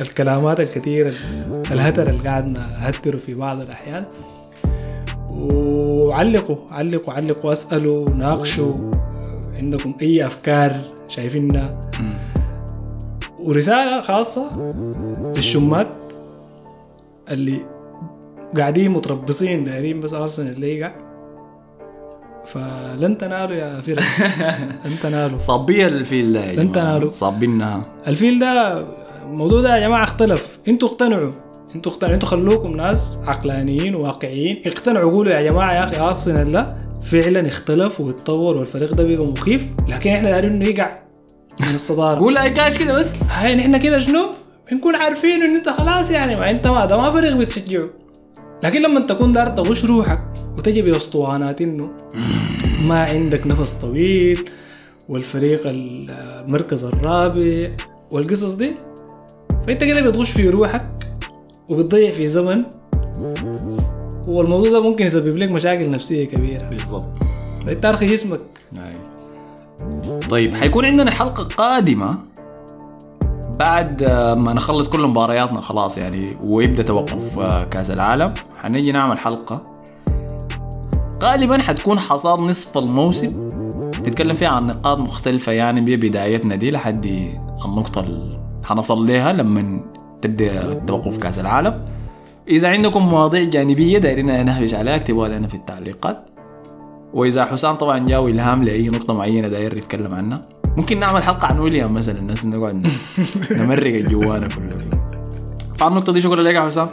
الكلامات الكثيرة الهتر اللي قاعدنا نهتره في بعض الأحيان. وعلقوا علقوا علقوا أسألوا ناقشوا عندكم أي أفكار شايفينها ورسالة خاصة للشمات اللي قاعدين متربصين دايرين بس أرسنال اللي يقع فلن تنالوا يا فرق *laughs* لن تنالوا. صابيه الفيل ده لن. تنالوا. صابينها الفيل ده الموضوع ده يا جماعة اختلف. أنتوا اقتنعوا. أنتوا اقتنعوا. أنتوا خلوكم ناس عقلانيين وواقعيين. اقتنعوا. قولوا يا جماعة يا أخي ارسنال ده فعلا اختلف واتطور والفريق ده بقى مخيف. لكن إحنا دايرين إنه يقع من الصدارة. *laughs* قول أي كاش كده بس. هاي نحن كده شنو؟ بنكون عارفين إنه أنت خلاص يعني. ما أنت ما ده ما فريق بتشجعه. لكن لما تكون دار تغش روحك وتجي باسطوانات انه ما عندك نفس طويل والفريق المركز الرابع والقصص دي فانت كده بتغش في روحك وبتضيع في زمن. والموضوع ده ممكن يسبب لك مشاكل نفسية كبيرة. بالضبط. فانت ارخي جسمك أي. طيب حيكون عندنا حلقة قادمة بعد آه، ما نخلص كل مبارياتنا خلاص يعني ويبدأ توقف آه، كأس العالم. حنيجي نعمل حلقة. غالبا حتكون حصاد نصف الموسم. نتكلم فيها عن نقاط مختلفة يعني ببدايتنا دي لحد النقطة اللي حنصل لها لما تبدأ توقف كأس العالم. إذا عندكم مواضيع جانبية دايرين نهبش عليها اكتبوها لنا في التعليقات. وإذا حسام طبعا جاو إلهام لأي نقطة معينة داير يتكلم عنها. ممكن نعمل حلقة عن ويليام مثلا الناس نقعد *laughs* نمرق الجوانا كله. فيه فعلى النقطة دي شكرا لك يا حسام.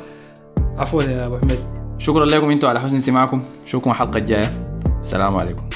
عفوا يا أبو حميد. شكرا لكم أنتم على حسن استماعكم. اشوفكم الحلقة الجاية. السلام عليكم.